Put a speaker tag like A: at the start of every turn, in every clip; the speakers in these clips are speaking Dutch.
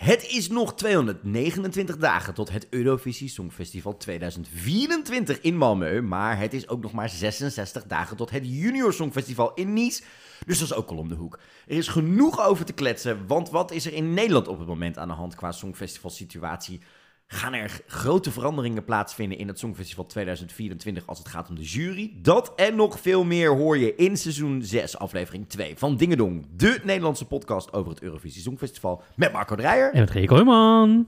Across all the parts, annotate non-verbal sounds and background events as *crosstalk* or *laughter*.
A: Het is nog 229 dagen tot het Eurovisie Songfestival 2024 in Malmö. Maar het is ook nog maar 66 dagen tot het Junior Songfestival in Nice. Dus dat is ook al om de hoek. Er is genoeg over te kletsen, want wat is er in Nederland op het moment aan de hand qua Songfestival situatie? Gaan er grote veranderingen plaatsvinden in het Songfestival 2024 als het gaat om de jury? Dat en nog veel meer hoor je in seizoen 6, aflevering 2 van Dingedong, de Nederlandse podcast over het Eurovisie Songfestival met Marco Dreyer.
B: En met Rick Hooyman.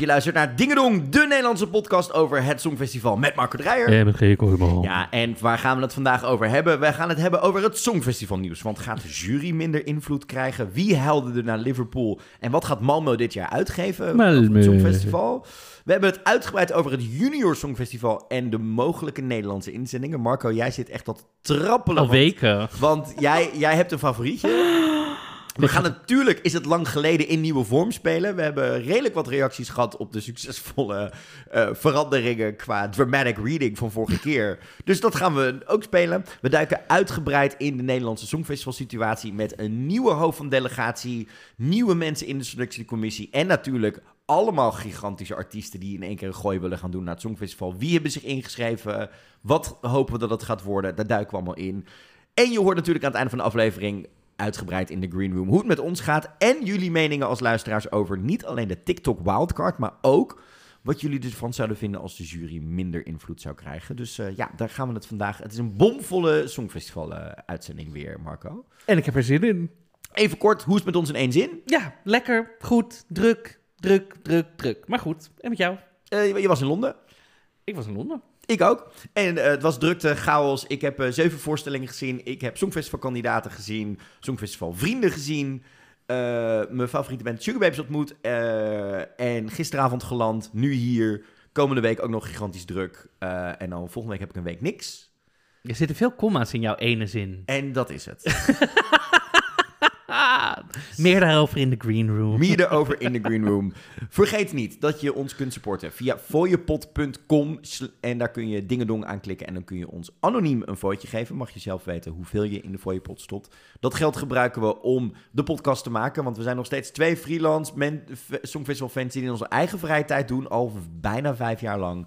A: Je luistert naar Dingedong, de Nederlandse podcast over het Songfestival met Marco Dreyer.
B: En met.
A: Ja, en waar gaan we het vandaag over hebben? We gaan het hebben over het Songfestival nieuws. Want gaat de jury minder invloed krijgen? Wie helde er naar Liverpool? En wat gaat Malmo dit jaar uitgeven
B: Malmö.
A: over het Songfestival? We hebben het uitgebreid over het Junior Songfestival en de mogelijke Nederlandse inzendingen. Marco, jij zit echt wat trappelen.
B: Al
A: want-
B: weken.
A: Want jij, jij hebt een favorietje. *gasps* We gaan natuurlijk, is het lang geleden, in nieuwe vorm spelen. We hebben redelijk wat reacties gehad op de succesvolle eh, veranderingen qua dramatic reading van vorige *laughs* keer. Dus dat gaan we ook spelen. We duiken uitgebreid in de Nederlandse Songfestival situatie met een nieuwe hoofd van delegatie, nieuwe mensen in de selectiecommissie en natuurlijk allemaal gigantische artiesten die in één keer een gooi willen gaan doen naar het Songfestival. Wie hebben zich ingeschreven? Wat hopen we dat het gaat worden? Daar duiken we allemaal in. En je hoort natuurlijk aan het einde van de aflevering uitgebreid in de Green Room hoe het met ons gaat. En jullie meningen als luisteraars over niet alleen de TikTok wildcard, maar ook wat jullie ervan zouden vinden als de jury minder invloed zou krijgen. Dus eh, ja, daar gaan we het vandaag. Het is een bomvolle Songfestival-uitzending weer, Marco.
B: En ik heb er zin in.
A: Even kort, hoe is het met ons in één zin?
B: Ja, lekker, goed, druk, druk, druk, druk. Maar goed, en met jou?
A: Eh, je, je was in Londen.
B: Ik was in Londen.
A: Ik ook. En eh, het was drukte, chaos. Ik heb eh, zeven voorstellingen gezien. Ik heb Songfestival-kandidaten gezien. Songfestival-vrienden gezien. Eh, mijn favoriete band Sugar Babes ontmoet. en gisteravond geland. Nu hier. Komende week ook nog gigantisch druk. En dan volgende week heb ik een week niks.
B: Er zitten veel comma's in jouw ene zin.
A: En dat is het. *laughs*
B: Meer daarover in de green room.
A: Meer erover in de Green Room. Vergeet niet dat je ons kunt supporten via fooiepot.com. En daar kun je dingedong aanklikken. En dan kun je ons anoniem een fooitje geven. Mag je zelf weten hoeveel je in de fooiepot stopt. Dat geld gebruiken we om de podcast te maken. Want we zijn nog steeds twee freelance Songfestival fans die in onze eigen vrije tijd doen. Al bijna vijf jaar lang.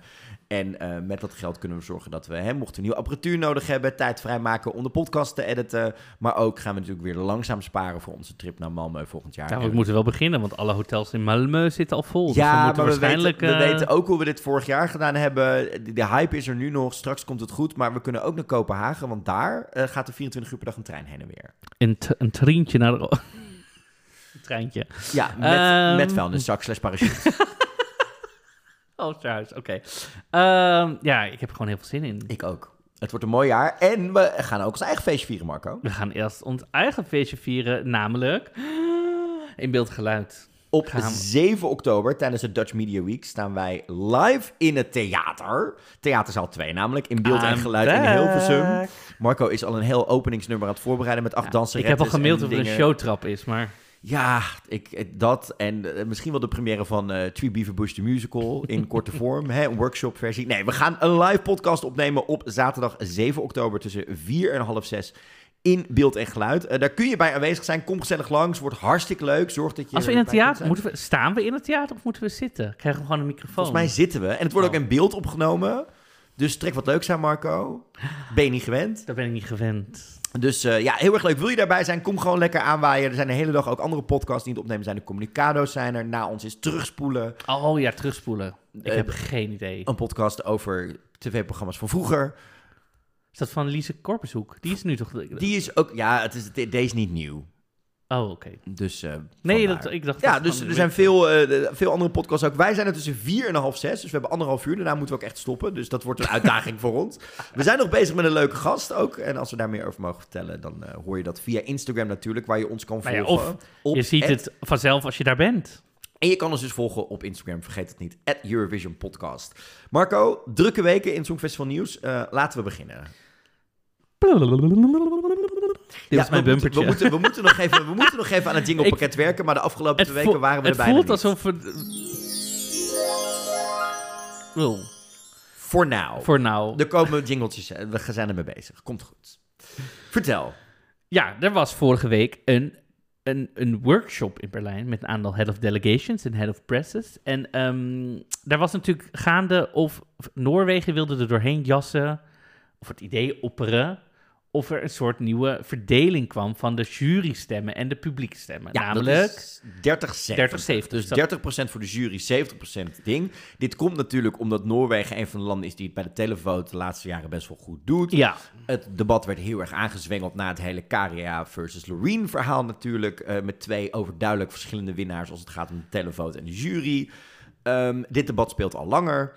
A: En eh, met dat geld kunnen we zorgen dat we, hè, mochten we nieuwe apparatuur nodig hebben, tijd vrijmaken om de podcast te editen. Maar ook gaan we natuurlijk weer langzaam sparen voor onze trip naar Malmö volgend jaar.
B: Ja,
A: En
B: we moeten wel beginnen, want alle hotels in Malmö zitten al vol. dus
A: ja,
B: we moeten
A: maar we
B: waarschijnlijk...
A: weten, we
B: eh,
A: weten ook hoe we dit vorig jaar gedaan hebben. De, de hype is er nu nog, straks komt het goed. Maar we kunnen ook naar Kopenhagen, want daar eh, gaat er 24 uur per dag een trein heen en weer.
B: een, een trientje naar de... *laughs* een treintje.
A: Ja, met,
B: Ehm.
A: met vuilniszak slash parachute. *laughs*
B: Oh, trouwens, oké. Ehm, ja, ik heb er gewoon heel veel zin in.
A: Ik ook. Het wordt een mooi jaar. En we gaan ook ons eigen feestje vieren, Marco.
B: We gaan eerst ons eigen feestje vieren, namelijk in beeld en geluid.
A: Op
B: Gaan we-
A: 7 oktober, tijdens de Dutch Media Week, staan wij live in het theater. Theaterzaal 2 namelijk, in beeld en geluid in. Hilversum. Marco is al een heel openingsnummer aan het voorbereiden met acht
B: Ik
A: danserettes.
B: heb al gemaild
A: en
B: of er een showtrap is, maar...
A: Ja, ik, ik- dat en eh, misschien wel de première van eh Tree Beaver Bush the Musical in *laughs* korte vorm, hè, een workshop versie. Nee, we gaan een live podcast opnemen op zaterdag 7 oktober tussen 4 en half 6 in beeld en geluid. Eh, daar kun je bij aanwezig zijn, kom gezellig langs, wordt hartstikke leuk. Zorg dat je
B: Als we in het theater... Moeten we, staan we in het theater of moeten we zitten? Krijgen we gewoon een microfoon?
A: Volgens mij zitten we en het wordt ook
B: Oh.
A: in beeld opgenomen. Dus trek wat leuks aan, Marco. Ben je niet gewend?
B: Daar ben ik niet gewend.
A: Dus eh, ja, heel erg leuk. Wil je daarbij zijn? Kom gewoon lekker aanwaaien. Er zijn de hele dag ook andere podcasts die het opnemen zijn. De Communicado's zijn er. Na ons is Terugspoelen.
B: Oh ja, terugspoelen. Ik
A: Eh,
B: heb geen idee.
A: Een podcast over tv-programma's van vroeger.
B: Is dat van Lise Korpershoek? Die is nu toch...
A: Die is ook... Ja, het is, deze is niet nieuw.
B: Oh, oké.
A: Dus eh,
B: Nee, dat, ik dacht...
A: Ja, dus er zijn veel, eh, veel andere podcasts ook. Wij zijn er tussen vier en half zes. Dus we hebben anderhalf uur. Daarna moeten we ook echt stoppen. Dus dat wordt een *laughs* uitdaging voor ons. We zijn nog bezig met een leuke gast ook. En als we daar meer over mogen vertellen, dan eh, hoor je dat via Instagram natuurlijk, waar je ons kan
B: ja,
A: volgen. Op
B: Je ziet het vanzelf als je daar bent.
A: En je kan ons dus volgen op Instagram, vergeet het niet, at Eurovision Podcast. Marco, drukke weken in Songfestival Nieuws. Laten we beginnen.
B: Dit was mijn
A: we moeten,
B: bumpertje.
A: we, moeten, we, moeten nog even, we *laughs* moeten nog even aan het jinglepakket werken, maar de afgelopen
B: het
A: twee weken waren we er
B: het
A: bijna
B: voelt
A: niet.
B: alsof het... Wel,
A: Voor now.
B: voor nou.
A: Er komen jingletjes, eh, we zijn ermee bezig. Komt goed. Vertel.
B: Ja, er was vorige week een, een, een workshop in Berlijn met een aantal head of delegations en head of presses. En ehm, daar was natuurlijk gaande of of Noorwegen wilde er doorheen jassen, of het idee opperen, of er een soort nieuwe verdeling kwam van de jurystemmen en de publiekstemmen. Namelijk,
A: 30 70.
B: 30-70.
A: Dus 30% voor de jury, 70% ding. Dit komt natuurlijk omdat Noorwegen een van de landen is die het bij de televote de laatste jaren best wel goed doet.
B: ja,
A: Het debat werd heel erg aangezwengeld na het hele Karia versus Loreen verhaal natuurlijk. eh, met twee overduidelijk verschillende winnaars als het gaat om de televote en de jury. Ehm, dit debat speelt al langer.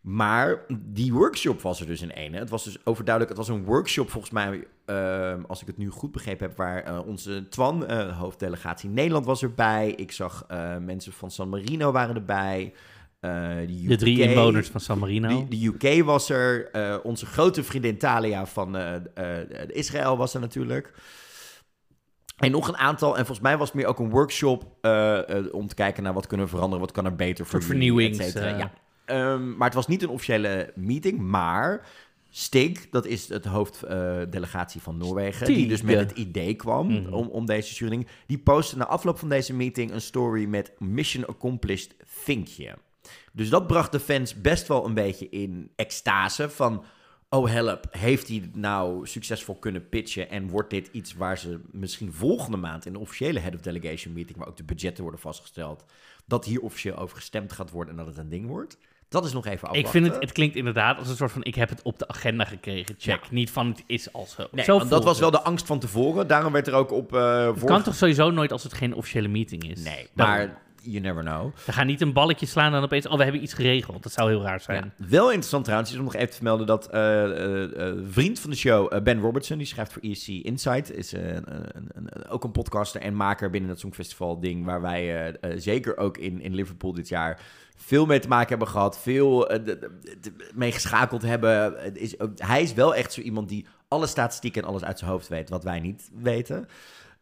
A: Maar die workshop was er dus in ene. Het was dus overduidelijk, het was een workshop volgens mij, ehm, als ik het nu goed begrepen heb, waar eh, onze Twan, eh, hoofddelegatie Nederland, was erbij. Ik zag eh, mensen van San Marino waren erbij.
B: De drie inwoners van San Marino.
A: de, de UK was er. onze grote vriendin Talia van Israël was er natuurlijk. En nog een aantal. En volgens mij was het meer ook een workshop om te kijken naar wat kunnen we veranderen, wat kan er beter voor
B: eh.
A: Ja. Ehm, maar het was niet een officiële meeting, maar Stig, dat is het hoofddelegatie van Noorwegen, die dus met het idee kwam
B: Mhm.
A: om, om deze jury, die postte na afloop van deze meeting een story met Mission Accomplished, think je. Dus dat bracht de fans best wel een beetje in extase van... Oh help, heeft hij het nou succesvol kunnen pitchen... en wordt dit iets waar ze misschien volgende maand... in de officiële Head of Delegation meeting... waar ook de budgetten worden vastgesteld... dat hier officieel over gestemd gaat worden en dat het een ding wordt? Dat is nog even afwachten.
B: Ik vind het, het klinkt inderdaad als een soort van, ik heb het op de agenda gekregen, check. Niet van, het is al zo.
A: Nee,
B: zo
A: want dat was wel de angst van tevoren. Daarom werd er ook op... eh
B: Het kan toch sowieso nooit als het geen officiële meeting is?
A: Nee,
B: Daarom.
A: You never know.
B: We gaan niet een balletje slaan en dan opeens, oh, we hebben iets geregeld. Dat zou heel raar zijn.
A: Ja, wel interessant trouwens is om nog even te vermelden dat eh, vriend van de show, Ben Robertson, die schrijft voor ESC Insight, is een, een, een- ook een podcaster en maker binnen het Songfestival ding, waar wij zeker ook in, in Liverpool dit jaar veel mee te maken hebben gehad, veel mee geschakeld hebben. Is, ook- hij is wel echt zo iemand die alle statistieken en alles uit zijn hoofd weet, wat wij niet weten.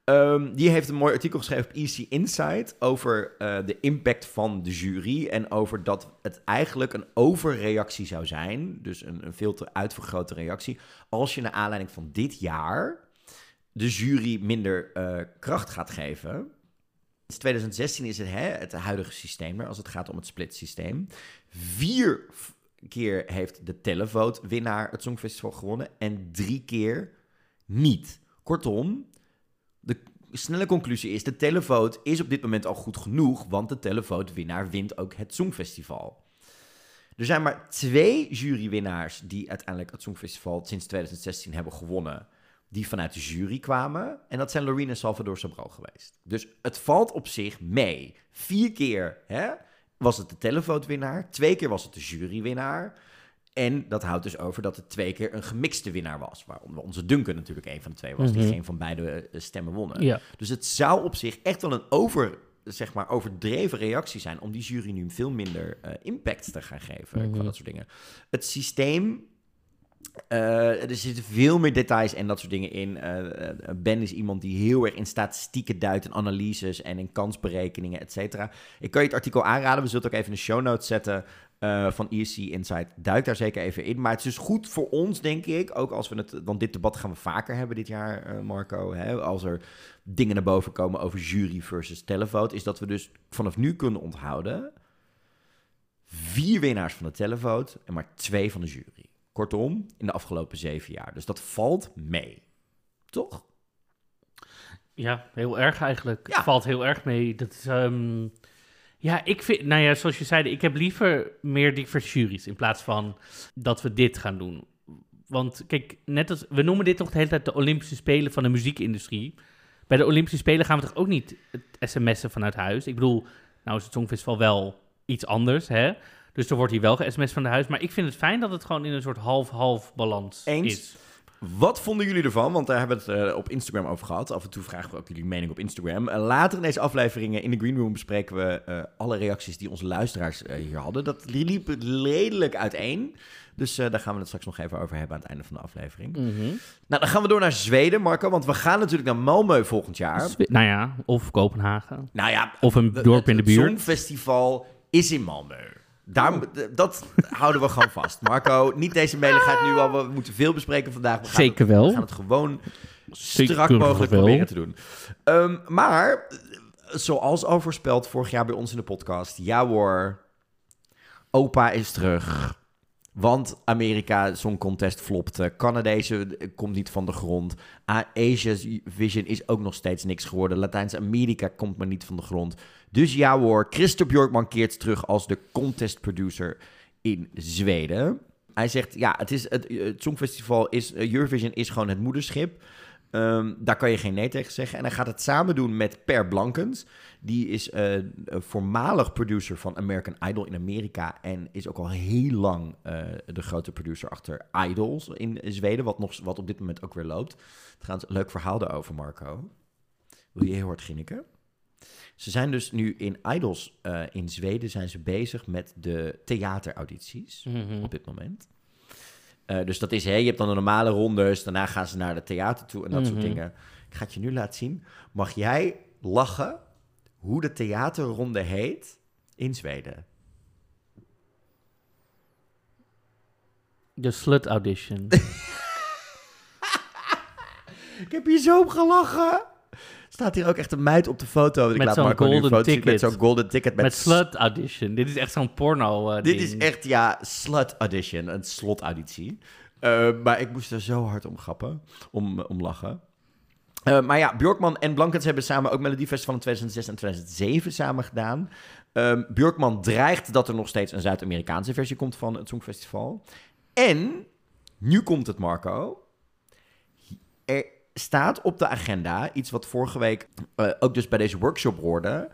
A: Ehm, die heeft een mooi artikel geschreven op EC Insight over eh, de impact van de jury. En over dat het eigenlijk een overreactie zou zijn. Dus een, een veel te uitvergrote reactie. Als je naar aanleiding van dit jaar de jury minder eh, kracht gaat geven. Sinds 2016 is het hè, het huidige systeem er als het gaat om het split systeem. Vier keer heeft de televote winnaar het Songfestival gewonnen en drie keer niet. Kortom, snelle conclusie is: de televote is op dit moment al goed genoeg, want de televote winnaar wint ook het Songfestival. Er zijn maar twee jurywinnaars die uiteindelijk het Songfestival sinds 2016 hebben gewonnen, die vanuit de jury kwamen. En dat zijn Loreen en Salvador Sobral geweest. Dus het valt op zich mee. Vier keer hè, was het de televote winnaar, twee keer was het de jurywinnaar. En dat houdt dus over dat het twee keer een gemixte winnaar was. Waaronder onze Duncan natuurlijk een van de twee was, die
B: Mhm.
A: geen van beide eh, stemmen wonnen.
B: Ja.
A: Dus het zou op zich echt wel een over, zeg maar, overdreven reactie zijn om die jury nu veel minder eh, impact te gaan geven.
B: Mhm.
A: Qua dat soort dingen. Het systeem. eh, er zitten veel meer details en dat soort dingen in. Ben is iemand die heel erg in statistieken duidt en analyses en in kansberekeningen, et cetera. Ik kan je het artikel aanraden. We zullen het ook even in de show notes zetten eh, van ESC Insight. Duik daar zeker even in. Maar het is dus goed voor ons, denk ik. Ook als we het, want dit debat gaan we vaker hebben dit jaar, eh, Marco. Hè, als er dingen naar boven komen over jury versus televote, is dat we dus vanaf nu kunnen onthouden vier winnaars van de televote en maar twee van de jury. Kortom, in de afgelopen zeven jaar. Dus dat valt mee. Toch?
B: Ja, heel erg eigenlijk.
A: Ja.
B: Het valt heel erg mee. Dat is, ehm, ja, ik vind, nou ja, zoals je zei, ik heb liever meer diverse juries in plaats van dat we dit gaan doen. Want kijk, net als we noemen dit toch de hele tijd de Olympische Spelen van de muziekindustrie. Bij de Olympische Spelen gaan we toch ook niet het sms'en vanuit huis? Ik bedoel, nou is het Songfestival wel iets anders, hè? Dus er wordt hier wel ge-sms van de huis. Maar ik vind het fijn dat het gewoon in een soort half-half balans
A: Eens.
B: is.
A: Wat vonden jullie ervan? Want daar hebben we het eh, op Instagram over gehad. Af en toe vragen we ook jullie mening op Instagram. Eh, later in deze afleveringen in de Green Room bespreken we eh, alle reacties die onze luisteraars hier hadden. Dat liep redelijk uiteen. Dus daar gaan we het straks nog even over hebben aan het einde van de aflevering.
B: Mhm.
A: Nou, dan gaan we door naar Zweden, Marco. Want we gaan natuurlijk naar Malmö volgend jaar.
B: Zwe- Nou ja, of Kopenhagen.
A: Nou ja,
B: Of een dorp in de
A: het
B: buurt.
A: Songfestival is in Malmö. Daar, d- Dat houden we gewoon vast. Marco, niet deze meligheid nu al. We moeten veel bespreken vandaag. We gaan
B: Zeker
A: het,
B: wel.
A: We gaan het gewoon
B: Zeker
A: strak mogelijk
B: wel.
A: proberen te doen. Ehm, maar, zoals al voorspeld vorig jaar bij ons in de podcast. Ja hoor, opa is terug. Want Amerika Song Contest flopte. Canadese eh, komt niet van de grond. Asia's Vision is ook nog steeds niks geworden. Latijns-Amerika komt maar niet van de grond. Dus ja hoor, Christophe Bjorkman keert terug als de contest producer in Zweden. Hij zegt, ja, het, is het, Songfestival is, eh, Eurovision is gewoon het moederschip. Ehm, daar kan je geen nee tegen zeggen. En hij gaat het samen doen met Per Blankens. Die is eh, voormalig producer van American Idol in Amerika. En is ook al heel lang eh, de grote producer achter Idols in Zweden. Wat, nog, wat op dit moment ook weer loopt. Trouwens, leuk verhaal daarover, Marco. Wil je heel hard grinniken? Ze zijn dus nu in Idols eh, in Zweden zijn ze bezig met de theateraudities
B: Mhm.
A: op dit moment. Eh, dus dat is, hè, je hebt dan de normale rondes, daarna gaan ze naar de theater toe en dat soort
B: Mhm.
A: dingen. Ik ga het je nu laten zien. Mag jij lachen hoe de theaterronde heet in Zweden?
B: De Slut Audition. *laughs*
A: Ik heb hier zo om gelachen. Staat hier ook echt een meid op de foto. Ik
B: Met
A: laat
B: zo'n golden
A: foto zien Met
B: ticket.
A: zo'n golden ticket. Met,
B: Met Slut Audition. Dit is echt zo'n porno eh,
A: Dit is echt, ja, slut audition. Een slot auditie. Eh, maar ik moest er zo hard om grappen. Om, om lachen. Eh, maar ja, Bjorkman en Blankens hebben samen ook Melodiefestival in 2006 en 2007 samen gedaan. Ehm Bjorkman dreigt dat er nog steeds een Zuid-Amerikaanse versie komt van het Songfestival. En, nu komt het Marco. Er staat op de agenda, iets wat vorige week eh, ook dus bij deze workshop hoorde,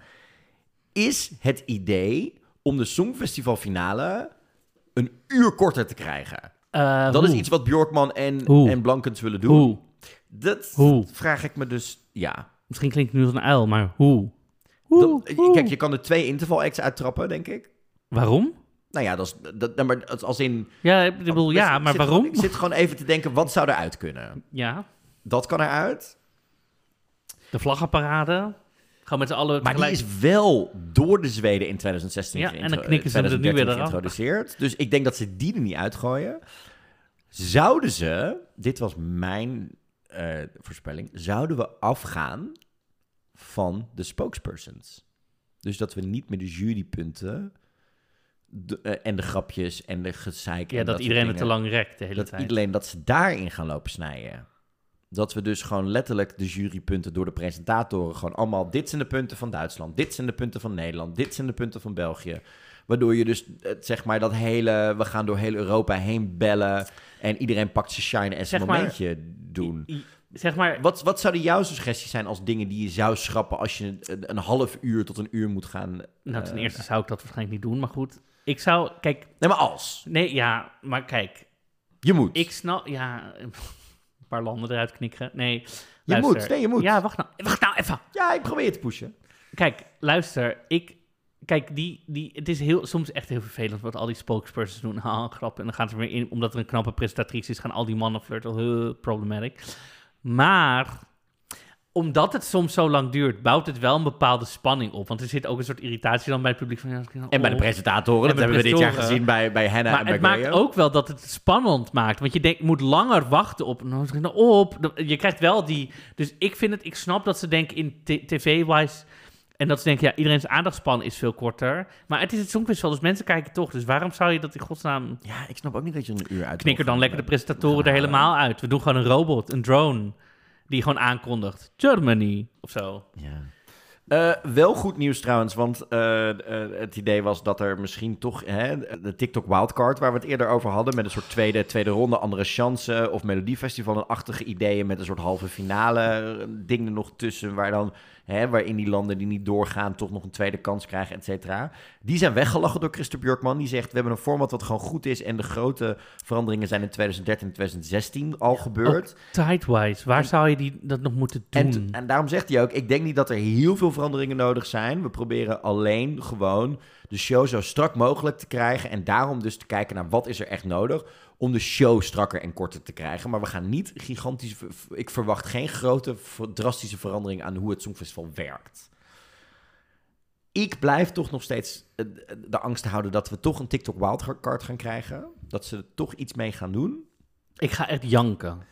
A: is het idee om de Songfestivalfinale een uur korter te krijgen.
B: Eh,
A: Dat is iets wat Bjorkman en,
B: Hoe?
A: en Blankens willen doen.
B: Hoe?
A: Dat
B: Hoe?
A: vraag ik me dus, ja.
B: Misschien klinkt het nu als een uil, maar hoe? Hoe?
A: Dat- kijk, je kan er twee interval acts uittrappen, denk ik.
B: Waarom?
A: Nou ja, dat is, dat, maar als in...
B: Ja, ik bedoel, ja,
A: Ik
B: maar
A: zit
B: waarom?
A: gewoon- ik zit gewoon even te denken, wat zou eruit kunnen?
B: Ja,
A: Dat kan eruit.
B: de vlaggenparade. Gewoon met z'n allen
A: Maar die is wel door de Zweden in 2016
B: Ja, en dan knikken ze er nu
A: 2013
B: weer
A: geïntroduceerd. Dus ik denk dat ze die er niet uitgooien. Zouden ze, dit was mijn eh, voorspelling, zouden we afgaan van de spokespersons. Dus dat we niet meer de jurypunten de- eh, en de grapjes en de gezeik...
B: Ja,
A: en
B: dat
A: soort
B: iedereen het te lang rekt de hele
A: Dat
B: tijd.
A: iedereen dat ze daarin gaan lopen snijden. Dat we dus gewoon letterlijk de jurypunten door de presentatoren gewoon allemaal... Dit zijn de punten van Duitsland, dit zijn de punten van Nederland, dit zijn de punten van België. Waardoor je dus, eh, zeg maar, dat hele... We gaan door heel Europa heen bellen en iedereen pakt zijn shine en zijn
B: Zeg maar-
A: momentje doen.
B: I- Zeg maar,
A: Wat, wat zouden jouw suggesties zijn als dingen die je zou schrappen... als je een, een half uur tot een uur moet gaan...
B: nou ten
A: eh,
B: eerste zou ik dat waarschijnlijk niet doen, maar goed. Ik zou, kijk,
A: Nee, maar als.
B: nee, ja, maar kijk,
A: Je moet.
B: ik snap, ja, paar landen eruit knikken. Nee,
A: je
B: luister.
A: moet. Nee, je moet.
B: Ja, wacht nou, wacht nou even.
A: Ja, ik probeer je te pushen.
B: Kijk, luister, ik... Kijk, die, die, het is heel, soms echt heel vervelend wat al die spokespersons doen. *laughs* Ha, grap. En dan gaan ze weer in, omdat er een knappe presentatrice is, gaan al die mannen flirten. Huh, problematic. Maar omdat het soms zo lang duurt, bouwt het wel een bepaalde spanning op. Want er zit ook een soort irritatie dan bij het publiek. Van, ja,
A: En bij de presentatoren,
B: En
A: dat hebben we dit jaar gezien bij, bij
B: Maar
A: en bij
B: het maakt ook wel dat het spannend maakt. Want je denkt, moet langer wachten op. Nou, op. Je krijgt wel die. Dus ik vind het, ik snap dat ze denken in tv-wise. En dat ze denken, ja, iedereen's aandachtspan is veel korter. Maar het is het Songfestival, dus mensen kijken toch. Dus waarom zou je dat in godsnaam...
A: Ja, ik snap ook niet dat je een uur uit
B: Knikker dan lekker de presentatoren er helemaal uit. We doen gewoon een robot, een drone, die gewoon aankondigt. Germany, of zo.
A: Ja. Eh, wel goed nieuws trouwens, want eh, eh, het idee was dat er misschien toch hè, de TikTok Wildcard, waar we het eerder over hadden, met een soort tweede, tweede ronde, andere chance, of Melodiefestival, achtige ideeën met een soort halve finale dingen nog tussen, waar dan, hè, waarin die landen die niet doorgaan toch nog een tweede kans krijgen, et cetera. Die zijn weggelachen door Christophe Björkman. Die zegt, we hebben een format wat gewoon goed is en de grote veranderingen zijn in 2013 en 2016 al gebeurd.
B: Tidewise, waar
A: En-
B: zou je die, dat nog moeten doen?
A: En, en daarom zegt hij ook: Ik denk niet dat er heel veel veranderingen nodig zijn. We proberen alleen gewoon de show zo strak mogelijk te krijgen. En daarom dus te kijken naar wat is er echt nodig. Om de show strakker en korter te krijgen. Maar we gaan niet gigantisch. Ik verwacht geen grote, drastische verandering aan hoe het Songfestival werkt. Ik blijf toch nog steeds eh, de angst houden dat we toch een TikTok wildcard gaan krijgen. Dat ze er toch iets mee gaan doen.
B: Ik ga echt janken.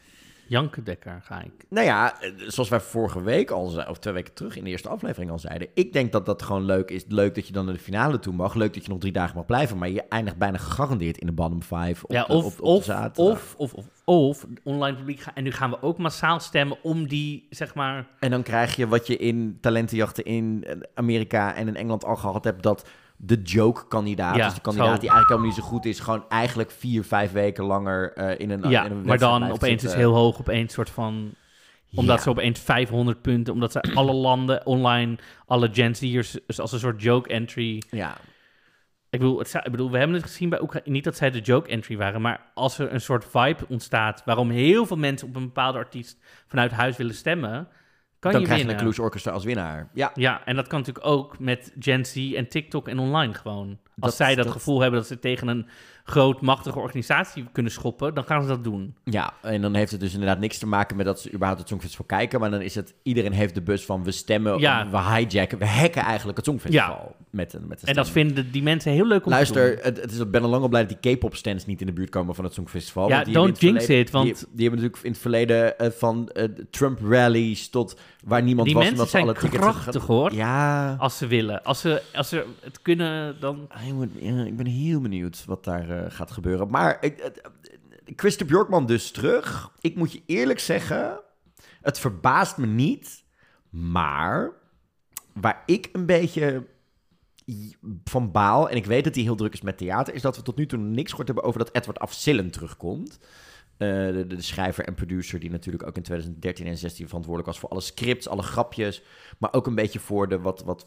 B: Janken Dekker ga ik.
A: Nou ja, eh, zoals wij vorige week al zeiden, of twee weken terug in de eerste aflevering al zeiden. Ik denk dat dat gewoon leuk is. Leuk dat je dan naar de finale toe mag. Leuk dat je nog drie dagen mag blijven. Maar je eindigt bijna gegarandeerd in de bottom five. Op
B: ja,
A: de,
B: of,
A: op, op de
B: of,
A: zaterdag.
B: of, of, of, of, online publiek. Gaan, en nu gaan we ook massaal stemmen om die, zeg maar...
A: En dan krijg je wat je in talentenjachten in Amerika en in Engeland al gehad hebt. Dat de joke-kandidaat,
B: Ja,
A: dus de kandidaat
B: zo.
A: die eigenlijk helemaal niet zo goed is, gewoon eigenlijk vier, vijf weken langer eh, in een
B: ja,
A: in een
B: maar dan opeens is heel hoog, opeens soort van... Omdat
A: Ja.
B: ze opeens 500 punten, omdat ze alle landen online, alle Gen Z'ers, dus als een soort joke entry...
A: Ja,
B: Ik bedoel, het, ik bedoel, we hebben het gezien bij Oekraïne, niet dat zij de joke entry waren, maar als er een soort vibe ontstaat waarom heel veel mensen op een bepaalde artiest vanuit huis willen stemmen, kan
A: dan
B: je
A: krijg je
B: winnen.
A: een Clues Orchestra als winnaar. Ja,
B: Ja, en dat kan natuurlijk ook met Gen Z en TikTok en online gewoon. Als
A: Dat-
B: zij dat,
A: dat-
B: gevoel hebben dat ze tegen een groot, machtige organisatie kunnen schoppen, dan gaan ze dat doen.
A: Ja, en dan heeft het dus inderdaad niks te maken met dat ze überhaupt het Songfestival kijken. Maar dan is het, iedereen heeft de bus van we stemmen,
B: Ja.
A: we hijacken, we hacken eigenlijk het Songfestival. Met een, met een
B: En dat vinden die mensen heel leuk om te
A: Luister,
B: doen.
A: het, het is, ik ben al lang al blij dat die K-pop-stands niet in de buurt komen van het Songfestival.
B: Ja,
A: die
B: don't
A: in het
B: jinx
A: verleden-
B: it, want-
A: Die, die hebben natuurlijk in het verleden eh, van eh, Trump-rallies tot waar niemand
B: Die
A: was...
B: mensen
A: omdat
B: zijn
A: alle
B: krachtig, hoor.
A: Ja,
B: Als ze willen. Als ze, als ze het kunnen, dan...
A: ja, ik ben heel benieuwd wat daar eh, gaat gebeuren. Maar het- Christer Bjorkman dus terug. Ik moet je eerlijk zeggen, het verbaast me niet. Maar waar ik een beetje van baal, en ik weet dat hij heel druk is met theater, is dat we tot nu toe niks gehoord hebben over dat Edward Afzillen terugkomt. Eh, de, de schrijver en producer die natuurlijk ook in 2013 en 2016 verantwoordelijk was voor alle scripts, alle grapjes. Maar ook een beetje voor de wat, wat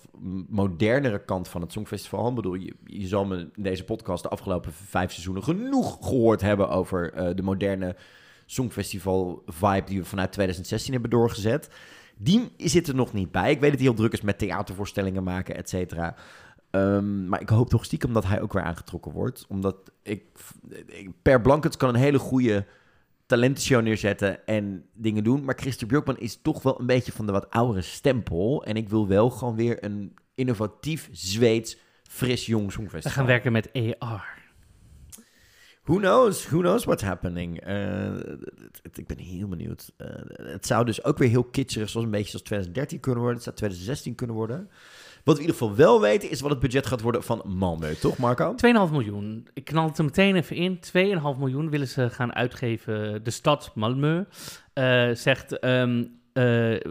A: modernere kant van het Songfestival. Ik bedoel, je, je zal me in deze podcast de afgelopen vijf seizoenen genoeg gehoord hebben over eh, de moderne Songfestival vibe die we vanuit 2016 hebben doorgezet. Die zit er nog niet bij. Ik weet dat hij heel druk is met theatervoorstellingen maken, et cetera. Ehm, maar ik hoop toch stiekem dat hij ook weer aangetrokken wordt. Omdat ik, ik per Blankets kan een hele goede talentenshow neerzetten en dingen doen. Maar Christer Björkman is toch wel een beetje van de wat oudere stempel. En ik wil wel gewoon weer een innovatief, Zweeds, fris, jong
B: We
A: songfestival.
B: gaan werken met AR.
A: Who knows? Who knows what's happening? Eh, ik ben heel benieuwd. Eh, het zou dus ook weer heel kitscherig, zoals een beetje zoals 2013 kunnen worden. Het zou 2016 kunnen worden. Wat we in ieder geval wel weten, is wat het budget gaat worden van Malmö. Toch, Marco?
B: 2,5 miljoen. Ik knal het er meteen even in. 2,5 miljoen willen ze gaan uitgeven. De stad Malmö eh, zegt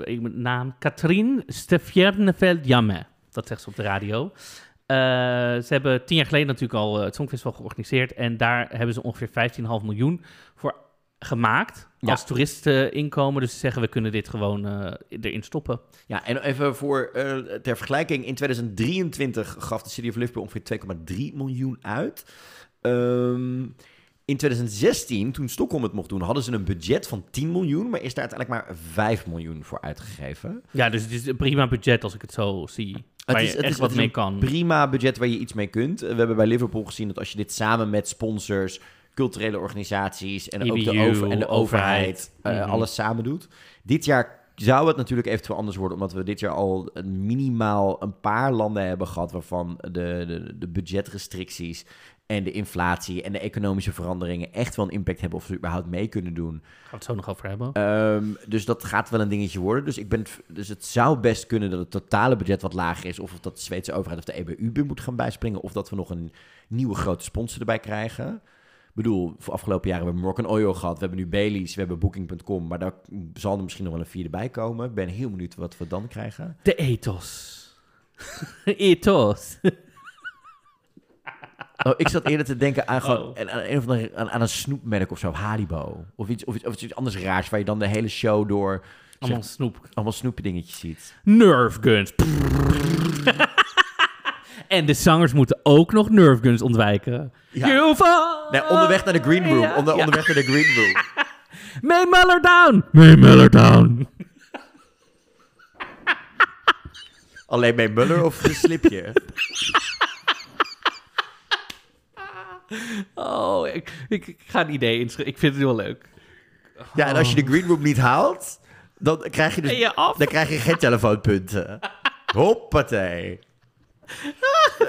B: ik moet- naam Katrien Stefjerneveld Jamme. Dat zegt ze op de radio. Eh, ze hebben tien jaar geleden natuurlijk al het Songfestival georganiseerd. En daar hebben ze ongeveer 15,5 miljoen voor gemaakt.
A: Ja.
B: Als toeristeninkomen. Dus ze zeggen we kunnen dit gewoon eh, erin stoppen.
A: Ja, en even voor eh, ter vergelijking. In 2023 gaf de City of Liverpool ongeveer 2,3 miljoen uit. Ehm, in 2016, toen Stockholm het mocht doen, hadden ze een budget van 10 miljoen. Maar is daar uiteindelijk maar 5 miljoen voor uitgegeven.
B: Ja, dus het is een prima budget als ik het zo zie. Waar
A: is-
B: je
A: het
B: echt
A: is-
B: wat
A: het
B: mee kan.
A: prima budget waar je iets mee kunt. We hebben bij Liverpool gezien dat als je dit samen met sponsors, culturele organisaties en ook de,
B: EBU,
A: over, en de overheid,
B: overheid.
A: eh,
B: Mhm.
A: alles samen doet. Dit jaar zou het natuurlijk eventueel anders worden, omdat we dit jaar al een minimaal een paar landen hebben gehad waarvan de, de, de budgetrestricties en de inflatie en de economische veranderingen echt wel een impact hebben of ze überhaupt mee kunnen doen.
B: Gaan we het zo nog over hebben.
A: Ehm, dus dat gaat wel een dingetje worden. Dus, ik ben, dus het zou best kunnen dat het totale budget wat lager is. Of dat de Zweedse overheid of de EBU moet gaan bijspringen. Of dat we nog een nieuwe grote sponsor erbij krijgen. Ik bedoel, voor afgelopen jaren hebben we Moroccan Oil gehad. We hebben nu Baileys, we hebben Booking.com. Maar daar zal er misschien nog wel een vierde bij komen. Ik ben heel benieuwd wat we dan krijgen.
B: De ethos. *laughs* ethos. *laughs*
A: Oh, ik zat eerder te denken aan, gewoon,
B: Oh.
A: aan, een, of andere, aan, aan een snoepmerk of zo, Haribo. Of iets, of, iets, of iets anders raars, waar je dan de hele show door
B: Allemaal snoep.
A: allemaal snoepdingetjes ziet.
B: Nerf guns. *laughs* en de zangers moeten ook nog nerf guns ontwijken.
A: Ja.
B: You fall-
A: Nee, onderweg naar de green room.
B: Ja.
A: Onder,
B: Ja.
A: Onderweg naar de green room. *laughs*
B: May Muller down. May Muller down. *laughs*
A: Alleen bij Muller of een slipje? *laughs*
B: Oh, ik, ik, ik ga een idee inschrijven. Ik vind het heel leuk.
A: Ja, en als je de green room niet haalt, dan krijg je dus
B: En je af.
A: dan krijg je geen telefoonpunten. Hoppatee.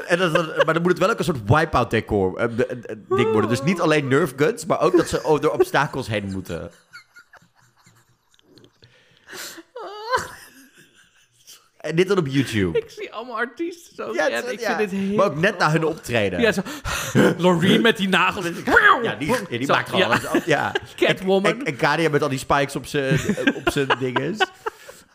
A: En dat, dat- maar dan moet het wel ook een soort wipe-out decor eh, eh, ding worden. Dus niet alleen nerf guns, maar ook dat ze door obstakels heen moeten. En dit dan op YouTube.
B: Ik zie allemaal artiesten zo.
A: Ja, het-
B: ik
A: ja.
B: vind dit heel...
A: Maar ook net na hun optreden.
B: Ja, zo... Loreen met die nagels.
A: Ja, die, ja, die
B: Zo,
A: maakt gewoon
B: ja.
A: alles. Ja. *laughs*
B: Catwoman.
A: En, en Kadia met al die spikes op zijn dinges.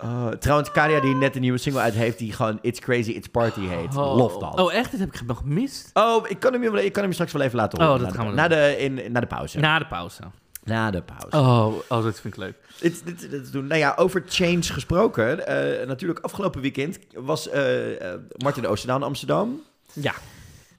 A: Uh, trouwens, Kadia die net een nieuwe single uit heeft die gewoon It's Crazy, It's Party heet.
B: Oh.
A: Lof dat.
B: Oh, echt? Dat heb ik nog gemist.
A: Oh, ik kan, hem, je ik kan hem je straks wel even laten
B: Oh,
A: horen.
B: dat
A: na,
B: gaan
A: de,
B: we
A: na,
B: doen.
A: de, in, na de pauze.
B: Na de pauze.
A: Na de pauze.
B: Oh, oh, dat vind ik leuk.
A: Dit, dit, dit doen. Nou ja, over change gesproken. eh, natuurlijk, afgelopen weekend was eh, Martin Oosterdaan in Amsterdam.
B: Ja.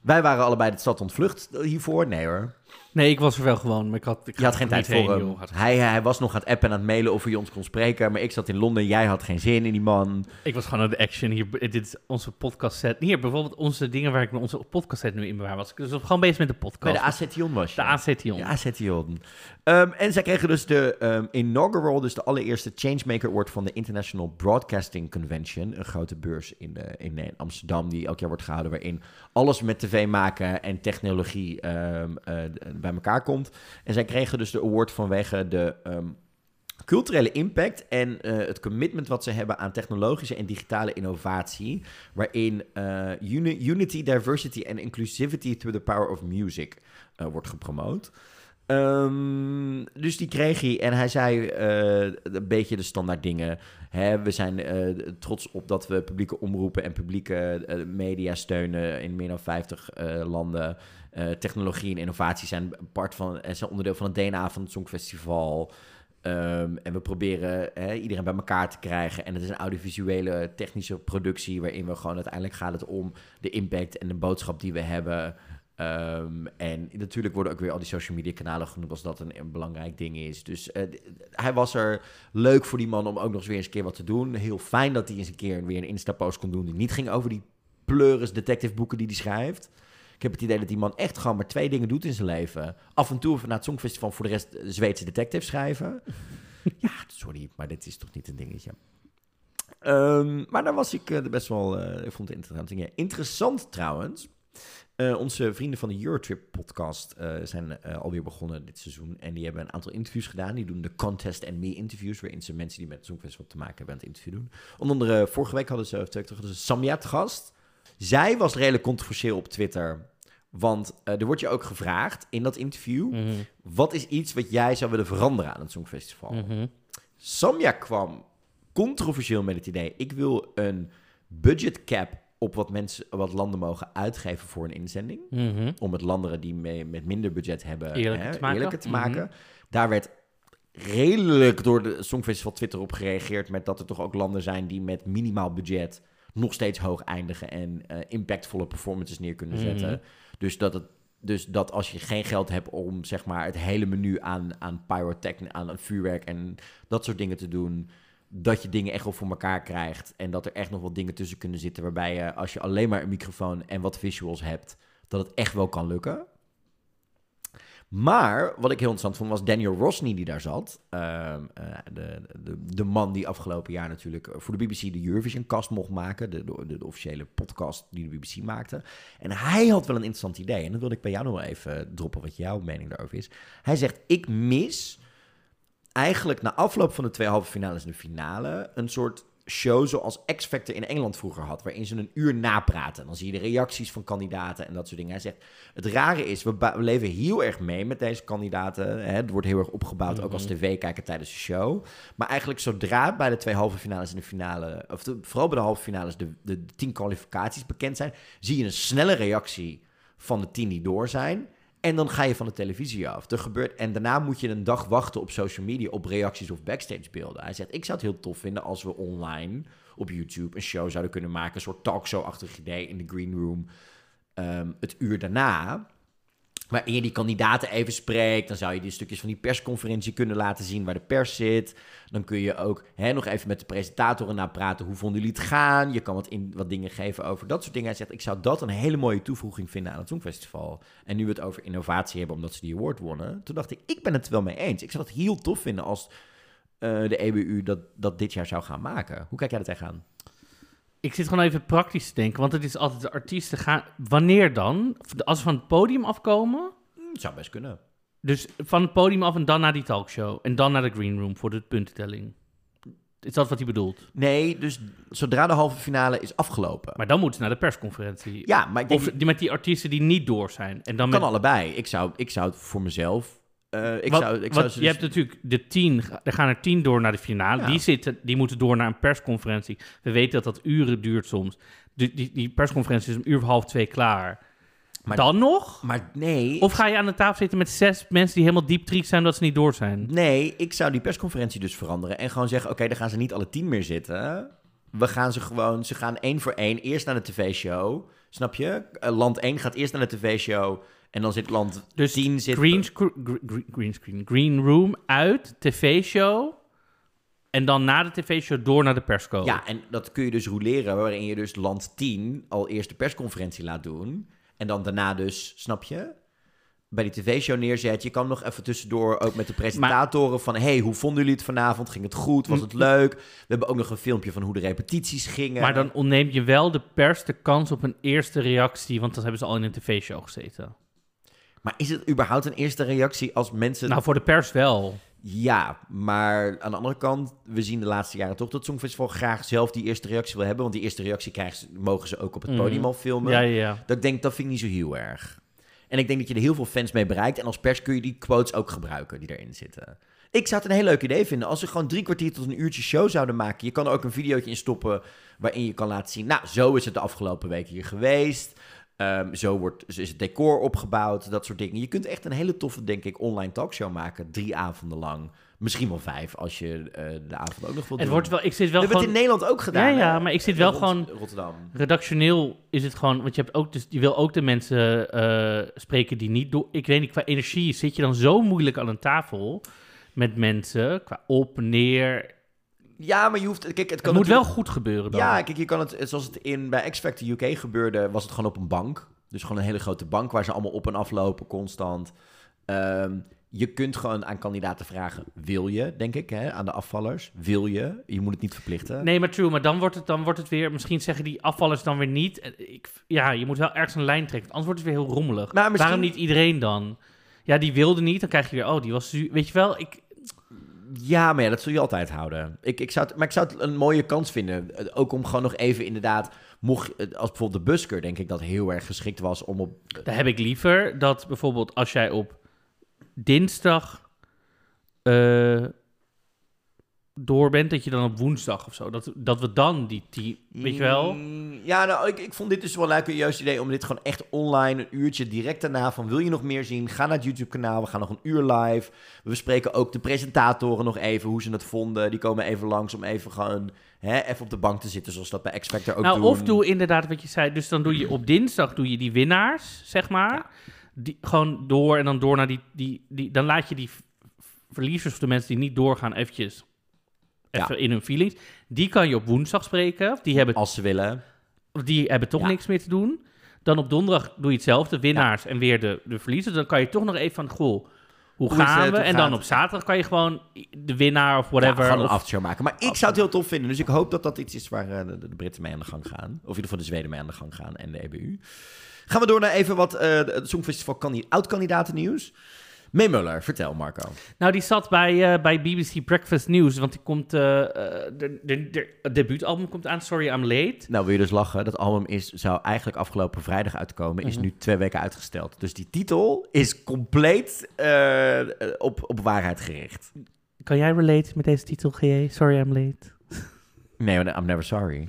A: Wij waren allebei de stad ontvlucht hiervoor. Nee hoor.
B: Nee, ik was er wel gewoon, maar ik had, ik
A: Je had geen tijd voor
B: heen,
A: hem.
B: joh.
A: Hij, hij was nog aan het appen en aan het mailen of hij ons kon spreken. Maar ik zat in Londen. Jij had geen zin in die man.
B: Ik was gewoon aan de action. Hier, dit is onze podcast set. Hier, bijvoorbeeld onze dingen waar ik onze podcast set nu in bewaar was. Ik was gewoon bezig met de podcast.
A: Bij de ACTION was je.
B: De ACTION.
A: Ja, ACTION. Ehm, en zij kregen dus de ehm, inaugural, dus de allereerste Changemaker Award van de International Broadcasting Convention. Een grote beurs in, eh, in, eh, Amsterdam die elk jaar wordt gehouden. Waarin alles met tv maken en technologie ehm, eh, bij elkaar komt. En zij kregen dus de award vanwege de... culturele impact en het commitment wat ze hebben aan technologische en digitale innovatie, waarin uni- unity, diversity en inclusivity through the power of music wordt gepromoot. Ehm, dus die kreeg hij en hij zei eh, een beetje de standaard dingen. Hè, we zijn eh, trots op dat we publieke omroepen en publieke eh, media steunen in meer dan 50 eh, landen. Technologie en innovatie zijn, part van, zijn onderdeel van het DNA van het Songfestival. Ehm, en we proberen iedereen bij elkaar te krijgen. En het is een audiovisuele technische productie waarin we gewoon uiteindelijk gaat het om de impact en de boodschap die we hebben. Ehm, en natuurlijk worden ook weer al die social media kanalen genoemd als dat een, een belangrijk ding is. Dus eh, hij was er leuk voor die man om ook nog eens weer eens een keer wat te doen. Heel fijn dat hij eens een keer weer een Insta-post kon doen die niet ging over die pleuris detective boeken die hij schrijft. Ik heb het idee dat die man echt gewoon maar twee dingen doet in zijn leven. Af en toe even naar het Songfestival voor de rest eh, Zweedse detective schrijven. *laughs* ja, sorry, maar dit is toch niet een dingetje. Ehm, maar daar was ik eh, best wel, ik vond het interessant. Interessant trouwens. Eh, onze vrienden van de Eurotrip podcast eh, zijn eh, alweer begonnen dit seizoen. En die hebben een aantal interviews gedaan. Die doen de Contest and Me interviews. Waarin ze mensen die met het Songfestival te maken hebben aan het interview doen. Onder andere vorige week hadden ze, hadden ze Samia te gast. Zij was redelijk controversieel op Twitter. Want er wordt je ook gevraagd in dat interview...
B: Mhm.
A: wat is iets wat jij zou willen veranderen aan het Songfestival? Samia kwam controversieel met het idee... ik wil een budget cap op wat, mensen, wat landen mogen uitgeven voor een inzending.
B: Mhm.
A: Om het landen die mee, met minder budget hebben
B: Eerlijker
A: hè,
B: te maken.
A: eerlijker te
B: Mhm.
A: maken. Daar werd redelijk door de Songfestival Twitter op gereageerd... met dat er toch ook landen zijn die met minimaal budget... nog steeds hoog eindigen en eh, impactvolle performances neer kunnen
B: Mhm.
A: zetten. Dus dat het dus dat als je geen geld hebt om zeg maar het hele menu aan, aan pyrotech, aan, aan vuurwerk en dat soort dingen te doen, dat je dingen echt wel voor elkaar krijgt. En dat er echt nog wat dingen tussen kunnen zitten waarbij je, als je alleen maar een microfoon en wat visuals hebt, dat het echt wel kan lukken. Maar wat ik heel interessant vond was Daniel Rosny die daar zat. Ehm, eh, de, de, de man die afgelopen jaar natuurlijk voor de BBC de Eurovision cast mocht maken. De, de, de officiële podcast die de BBC maakte. En hij had wel een interessant idee. En dat wilde ik bij jou nog even droppen wat jouw mening daarover is. Hij zegt, ik mis eigenlijk na afloop van de twee halve finales en de finale... een soort show zoals X Factor in Engeland vroeger had, waarin ze een uur napraten. Dan zie je de reacties van kandidaten en dat soort dingen. Hij zegt, het rare is, we, leven heel erg mee met deze kandidaten. Hè? Het wordt heel erg opgebouwd, ook als
B: Mhm.
A: tv-kijker tijdens de show. Maar eigenlijk zodra bij de twee halve finales en de finale, of de- vooral bij de halve finales, de, de, de tien kwalificaties bekend zijn, zie je een snelle reactie van de tien die door zijn. En dan ga je van de televisie af. Er gebeurt, en daarna moet je een dag wachten op social media op reacties of backstage beelden. Hij zegt, ik zou het heel tof vinden als we online op YouTube een show zouden kunnen maken. Een soort talkshow-achtig idee in de green room. ehm, het uur daarna. Waarin je die kandidaten even spreekt. Dan zou je die stukjes van die persconferentie kunnen laten zien waar de pers zit. Dan kun je ook hè, nog even met de presentatoren napraten. Hoe vonden jullie het gaan? Je kan wat, in, wat dingen geven over dat soort dingen. Hij zegt, ik zou dat een hele mooie toevoeging vinden aan het Songfestival. En nu we het over innovatie hebben omdat ze die award wonnen. Toen dacht ik, ik ben het wel mee eens. Ik zou het heel tof vinden als eh, de EBU dat, dat dit jaar zou gaan maken. Hoe kijk jij er tegenaan?
B: Ik zit gewoon even praktisch te denken, want het is altijd de artiesten gaan... Wanneer dan? Als ze van het podium afkomen?
A: Hm, Het zou best kunnen.
B: Dus van het podium af en dan naar die talkshow. En dan naar de green room voor de puntentelling. Is dat wat hij bedoelt?
A: Nee, dus zodra de halve finale is afgelopen.
B: Maar dan moeten ze naar de persconferentie.
A: ja, maar ik denk,
B: Of die, met die artiesten die niet door zijn. En dan
A: kan
B: met,
A: allebei. Ik zou, ik zou het voor mezelf... eh, ik
B: Wat-
A: zou, ik
B: wat-
A: zou
B: je
A: dus-
B: hebt natuurlijk de tien, er gaan er tien door naar de finale.
A: Ja.
B: Die, zitten, die moeten door naar een persconferentie. We weten dat dat uren duurt soms. Die, die, die persconferentie is om uur of half twee klaar.
A: Maar-
B: dan nog?
A: Maar nee,
B: Of ga je aan de tafel zitten met zes mensen die helemaal diep triest zijn dat ze niet door zijn?
A: nee, ik zou die persconferentie dus veranderen en gewoon zeggen: oké, dan gaan ze niet alle tien meer zitten. We gaan ze gewoon, ze gaan één voor één eerst naar de tv-show. Snap je? Eh, land 1 gaat eerst naar de tv-show en dan zit land
B: Dus
A: 10 zit.
B: green, green screen, green room uit, tv-show. En dan na de tv-show door naar de persco.
A: Ja, en dat kun je dus roleren, waarin je dus land 10 al eerst de persconferentie laat doen. En dan daarna dus, snap je? Bij die tv-show neerzet. Je kan nog even tussendoor ook met de presentatoren van... hey, hoe vonden jullie het vanavond? Ging het goed? Was het leuk? We hebben ook nog een filmpje van hoe de repetities gingen.
B: Maar dan ontneem je wel de pers de kans op een eerste reactie, want dan hebben ze al in een tv-show gezeten.
A: Maar is het überhaupt een eerste reactie als mensen...
B: Nou, voor de pers wel.
A: Ja, maar aan de andere kant... we zien de laatste jaren toch dat Songfestival graag zelf die eerste reactie wil hebben. Want die eerste reactie krijgen, ze- mogen ze ook op het
B: Mhm.
A: podium al filmen.
B: Ja, ja, ja.
A: Dat ik denk, dat vind ik niet zo heel erg. En ik denk dat je er heel veel fans mee bereikt. En als pers kun je die quotes ook gebruiken die erin zitten. Ik zou het een heel leuk idee vinden als ze gewoon drie kwartier tot een uurtje show zouden maken. Je kan er ook een videootje in stoppen waarin je kan laten zien... nou, zo is het de afgelopen week hier geweest. Ehm, zo, wordt, is het decor opgebouwd, dat soort dingen. Je kunt echt een hele toffe, denk ik, online talkshow maken. Drie avonden lang. Misschien wel vijf, als je eh, de avond ook nog wil
B: Het
A: doen.
B: wordt wel, ik zit
A: We
B: wel
A: hebben het in
B: gewoon...
A: Nederland ook gedaan.
B: Ja, ja, maar ik zit wel
A: Rot-
B: gewoon-
A: Rotterdam.
B: Redactioneel is het gewoon, want je hebt ook dus, je wil ook de mensen eh, spreken die niet door. Ik weet niet, qua energie zit je dan zo moeilijk aan een tafel met mensen, qua op, neer.
A: Ja, maar je hoeft... Kijk, het
B: Het moet wel goed gebeuren dan.
A: Ja, kijk, je kan het, zoals het in, bij X Factor UK gebeurde, was het gewoon op een bank. Dus gewoon een hele grote bank waar ze allemaal op en af lopen, constant. Ehm, je kunt gewoon aan kandidaten vragen, wil je, denk ik, hè, aan de afvallers. Wil je? Je moet het niet verplichten.
B: Nee, maar true, maar dan wordt, het, dan wordt het weer, misschien zeggen die afvallers dan weer niet. Eh, Ik, ja, je moet wel ergens een lijn trekken, anders wordt het weer heel rommelig.
A: Maar misschien-
B: Waarom niet iedereen dan? Ja, die wilde niet, dan krijg je weer, oh, die was, weet je wel, ik,
A: Ja, maar dat zul je altijd houden. Ik, ik zou het, maar ik zou het een mooie kans vinden. Eh, Ook om gewoon nog even inderdaad, mocht, eh, als bijvoorbeeld de busker, denk ik dat heel erg geschikt was om op...
B: Daar heb ik liever dat bijvoorbeeld als jij op dinsdag eh, door bent, dat je dan op woensdag of zo. Dat, dat we dan die, die weet je wel.
A: Mm, Ja, nou, ik, ik vond dit dus wel leuk een juist idee om dit gewoon echt online, een uurtje direct daarna van wil je nog meer zien? Ga naar het YouTube-kanaal, we gaan nog een uur live. We bespreken ook de presentatoren nog even, hoe ze het vonden. Die komen even langs om even gewoon hè, even op de bank te zitten, zoals dat bij X Factor ook
B: nou,
A: doen.
B: of doe inderdaad wat je zei. Dus dan doe je op dinsdag doe je die winnaars, zeg maar. Die, gewoon door en dan door naar die, die, die. Dan laat je die verliezers of de mensen die niet doorgaan eventjes even in hun feelings. Die kan je op woensdag spreken. Die hebben
A: Als ze willen.
B: Die hebben toch
A: Ja.
B: niks meer te doen. Dan op donderdag doe je hetzelfde, winnaars en weer de, de verliezers. Dan kan je toch nog even van, goh, hoe, gaan
A: het,
B: we?
A: hoe
B: En dan op zaterdag kan je gewoon de winnaar of
A: Ja,
B: whatever.
A: gewoon een
B: of-
A: aftershow maken. Maar ik zou het heel tof vinden. Dus ik hoop dat dat iets is waar eh, de, de Britten mee aan de gang gaan. Of in ieder geval de Zweden mee aan de gang gaan en de EBU. Gaan we door naar even wat eh het Songfestival kandi- oud-kandidaten nieuws. May Muller, vertel Marco.
B: Nou, die zat bij, eh, bij BBC Breakfast News, want die komt, eh, eh, de, de, de- het debuutalbum komt aan, Sorry I'm Late.
A: Nou, wil je dus lachen? Dat album is, zou eigenlijk afgelopen vrijdag uitkomen. Is
B: Mhm.
A: nu twee weken uitgesteld. Dus die titel is compleet op, op waarheid gericht.
B: Kan jij relate met deze titel, GE? Sorry I'm Late.
A: Nee, I'm never sorry. *laughs*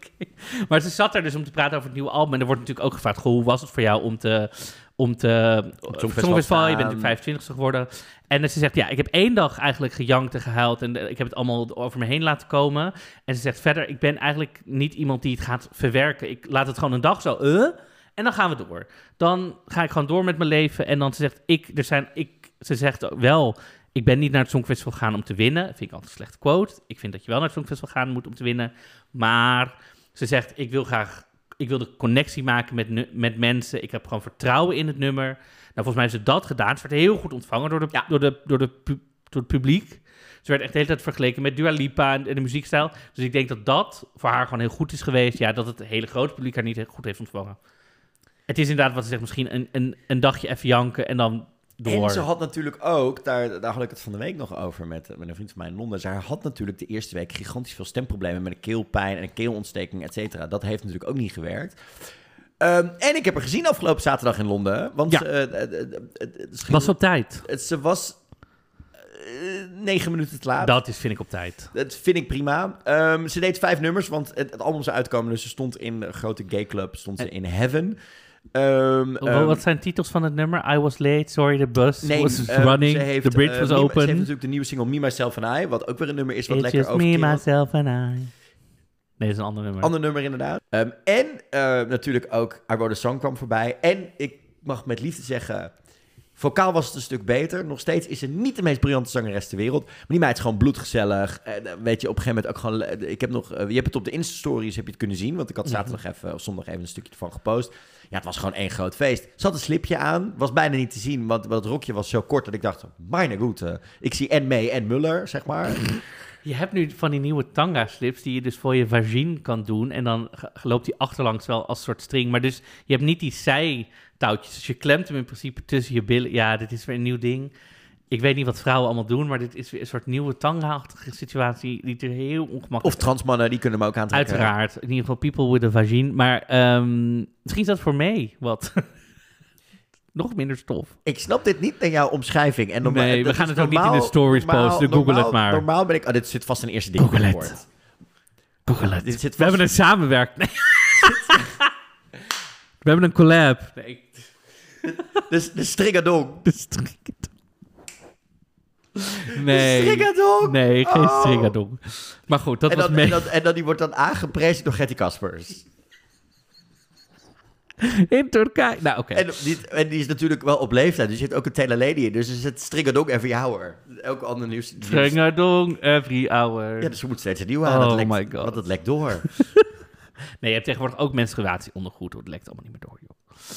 A: *laughs*
B: Maar ze zat er dus om te praten over het nieuwe album. En er wordt natuurlijk ook gevraagd, goh, hoe was het voor jou om te... Om te
A: Songfestival
B: je bent natuurlijk 25 geworden. En ze zegt, ja, ik heb één dag eigenlijk gejankt en gehuild. En ik heb het allemaal over me heen laten komen. En ze zegt verder, ik ben eigenlijk niet iemand die het gaat verwerken. Ik laat het gewoon een dag zo, eh, en dan gaan we door. Dan ga ik gewoon door met mijn leven. En dan ze zegt, ik, er zijn, ik, ze zegt wel, ik ben niet naar het Songfestival gegaan om te winnen. Vind ik altijd een slechte quote. Ik vind dat je wel naar het Songfestival gaan moet om te winnen. Maar ze zegt, ik wil graag, ik wil de connectie maken met, met mensen. Ik heb gewoon vertrouwen in het nummer. Nou, volgens mij heeft ze dat gedaan. Ze werd heel goed ontvangen door, de,
A: Ja.
B: door, de, door, de, door het publiek. Ze werd echt de hele tijd vergeleken met Dua Lipa en, de muziekstijl. Dus ik denk dat dat voor haar gewoon heel goed is geweest. Ja, dat het hele grote publiek haar niet goed heeft ontvangen. Het is inderdaad wat ze zegt, misschien een, een, een dagje even janken en dan door.
A: En ze had natuurlijk ook, daar, daar had ik het van de week nog over met, met een vriend van mij in Londen. Zij had natuurlijk de eerste week gigantisch veel stemproblemen met een keelpijn en een keelontsteking, et cetera. Dat heeft natuurlijk ook niet gewerkt. Ehm, en ik heb haar gezien afgelopen zaterdag in Londen. Want
B: Ja.
A: ze, eh, eh, eh,
B: Was op tijd.
A: het- ze was negen minuten te laat.
B: Dat is, vind ik, op tijd.
A: Dat vind ik prima. Ehm, ze deed vijf nummers, want het, het album zou uitkomen. Dus ze stond in de grote gay club, stond ze in Heaven. Ehm, ehm,
B: Wat zijn titels van het nummer? I was late, sorry, the bus
A: Nee,
B: was
A: eh,
B: running,
A: heeft,
B: the bridge
A: eh,
B: was
A: Me- Ze
B: open.
A: heeft natuurlijk de nieuwe single Me, Myself and I, wat ook weer een nummer is wat
B: It's
A: lekker over
B: me, myself and I. Nee, dat is een ander nummer.
A: Ander nummer inderdaad. Ehm, en natuurlijk ook I Wrote a Song kwam voorbij. En ik mag met liefde zeggen, vocaal was het een stuk beter. Nog steeds is ze niet de meest briljante zangeres ter wereld. Maar die meid is gewoon bloedgezellig. En eh, weet je, op een gegeven moment ook gewoon... eh, Ik heb nog, eh, je hebt het op de Insta-stories heb je het kunnen zien. Want ik had
B: Mhm.
A: zaterdag even, of zondag even een stukje ervan gepost. Ja, het was gewoon één groot feest. Ze had een slipje aan. Was bijna niet te zien, want, het rokje was zo kort dat ik dacht... Mijn goed, ik zie en May en Muller, zeg maar. *laughs*
B: Je hebt nu van die nieuwe tanga-slips die je dus voor je vagine kan doen. En dan loopt die achterlangs wel als soort string. Maar dus je hebt niet die zijtouwtjes. Dus je klemt hem in principe tussen je billen. Ja, dit is weer een nieuw ding. Ik weet niet wat vrouwen allemaal doen, maar dit is weer een soort nieuwe tanga-achtige situatie die er heel ongemakkelijk
A: Of transmannen, die kunnen hem ook aantrekken.
B: Uiteraard. In ieder geval people with a vagine. Maar ehm, misschien is dat voor mij wat. *laughs* Nog minder stof.
A: Ik snap dit niet in jouw omschrijving. En normaal,
B: Nee, we gaan het ook niet in de stories posten. Google
A: normaal,
B: het maar.
A: Normaal ben ik... Oh, dit zit vast een eerste ding.
B: Google het. Google het.
A: Dit zit
B: We hebben een samenwerking. *laughs* Nee. We hebben een collab. Nee.
A: De, de strigadong.
B: De strigadong. Nee.
A: Strigadong.
B: Nee, geen
A: Oh.
B: strigadong. Maar goed, dat
A: en,
B: was
A: dan,
B: mee.
A: en, dan, en dan die wordt dan aangeprezen door Getty Kaspers. *laughs*
B: In Turkije. Nou, oké.
A: En, die, en die is natuurlijk wel op leeftijd. Dus je hebt ook een telelady in. Dus is het strigadong every hour. Elke ander nieuws. nieuws-
B: Strigadong every hour.
A: Ja, dus je moet steeds een nieuwe aan.
B: Oh
A: dat lekt,
B: my God.
A: Want het lekt door. *laughs*
B: Nee, je hebt tegenwoordig ook menstruatieondergoed. Het lekt allemaal niet meer door, joh.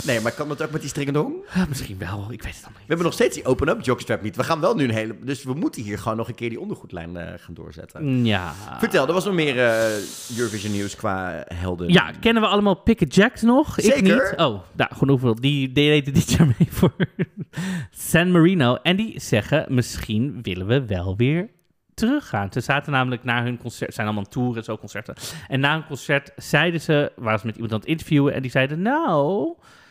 A: Nee, maar kan dat ook met die strigadong?
B: Ah, misschien wel. Ik weet het
A: We
B: niet.
A: hebben nog steeds die open-up jockstrap niet. We gaan wel nu een hele... Dus we moeten hier gewoon nog een keer die ondergoedlijn eh, gaan doorzetten.
B: Ja.
A: Vertel, er was nog meer eh, Eurovision nieuws qua helden.
B: Ja, kennen we allemaal Picket Jacks nog? Ik
A: Zeker.
B: niet. Oh, nou, genoeg. Die deden dit jaar mee voor San Marino. En die zeggen, misschien willen we wel weer teruggaan. Ze zaten namelijk na hun concert, zijn allemaal toeren, zo concerten. En na een concert zeiden ze, waren ze met iemand aan het interviewen en die zeiden, nou, we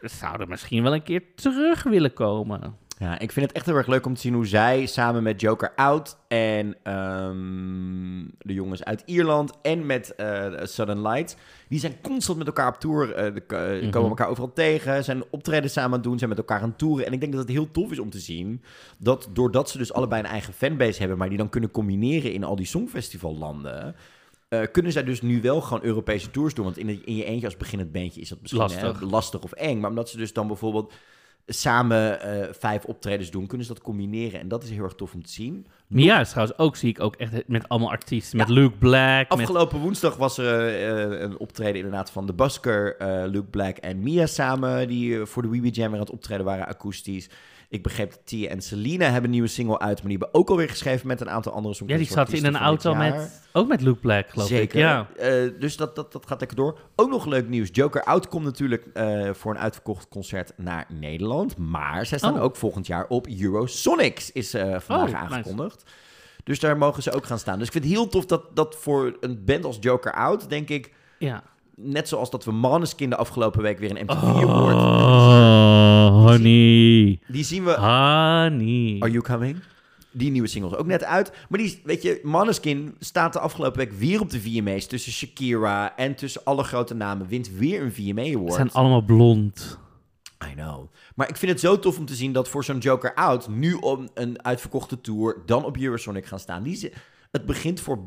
B: zouden misschien wel een keer terug willen komen.
A: Ja, ik vind het echt heel erg leuk om te zien hoe zij samen met Joker Out en ehm, de jongens uit Ierland en met eh Southern Lights, die zijn constant met elkaar op tour, de, eh,
B: Mhm.
A: komen elkaar overal tegen, zijn optreden samen aan het doen, zijn met elkaar aan het toeren. En ik denk dat het heel tof is om te zien dat doordat ze dus allebei een eigen fanbase hebben, maar die dan kunnen combineren in al die songfestivallanden, eh, kunnen zij dus nu wel gewoon Europese tours doen. Want in, in je eentje als beginnend bandje is dat misschien
B: Lastig.
A: hè, lastig of eng. Maar omdat ze dus dan bijvoorbeeld samen eh, vijf optredens doen, kunnen ze dat combineren. En dat is heel erg tof om te zien.
B: Mia is trouwens ook, zie ik ook echt met allemaal artiesten. Met Luke Black. met-
A: Afgelopen woensdag was er eh, een optreden inderdaad van de Busker, eh, Luke Black en Mia samen, die voor de Weeby Jam weer aan het optreden waren, akoestisch. Ik begreep dat Tia en Selena hebben een nieuwe single uit, maar die hebben ook alweer geschreven met een aantal andere
B: ja, die
A: songwriters
B: zat in een auto met... Ook met Luke Black, geloof
A: Zeker.
B: ik. Ja.
A: Eh, dus dat, dat, dat gaat lekker door. Ook nog leuk nieuws. Joker Out komt natuurlijk eh, voor een uitverkocht concert naar Nederland. Maar zij staan
B: Oh.
A: ook volgend jaar op Eurosonics, is eh, vandaag
B: Oh, nice.
A: aangekondigd. Dus daar mogen ze ook gaan staan. Dus ik vind het heel tof dat, dat voor een band als Joker Out, denk ik...
B: ja.
A: Net zoals dat we Måneskin de afgelopen week weer een MTV Award...
B: Honey.
A: Die zien we...
B: Honey.
A: Are You Coming? Die nieuwe single is ook net uit. Maar die, weet je, Måneskin staat de afgelopen week weer op de VMA's. Tussen Shakira en tussen alle grote namen. Wint weer een VMA Award.
B: Ze zijn allemaal blond.
A: I know. Maar ik vind het zo tof om te zien dat voor zo'n Joker Out... nu op een uitverkochte tour, dan op Eurosonic gaan staan. Die, ze- het begint voor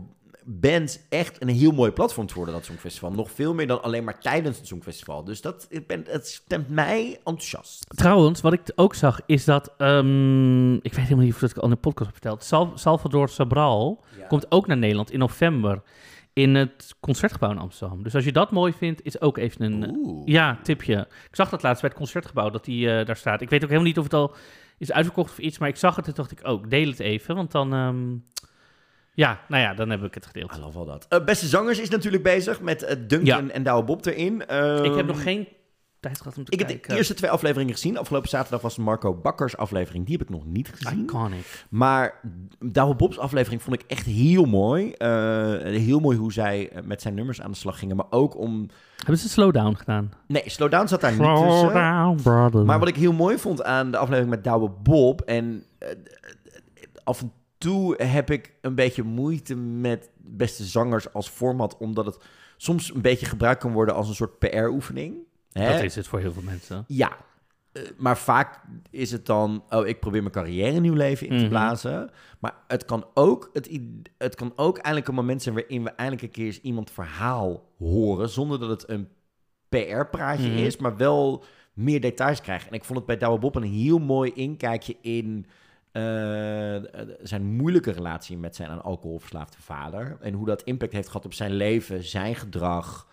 A: bands echt een heel mooi platform te worden, dat Songfestival. Nog veel meer dan alleen maar tijdens het Songfestival. Dus dat, ik ben, het stemt mij enthousiast.
B: Trouwens, wat ik ook zag, is dat... ehm, ik weet helemaal niet of dat ik al in de podcast heb verteld. Sal- Salvador Sobral komt ook naar Nederland in november. In het Concertgebouw in Amsterdam. Dus als je dat mooi vindt, is ook even een...
A: Oeh.
B: Ja, tipje. Ik zag dat laatst bij het Concertgebouw, dat hij eh, daar staat. Ik weet ook helemaal niet of het al is uitverkocht of iets, maar ik zag het en dacht ik ook, deel het even, want dan... ehm, ja, nou ja, dan heb ik het gedeeld.
A: I love dat. Eh, Beste Zangers is natuurlijk bezig met eh, Duncan
B: Ja.
A: en Douwe Bob erin. Ehm,
B: ik heb nog geen tijd gehad om te
A: Ik heb de
B: kijken.
A: eerste twee afleveringen gezien. Afgelopen zaterdag was Marco Bakkers aflevering. Die heb ik nog niet gezien.
B: Iconic.
A: Maar Douwe Bob's aflevering vond ik echt heel mooi. Eh, heel mooi hoe zij met zijn nummers aan de slag gingen. Maar ook om...
B: Hebben ze slowdown gedaan?
A: Nee, Slowdown zat daar niet tussen.
B: down, brother.
A: Maar wat ik heel mooi vond aan de aflevering met Douwe Bob... en af en toe heb ik een beetje moeite met beste zangers als format... omdat het soms een beetje gebruikt kan worden als een soort PR-oefening.
B: Dat is het voor heel veel mensen.
A: Ja, eh, maar vaak is het dan, oh, ik probeer mijn carrière een nieuw leven in te
B: Mhm.
A: blazen. Maar het kan ook, het, het kan ook eindelijk een moment zijn waarin we eindelijk een keer eens iemand verhaal horen, zonder dat het een PR-praatje
B: Mhm.
A: is, maar wel meer details krijgen. En ik vond het bij Douwe Bob een heel mooi inkijkje in zijn moeilijke relatie met zijn aan alcohol verslaafde vader. En hoe dat impact heeft gehad op zijn leven, zijn gedrag.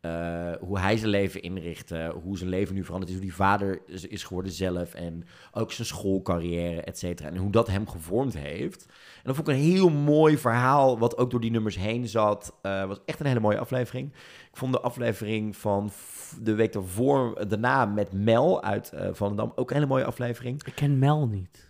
A: eh, hoe hij zijn leven inrichtte, hoe zijn leven nu veranderd is, hoe die vader is, is geworden zelf en ook zijn schoolcarrière, et. En hoe dat hem gevormd heeft. En dat vond ik een heel mooi verhaal, wat ook door die nummers heen zat. Eh was echt een hele mooie aflevering. Ik vond de aflevering van de week daarvoor, daarna met Mel uit eh Volendam ook een hele mooie aflevering.
B: Ik ken Mel niet.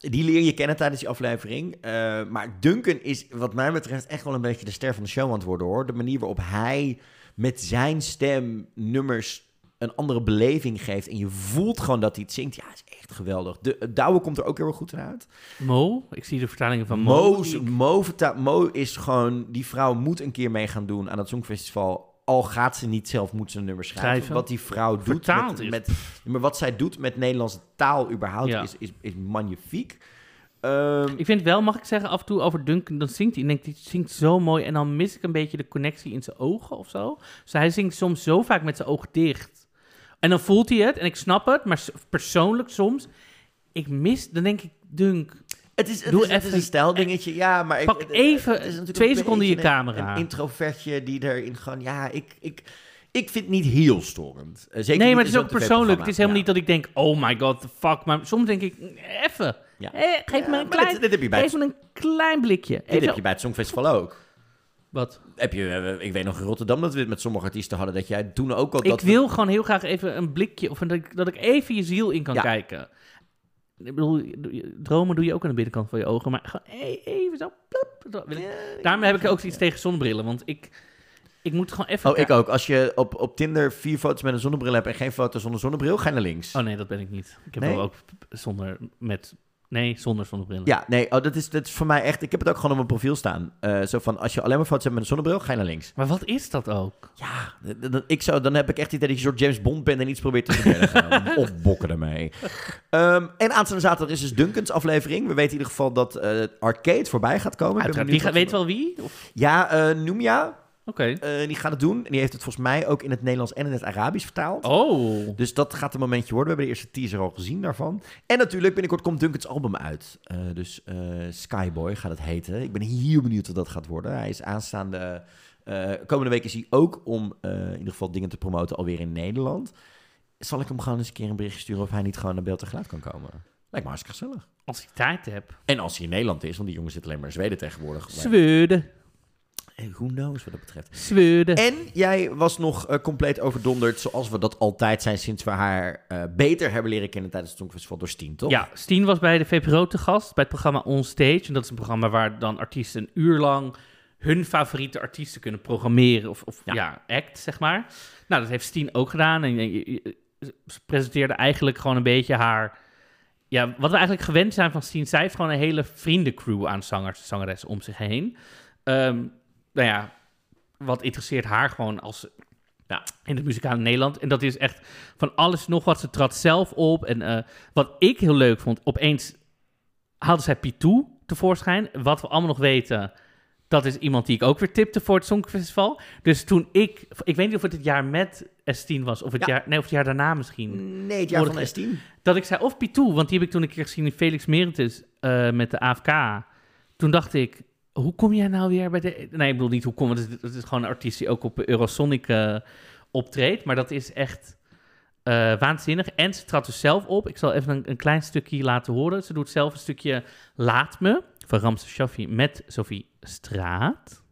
A: Die leer je kennen tijdens die aflevering. Eh, maar Duncan is, wat mij betreft, echt wel een beetje de ster van de show aan het worden hoor. De manier waarop hij met zijn stem nummers een andere beleving geeft. En je voelt gewoon dat hij het zingt. Ja, is echt geweldig. De Douwe komt er ook heel erg goed uit.
B: Mo? Ik zie de vertalingen van Mo.
A: Mo, Mo, Mo is gewoon, die vrouw moet een keer mee gaan doen aan het Songfestival. Al gaat ze niet zelf, moet ze een nummer schrijven.
B: Schrijven.
A: Wat die vrouw doet.
B: Vertaald
A: met,
B: is.
A: met, maar wat zij doet met Nederlandse taal überhaupt
B: Ja.
A: is, is, is magnifiek. Ehm,
B: Ik vind wel, mag ik zeggen, af en toe over Duncan, dan zingt hij. En denk, die zingt zo mooi. En dan mis ik een beetje de connectie in zijn ogen of zo. Dus hij zingt soms zo vaak met zijn ogen dicht. En dan voelt hij het en ik snap het, maar persoonlijk soms, ik mis, dan denk ik, Dunk,
A: Het is, het
B: Doe
A: is, het is
B: even-
A: een stijldingetje, ja, maar... ik-
B: Pak
A: het- het-
B: even
A: het is
B: twee
A: een
B: seconden je
A: een-
B: camera.
A: Een introvertje die erin gewoon... Ja, ik, ik, ik vind het niet heel storend. Eh, Zeker
B: nee, maar het is ook persoonlijk. Het is helemaal
A: Ja.
B: niet dat ik denk, oh my god, the fuck. Maar soms denk ik, mm, even.
A: Ja.
B: Eh, geef
A: Ja,
B: me een klein,
A: dit, dit heb je bij
B: geef
A: het,
B: me een klein blikje.
A: dit
B: Even
A: heb je bij het Songfestival ook.
B: Wat?
A: Heb je, eh, ik weet nog in Rotterdam dat we het met sommige artiesten hadden, dat jij toen ook al...
B: Ik
A: dat we-
B: wil gewoon heel graag even een blikje, of dat ik, dat ik even je ziel in kan kijken. Ik bedoel, dromen doe je ook aan de binnenkant van je ogen, maar gewoon even zo. plop, Daarom heb ik ook iets tegen zonnebrillen, want ik, ik moet gewoon even...
A: Oh, ik ook. Als je op, op Tinder vier foto's met een zonnebril hebt en geen foto zonder zonnebril, ga je naar links.
B: Oh nee, dat ben ik niet. Ik heb
A: Nee?
B: wel ook zonder, met, nee, zonder zonnebrillen.
A: Ja, nee, oh, dat, is, dat is voor mij echt... Ik heb het ook gewoon op mijn profiel staan. Eh, zo van, als je alleen maar foto's hebt met een zonnebril, ga je naar links.
B: Maar wat is dat ook?
A: Ja, d- d- ik zou, dan heb ik echt het idee dat je een soort James Bond bent en iets probeert te verbergen. *laughs* of bokken ermee. Ehm, en aanstaande zaterdag is dus Duncan's aflevering. We weten in ieder geval dat eh, Arcade voorbij gaat komen.
B: Uiteraard. Wie gaat, weet wel wie? Of,
A: Ja, eh Numia.
B: Oké.
A: Eh, die gaat het doen. En die heeft het volgens mij ook in het Nederlands en in het Arabisch vertaald.
B: Oh.
A: Dus dat gaat een momentje worden. We hebben de eerste teaser al gezien daarvan. En natuurlijk, binnenkort komt Duncan's album uit. Eh, dus eh, Skyboy gaat het heten. Ik ben heel benieuwd wat dat gaat worden. Hij is aanstaande... komende week is hij ook om in ieder geval dingen te promoten alweer in Nederland. Zal ik hem gewoon eens een keer een bericht sturen of hij niet gewoon naar beeld en geluid kan komen? Lijkt me hartstikke gezellig.
B: Als ik tijd heb.
A: En als hij in Nederland is, want die jongen zit alleen maar in Zweden tegenwoordig.
B: Zweden.
A: Who knows wat dat betreft.
B: Zweden.
A: En jij was nog eh, compleet overdonderd, zoals we dat altijd zijn sinds we haar eh, beter hebben leren kennen tijdens het Songfestival door Steen, toch?
B: Ja, Steen was bij de VPRO te gast bij het programma On Stage. En dat is een programma waar dan artiesten een uur lang hun favoriete artiesten kunnen programmeren. Of, of
A: Ja.
B: ja. act, zeg maar. Nou, dat heeft Steen ook gedaan. En eh, eh, ze presenteerde eigenlijk gewoon een beetje haar... Ja, wat we eigenlijk gewend zijn van Steen. Zij heeft gewoon een hele vriendencrew aan zangers en zangeressen om zich heen. Ehm, nou ja, wat interesseert haar gewoon als
A: Ja.
B: in het muzikale Nederland. En dat is echt van alles nog wat. Ze trad zelf op. En eh, wat ik heel leuk vond, opeens haalde zij Pitou tevoorschijn. Wat we allemaal nog weten, dat is iemand die ik ook weer tipte voor het Songfestival. Dus toen ik, ik weet niet of het het jaar met S10 was, of het,
A: Ja.
B: jaar, nee, of het jaar daarna misschien.
A: Nee, het jaar van
B: Vorige-
A: S10.
B: Dat ik zei, of Pitou, want die heb ik toen een keer gezien in Felix Meritus eh, met de AFK. Toen dacht ik, hoe kom jij nou weer bij de... Nee, ik bedoel niet hoe kom, want het het is gewoon een artiest die ook op Eurosonic eh, optreedt. Maar dat is echt eh, waanzinnig. En ze trad dus zelf op. Ik zal even een, een klein stukje laten horen. Ze doet zelf een stukje Laat Me van Ramse Shaffi met Sophie Straat.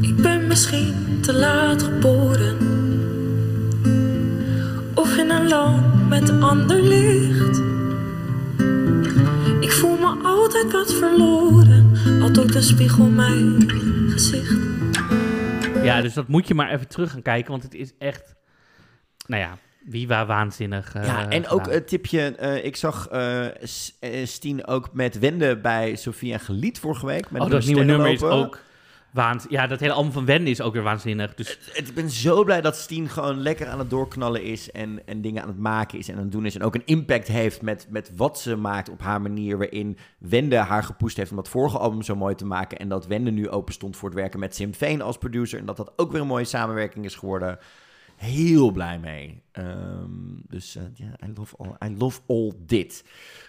C: Ik ben misschien te laat geboren. Of in een land met ander licht. Ik voel me altijd wat verloren. Al doet een spiegel mijn gezicht.
B: Ja, dus dat moet je maar even terug gaan kijken, want het is echt... Nou ja, wie waar waanzinnig eh,
A: ja, en ook
B: gedaan.
A: het tipje, eh, ik zag eh S- Steen ook met Wende bij Sofia Gelied vorige week. Met
B: Oh,
A: de
B: dat nieuwe nummer is ook Ja, dat hele album van Wende is ook weer waanzinnig. Dus
A: Ik ben zo blij dat Steen gewoon lekker aan het doorknallen is en, en dingen aan het maken is en aan het doen is. En ook een impact heeft met, met wat ze maakt op haar manier, waarin Wende haar gepusht heeft om dat vorige album zo mooi te maken. En dat Wende nu open stond voor het werken met Sim Veen als producer. En dat dat ook weer een mooie samenwerking is geworden. Heel blij mee. Ehm, dus eh, ja, I, love all, I love all dit.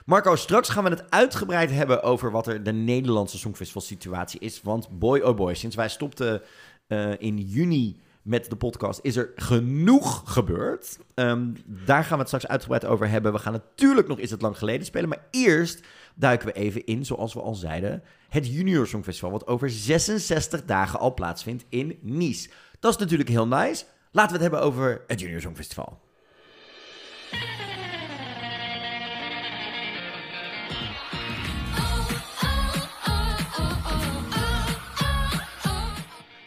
A: Marco, straks gaan we het uitgebreid hebben over wat er de Nederlandse Songfestival situatie is. Want boy oh boy, sinds wij stopten eh, in juni met de podcast is er genoeg gebeurd. Ehm, daar gaan we het straks uitgebreid over hebben. We gaan natuurlijk nog Is het lang geleden spelen. Maar eerst duiken we even in, zoals we al zeiden, het Junior Songfestival. Wat over 66 dagen al plaatsvindt in Nice. Dat is natuurlijk heel nice. Laten we het hebben over het Junior Songfestival.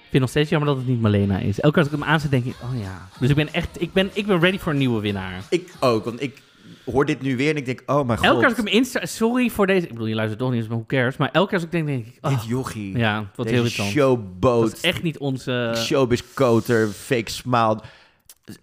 B: ik vind nog steeds jammer dat het niet Malena is. Elke keer als ik hem aanzet, denk ik, oh ja. Dus ik ben echt, ik ben, ik ben ready voor een nieuwe winnaar.
A: Ik ook, want ik hoor dit nu weer en ik denk, oh mijn god.
B: Elke keer als ik hem insta, sorry voor deze, ik bedoel, je luistert toch niet eens, maar who cares. Maar elke keer als ik denk, denk ik, oh,
A: Dit jochie.
B: ja, wat heel irritant.
A: showboot.
B: Dat is echt niet onze...
A: Showbiz coater, fake smile.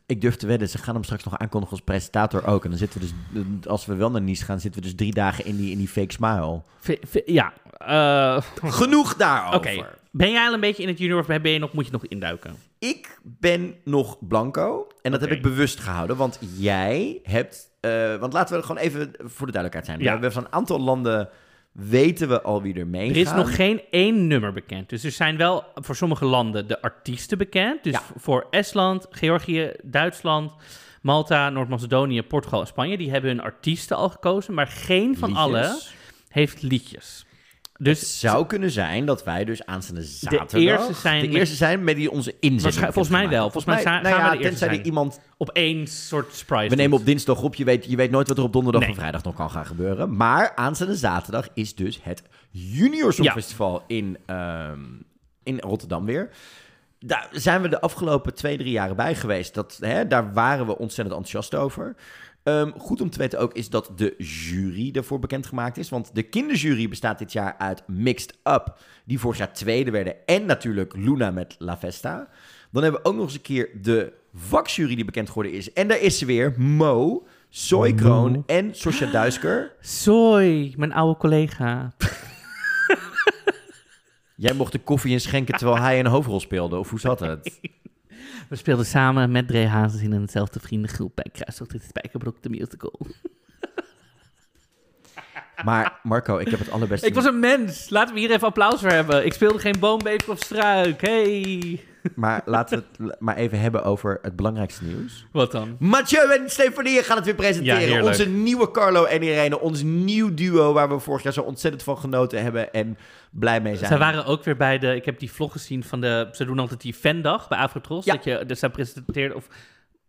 A: Ik durf te wedden, ze gaan hem straks nog aankondigen als presentator ook. En dan zitten we dus, als we wel naar Nice gaan, zitten we dus drie dagen in die, in die fake smile.
B: V- ja, eh, *laughs*
A: Genoeg daarover.
B: oké. Ben jij al een beetje in het junior of ben je nog, moet je nog induiken?
A: Ik ben nog blanco. En dat heb ik bewust gehouden. Want jij hebt... eh, want laten we gewoon even voor de duidelijkheid zijn.
B: Ja.
A: We hebben van een aantal landen weten we al wie er mee
B: Er is
A: gaan.
B: nog geen één nummer bekend. Dus er zijn wel voor sommige landen de artiesten bekend. Dus
A: Ja.
B: voor Estland, Georgië, Duitsland, Malta, Noord-Macedonië, Portugal en Spanje. Die hebben hun artiesten al gekozen. Maar geen van
A: Liedjes.
B: allen heeft liedjes.
A: Het
B: Dus
A: zou kunnen zijn dat wij dus aanstaande zaterdag...
B: eerste zijn
A: de eerste zijn met die onze.
B: Waarschijn- volgens mij wel. Volgens mij zijn-
A: nou
B: gaan
A: ja,
B: we de eerste
A: tenzij er
B: zijn.
A: iemand...
B: op één soort surprise.
A: We nemen op dinsdag op. Je weet, je weet nooit wat er op donderdag
B: Nee.
A: en vrijdag nog kan gaan gebeuren. Maar aanstaande zaterdag is dus het Junior Songfestival in, ehm, in Rotterdam weer. Daar zijn we de afgelopen twee, drie jaren bij geweest. Dat, hè, daar waren we ontzettend enthousiast over. Ehm, goed om te weten ook is dat de jury ervoor bekendgemaakt is. Want de kinderjury bestaat dit jaar uit Mixed Up, die vorig jaar tweede werden. En natuurlijk Luna met La Festa. Dan hebben we ook nog eens een keer de vakjury die bekend geworden is. En daar is ze weer, Mo, Soy Kroon en Sosja Duisker.
B: Soy, mijn oude collega. *laughs*
A: Jij mocht de koffie inschenken terwijl hij een hoofdrol speelde, of hoe zat het? *laughs*
B: We speelden samen met Dre Hazes in eenzelfde vriendengroep bij Kruistocht in Spijkerbroek, de musical. *laughs*
A: Maar Marco, ik heb het allerbeste...
B: Ik was een mens. Laten we hier even applaus voor hebben. Ik speelde geen boom, bever of struik. Hey.
A: Maar laten we het maar even hebben over het belangrijkste nieuws.
B: Wat dan?
A: Mathieu en Stefanie gaan het weer presenteren. Onze nieuwe Carlo en Irene. Ons nieuw duo waar we vorig jaar zo ontzettend van genoten hebben en blij mee zijn.
B: Zij waren ook weer bij de... Ik heb die vlog gezien van de... Ze doen altijd die fandag bij Afrotros.
A: Ja.
B: Dat je dus zij presenteerde... Of,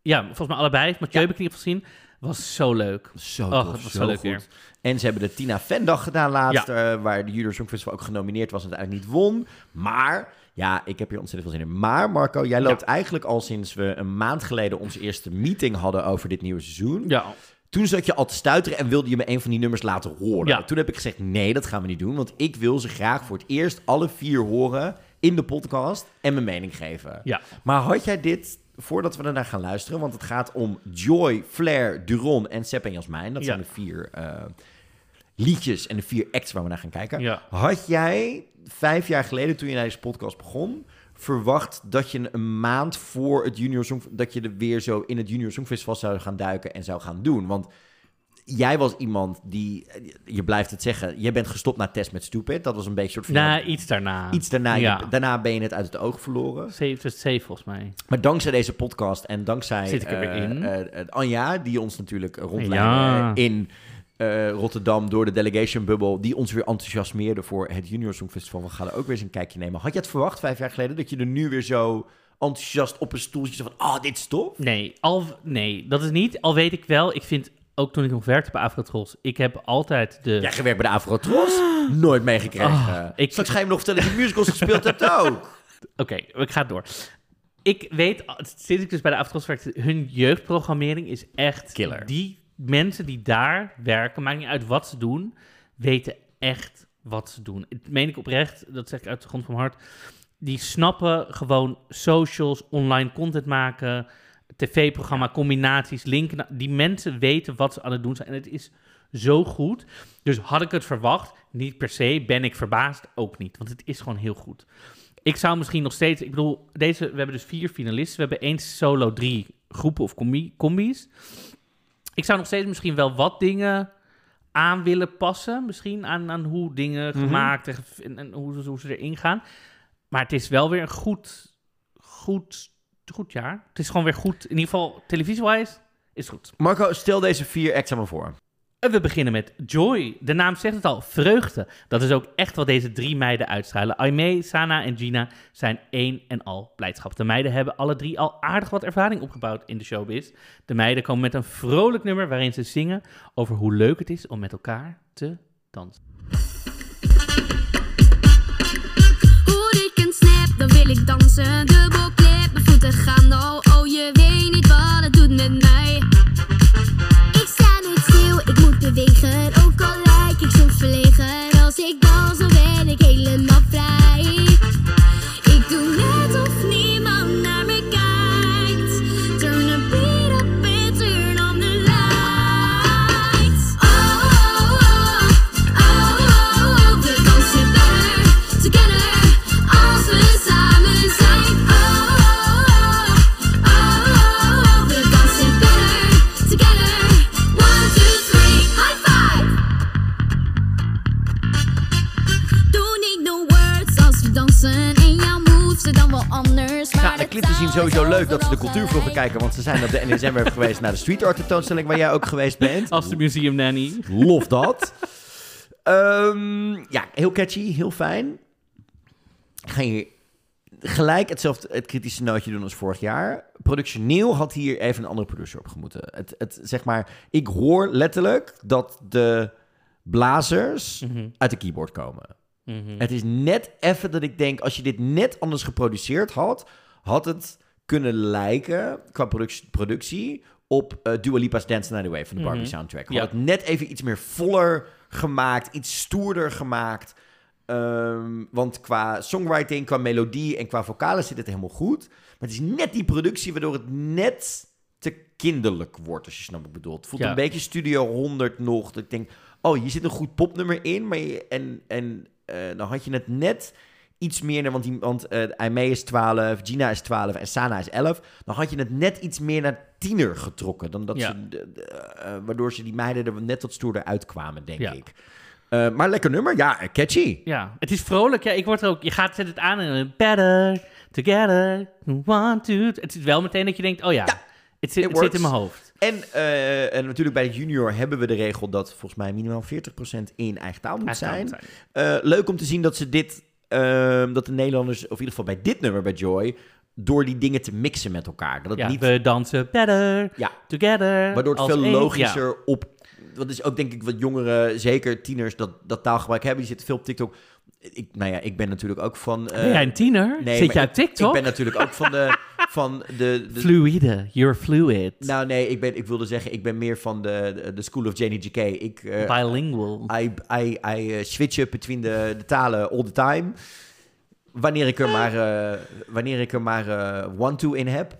B: ja, volgens mij allebei. Mathieu
A: Ja.
B: heb ik geval gezien. Was zo leuk.
A: Zo
B: Oh,
A: tof,
B: was
A: zo
B: zo leuk
A: goed.
B: weer.
A: En ze hebben de Tina Vendag gedaan laatst, eh, waar de Junior Songfestival ook genomineerd was en uiteindelijk niet won. Maar, ja, ik heb hier ontzettend veel zin in. Maar Marco, jij loopt eigenlijk al sinds we een maand geleden onze eerste meeting hadden over dit nieuwe seizoen.
B: Ja.
A: Toen zat je al te stuiteren en wilde je me een van die nummers laten horen.
B: Ja.
A: Toen heb ik gezegd, nee, dat gaan we niet doen. Want ik wil ze graag voor het eerst alle vier horen in de podcast en mijn mening geven.
B: Ja.
A: Maar had jij dit, voordat we ernaar gaan luisteren... want het gaat om Joy, Flair, Duron en Sepp en Jasmijn. Dat
B: Ja.
A: zijn de vier eh, liedjes en de vier acts waar we naar gaan kijken.
B: Ja.
A: Had jij vijf jaar geleden, toen je naar deze podcast begon... verwacht dat je een maand voor het Junior Song... dat je er weer zo in het Junior Songfestival zou gaan duiken en zou gaan doen? Want jij was iemand die... Je blijft het zeggen, je bent gestopt na test met Stupid. Dat was een beetje soort van...
B: Na iets daarna.
A: Iets daarna, je-
B: Ja.
A: daarna ben je het uit het oog verloren.
B: Zeven, zeven volgens mij.
A: Maar dankzij deze podcast en dankzij
B: Zit ik er weer
A: eh,
B: in.
A: eh, eh, Anja, die ons natuurlijk rondleidde
B: Ja.
A: in eh, Rotterdam door de delegation bubble, die ons weer enthousiasmeerde voor het Junior Songfestival. We gaan er ook weer eens een kijkje nemen. Had je het verwacht vijf jaar geleden dat je er nu weer zo enthousiast op een stoeltje zit van, ah, dit is tof?
B: Nee, al, nee, dat is niet. Al weet ik wel, ik vind, ook toen ik nog werkte bij Afrotros, ik heb altijd de...
A: Jij gewerkt bij de Afrotros? *gasps* Nooit meegekregen.
B: Oh, ik-
A: Straks ga je me nog vertellen dat je musicals gespeeld hebt *laughs* ook.
B: Oké, ik ga door. Ik weet, sinds ik dus bij de Afrotros werkte, hun jeugdprogrammering is echt...
A: Killer.
B: Die mensen die daar werken, maakt niet uit wat ze doen, weten echt wat ze doen. Dat meen ik oprecht, dat zeg ik uit de grond van mijn hart. Die snappen gewoon socials, online content maken, tv-programma, combinaties, linken. naar- Die mensen weten wat ze aan het doen zijn. En het is zo goed. Dus had ik het verwacht? Niet per se. Ben ik verbaasd? Ook niet. Want het is gewoon heel goed. Ik zou misschien nog steeds... Ik bedoel, deze, we hebben dus vier finalisten. We hebben één solo, drie groepen of combi, combi's. Ik zou nog steeds misschien wel wat dingen aan willen passen. Misschien aan, aan hoe dingen
A: Mhm.
B: gemaakt en, ge- en, en hoe, ze- hoe ze erin gaan. Maar het is wel weer een goed, goed, goed jaar. Het is gewoon weer goed. In ieder geval, televisie-wise is het goed.
A: Marco, stel deze vier acts aan me voor.
B: We beginnen met Joy. De naam zegt het al, vreugde. Dat is ook echt wat deze drie meiden uitstralen. Aimee, Sana en Gina zijn één en al blijdschap. De meiden hebben alle drie al aardig wat ervaring opgebouwd in de showbiz. De meiden komen met een vrolijk nummer waarin ze zingen over hoe leuk het is om met elkaar te dansen.
D: Hoor ik een snap, dan wil ik dansen. Dubbel clip, mijn voeten gaan. Oh, je weet niet wat het doet met mij. Bewegen. Ook al lijk ik soms verlegen. Als ik dans, dan ben ik helemaal vrij.
A: Te zien sowieso leuk dat ze de cultuurvloggen kijken. Want ze zijn op de NSM weer geweest naar de street art tentoonstelling waar jij ook geweest bent.
B: Als de museum nanny.
A: Lof dat. Ehm, ja, heel catchy, heel fijn. Ik ga hier gelijk hetzelfde het kritische nootje doen als vorig jaar. Productioneel had hier even een andere producer op gemoeten. Het, het, zeg maar, ik hoor letterlijk dat de blazers
B: Mhm,
A: uit de keyboard komen.
B: mhm.
A: Het is net even dat ik denk, als je dit net anders geproduceerd had, had het kunnen lijken qua productie, productie op eh Dua Lipa's Dance Night Away van de Barbie
B: Mhm.
A: soundtrack. Had
B: Ja.
A: het net even iets meer voller gemaakt, iets stoerder gemaakt. Ehm, want qua songwriting, qua melodie en qua vocalen zit het helemaal goed. Maar het is net die productie waardoor het net te kinderlijk wordt, als je snapt wat ik bedoel. Het voelt
B: Ja.
A: een beetje Studio 100 nog. Dat ik denk, oh, hier zit een goed popnummer in. Maar je- en en eh, dan had je het net iets meer naar, want, die, want Aimee is 12, Gina is 12 en Sana is 11. Dan had je het net iets meer naar tiener getrokken. Dan dat
B: Ja.
A: ze, de- de, eh, waardoor ze die meiden er net wat stoerder uitkwamen, denk
B: Ja.
A: ik. Eh, maar lekker nummer, ja, catchy.
B: Ja, het is vrolijk. Ja, ik word er ook... Je gaat zet het aan en... Better, together, one, two... Het is wel meteen dat je denkt... Oh ja, het, zit,
A: it
B: het zit in mijn hoofd.
A: En, en natuurlijk bij de junior hebben we de regel dat volgens mij minimaal 40% in eigen taal moet zijn. leuk om te zien dat ze dit, ehm, dat de Nederlanders, of in ieder geval bij dit nummer bij Joy, door die dingen te mixen met elkaar. Dat
B: Ja,
A: niet,
B: we dansen better,
A: ja,
B: together.
A: waardoor het veel
B: één.
A: logischer
B: Ja.
A: op. Dat is ook denk ik wat jongeren, zeker tieners, dat, dat taalgebruik hebben. Die zitten veel op TikTok. Ik, nou ja, ik ben natuurlijk ook van. eh,
B: Ben jij een tiener?
A: nee,
B: Zit jij op
A: ik-
B: TikTok?
A: Ik ben natuurlijk ook van de. Van de, de
B: Fluide, you're fluid.
A: nou nee, ik, ben, ik wilde zeggen, ik ben meer van de, de, de School of Janie GK. Ik, eh,
B: Bilingual.
A: I, I, I eh, switch up between de, de talen all the time. Wanneer ik er maar, eh, wanneer ik er maar eh, one-two in heb.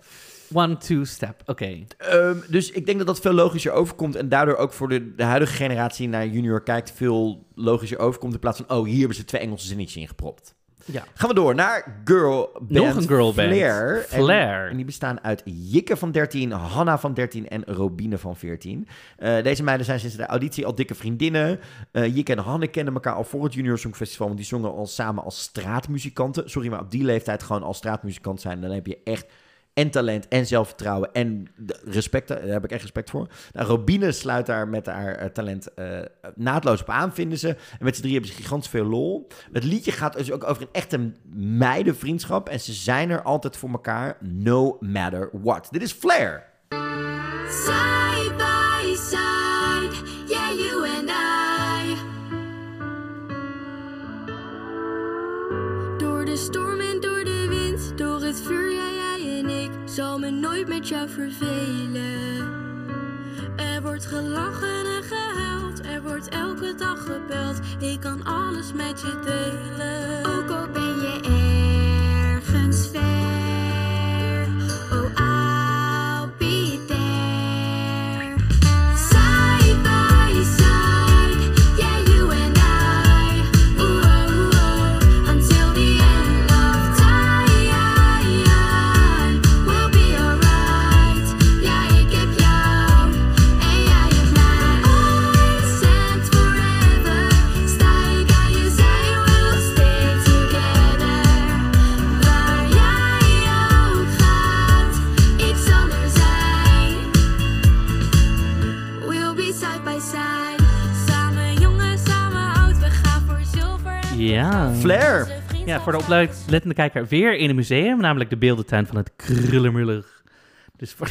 B: One, two, step. Oké.
A: Ehm, dus ik denk dat dat veel logischer overkomt. En daardoor ook voor de, de huidige generatie die naar junior kijkt... veel logischer overkomt in plaats van... oh, hier hebben ze twee Engelse zinnetjes ingepropt.
B: Ja.
A: Gaan we door naar girl band
B: Nog een girl band.
A: Flair. En-
B: Flair.
A: En, die bestaan uit Jikke van 13, Hanna van 13 en Robine van 14. Eh, deze meiden zijn sinds de auditie al dikke vriendinnen. Eh Jikke en Hanne kennen elkaar al voor het Junior Songfestival, want die zongen al samen als straatmuzikanten. Sorry, maar op die leeftijd gewoon als straatmuzikant zijn, dan heb je echt en talent en zelfvertrouwen en respect. Daar heb ik echt respect voor. Nou, Robine sluit daar met haar eh, talent eh, naadloos op aan, vinden ze. En met z'n drie hebben ze gigantisch veel lol. Het liedje gaat dus ook over een echte meidenvriendschap. En ze zijn er altijd voor elkaar, no matter what. Dit is Flair.
D: By zal me nooit met jou vervelen. Er wordt gelachen en gehuild, er wordt elke dag gebeld. Ik kan alles met je delen. Ook al ben je ergens Ja.
A: Flair.
B: Ja, voor de oplettende kijker weer in een museum, namelijk de beeldentuin van het Krullermuller. Dus voor...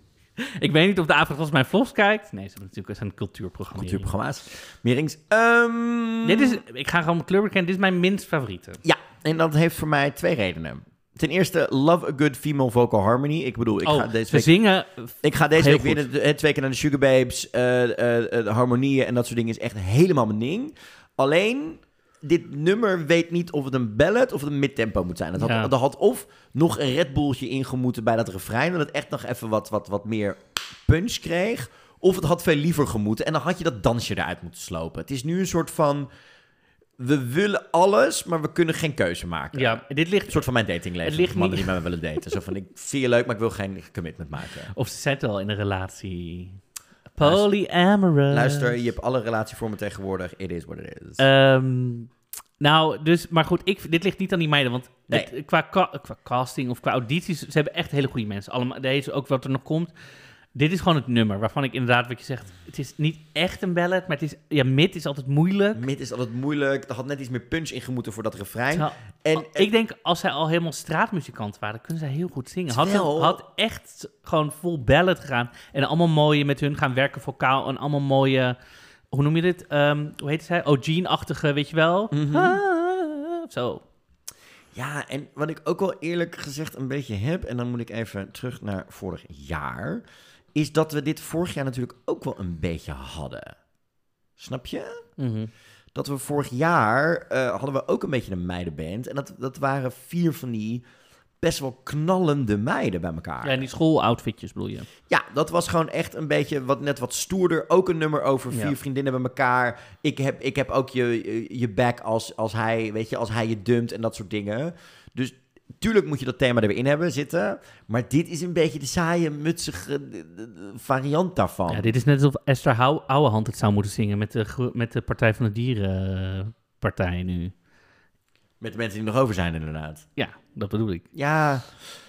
B: *laughs* ik weet niet of de avond volgens mijn vlogs kijkt. Nee, ze hebben natuurlijk een cultuurprogramma.
A: Cultuurprogramma's. Meerings. Ehm,
B: Dit is, ik ga gewoon mijn kleur bekennen. Dit is mijn minst favoriete.
A: Ja, en dat heeft voor mij twee redenen. Ten eerste, love a good female vocal harmony. Ik bedoel, ik
B: oh,
A: ga deze
B: ze
A: week...
B: zingen.
A: Ik ga deze week weer de- twee keer naar de Sugar Babes. eh, eh, eh, de harmonieën en dat soort dingen is echt helemaal mijn ding. Alleen, dit nummer weet niet of het een ballad of het een midtempo moet zijn. Het had,
B: Ja.
A: er had of nog een Red Bulltje ingemoeten bij dat refrein... dat het echt nog even wat, wat, wat meer punch kreeg. Of het had veel liever gemoeten. En dan had je dat dansje eruit moeten slopen. Het is nu een soort van... We willen alles, maar we kunnen geen keuze maken.
B: Ja, dit ligt.
A: Een soort van mijn datingleven.
B: Het ligt
A: mannen
B: niet-
A: die met me willen daten. Zo van, ik vind je leuk, maar ik wil geen commitment maken.
B: Of ze zitten al in een relatie. Polyamorous.
A: Luister, je hebt alle relatievormen tegenwoordig. It is what it is.
B: Ehm, nou, dus, maar goed, ik, dit ligt niet aan die meiden, want
A: Nee.
B: het- qua, qua casting of qua audities, ze hebben echt hele goede mensen. Allemaal, deze ook wat er nog komt. Dit is gewoon het nummer waarvan ik inderdaad, wat je zegt, het is niet echt een ballad, maar het is, ja, mid is altijd moeilijk.
A: Mid is altijd moeilijk. Er had net iets meer punch ingemoeten voor dat refrein.
B: Terwijl-
A: En,
B: ik denk, als zij al helemaal straatmuzikant waren, kunnen zij heel goed zingen. Had,
A: Terwijl-
B: had echt gewoon vol ballad gegaan en allemaal mooie met hun gaan werken vocaal en allemaal mooie, hoe noem je dit? Ehm, hoe heet zij? O'Gene-achtige, weet je wel?
A: Mhm.
B: Ah, zo.
A: Ja, en wat ik ook wel eerlijk gezegd een beetje heb... en dan moet ik even terug naar vorig jaar... is dat we dit vorig jaar natuurlijk ook wel een beetje hadden. Snap je?
B: Mhm.
A: dat we vorig jaar eh, hadden we ook een beetje een meidenband. En dat, dat waren vier van die best wel knallende meiden bij elkaar.
B: Ja, en die schooloutfitjes bedoel je.
A: Ja, dat was gewoon echt een beetje wat, net wat stoerder. Ook een nummer over vier
B: Ja.
A: vriendinnen bij elkaar. Ik heb, ik heb ook je, je- je back als, als, hij, weet je, als hij je dumpt en dat soort dingen. Dus tuurlijk moet je dat thema er weer in hebben zitten. Maar dit is een beetje de saaie, mutsige de- de variant daarvan.
B: Ja, dit is net alsof Esther Hou Ouwehand het zou moeten zingen met de, met de Partij van de Dieren eh, partij nu.
A: Met de mensen die nog over zijn, inderdaad.
B: Ja, dat bedoel ik.
A: Ja,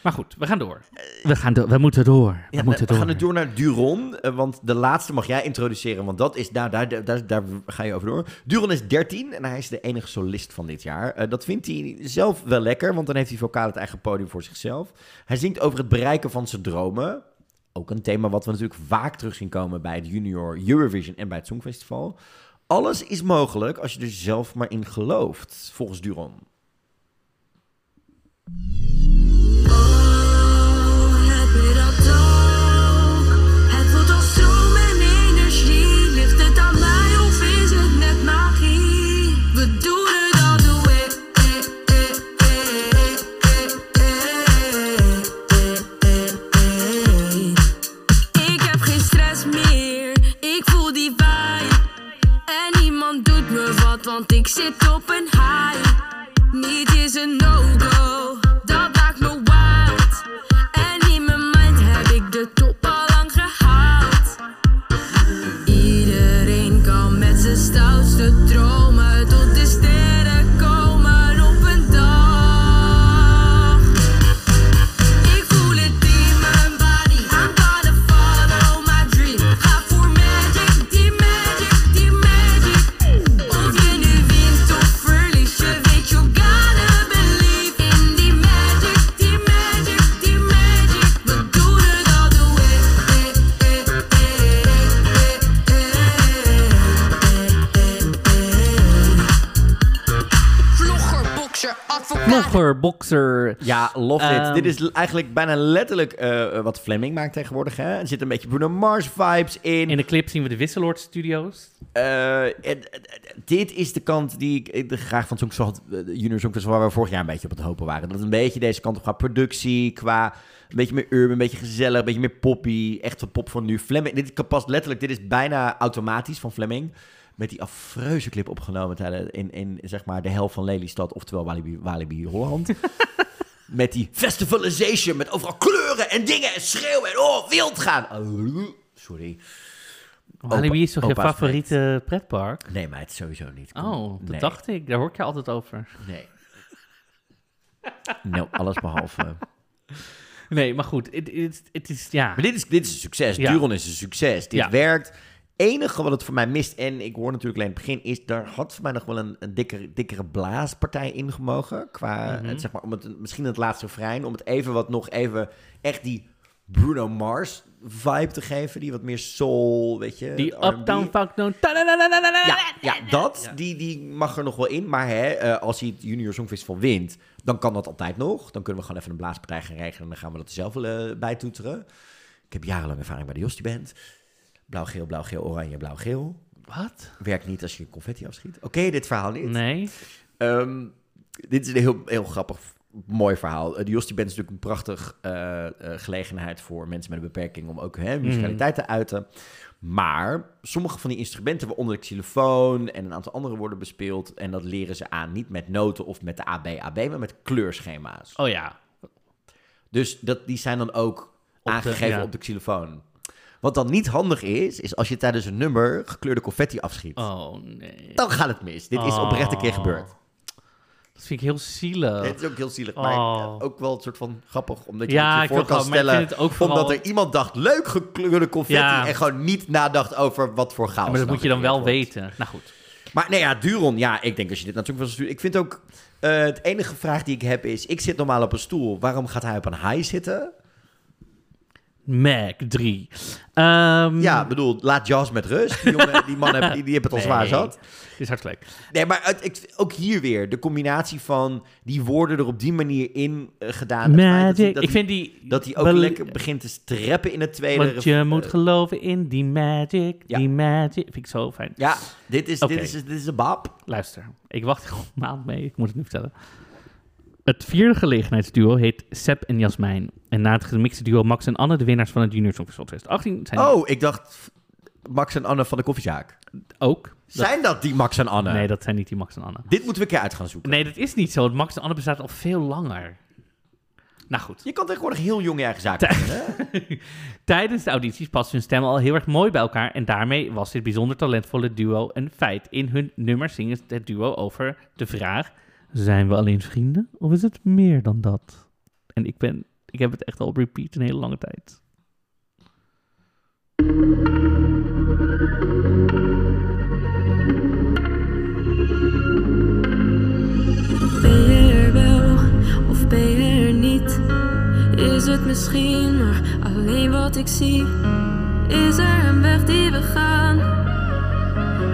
B: Maar goed, we gaan door. We, gaan door. we moeten door. We
A: ja
B: moeten
A: we gaan nu door naar Duron. eh, Want de laatste mag jij introduceren. Want dat is, daar, daar, daar, daar ga je over door. Duron is 13 en hij is de enige solist van dit jaar. Eh, dat vindt hij zelf wel lekker. Want dan heeft hij vocaal het eigen podium voor zichzelf. Hij zingt over het bereiken van zijn dromen. Ook een thema wat we natuurlijk vaak terug zien komen bij het Junior Eurovision en bij het Songfestival. Alles is mogelijk als je er zelf maar in gelooft, volgens Duron.
C: Want ik zit op een bokser.
A: Ja, love it.
B: Ehm.
A: Dit is eigenlijk bijna letterlijk eh, wat Fleming maakt tegenwoordig. Hè? Er zitten een beetje Bruno Mars vibes in.
B: In de clip zien we de Wisseloord Studios.
A: Eh, en- dit is de kant die ik, ik graag van Songfestival, eh, Junior Songfestival, waar we vorig jaar een beetje op het hopen waren. Dat het een beetje deze kant op gaat. Productie, qua een beetje meer urban, een beetje gezellig, een beetje meer poppy. Echt de pop van nu. Fleming, dit past letterlijk, dit is bijna automatisch van Fleming. Met die afreuze clip opgenomen tijdens- in, in zeg maar de helft van Lelystad, oftewel Walibi, Walibi Holland. *laughs* met die festivalization, met overal kleuren en dingen en schreeuwen en oh, wild gaan. Oh, sorry.
B: Walibi is toch je
A: opa's
B: favoriete pretpark?
A: Nee, maar het is sowieso niet. Kom,
B: Oh, dat
A: nee.
B: dacht ik. Daar hoor ik je altijd over.
A: Nee. nou, alles behalve.
B: Nee, maar goed. Het, het, het is, ja.
A: Maar dit is, dit is een succes.
B: Ja.
A: Duron is een succes. Dit
B: Ja.
A: werkt. Enige wat het voor mij mist, en ik hoor natuurlijk alleen het begin, is daar had voor mij nog wel een, een dikkere, dikkere blaaspartij in gemogen. Qua,
B: Mhm.
A: het, zeg maar, om het, misschien het laatste refrein, om het even wat nog even echt die Bruno Mars vibe te geven. Die wat meer soul, weet je.
B: Die. Uptown Funk no...
A: Ja, ja dat, Die, die mag er nog wel in. Maar hè, eh, als hij het Junior Songfestival wint, dan kan dat altijd nog. Dan kunnen we gewoon even een blaaspartij gaan regelen en dan gaan we dat er zelf wel eh, bij toeteren. Ik heb jarenlang ervaring bij de Jostie Band. Blauw-geel, blauw-geel, oranje, blauw-geel.
B: Wat?
A: Werkt niet als je confetti afschiet. Oké, dit verhaal niet.
B: Nee.
A: Ehm, dit is een heel, heel grappig, mooi verhaal. Eh, de Jostie Band is natuurlijk een prachtig eh, eh, gelegenheid voor mensen met een beperking om ook hè, musicaliteit te uiten. Maar sommige van die instrumenten, waaronder de xylofoon en een aantal andere, worden bespeeld. En dat leren ze aan niet met noten of met de AB-AB, maar met kleurschema's.
B: Oh ja.
A: Dus dat, die zijn dan ook aangegeven
B: ja.
A: op de xylofoon. Wat dan niet handig is, is als je tijdens een nummer gekleurde confetti afschiet.
B: Oh nee.
A: Dan gaat het mis. Dit is oprecht een keer
B: Oh.
A: gebeurd.
B: Dat vind ik heel zielig.
A: Het is ook heel zielig, maar
B: Oh.
A: ook wel een soort van grappig. Omdat je
B: Ja,
A: je voor kan stellen.
B: het ook vooral-
A: Omdat er iemand dacht, leuk gekleurde confetti.
B: Ja.
A: En gewoon niet nadacht over wat voor chaos.
B: maar dat
A: er
B: moet je dan wel
A: wordt.
B: weten. Nou goed.
A: Maar nee, ja, Duron. Ja, ik denk als je dit natuurlijk wel stuurt. Ik vind ook, eh, het enige vraag die ik heb is, ik zit normaal op een stoel. Waarom gaat hij op een high zitten?
B: Mac 3. Ehm,
A: Ja, bedoel, laat Jas met rust. Die, jongen, die man heeft, die, die heeft het al *laughs* zwaar
B: nee.
A: zat.
B: Dit is hartstikke leuk.
A: Nee, maar het, ik, ook hier weer, de combinatie van die woorden er op die manier in eh, gedaan. Feit dat
B: ik vind die...
A: Dat hij ook lekker begint te streppen in het tweede.
B: Want je
A: ref-
B: moet
A: eh,
B: geloven in die magic.
A: Ja.
B: Die magic. Vind ik zo fijn.
A: Ja, dit is,
B: Oké.
A: dit is, dit is een bab.
B: Luister. Ik wacht *laughs* gewoon een maand mee. Ik moet het nu vertellen. Het vierde gelegenheidsduo heet Seb en Jasmijn. En na het gemixte duo Max en Anne, de winnaars van het Junior Songfestival 2018, zijn
A: Oh, ik dacht Max en Anne van de koffiezaak.
B: ook.
A: Zijn dat die Max en Anne?
B: Nee, dat zijn niet die Max en Anne.
A: Dit moeten we een keer uit gaan zoeken.
B: Nee, dat is niet zo. Max en Anne bestaat al veel langer. Nou goed.
A: Je kan tegenwoordig heel jong je eigen zaak beginnen. hè? *laughs*
B: Tijdens de audities pasten hun stemmen al heel erg mooi bij elkaar. En daarmee was dit bijzonder talentvolle duo een feit. In hun nummer zingen het duo over de vraag... Zijn we alleen vrienden of is het meer dan dat? En ik ben... Ik heb het echt al repeat een hele lange tijd.
C: Ben je er wel of ben je er niet? Is het misschien maar alleen wat ik zie? Is er een weg die we gaan?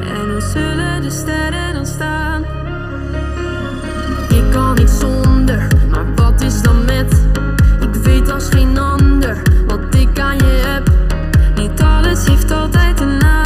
C: En hoe zullen de sterren dan staan? Kan niet zonder, maar wat is dan met? Ik weet als geen ander wat ik aan je heb. Niet alles heeft altijd een.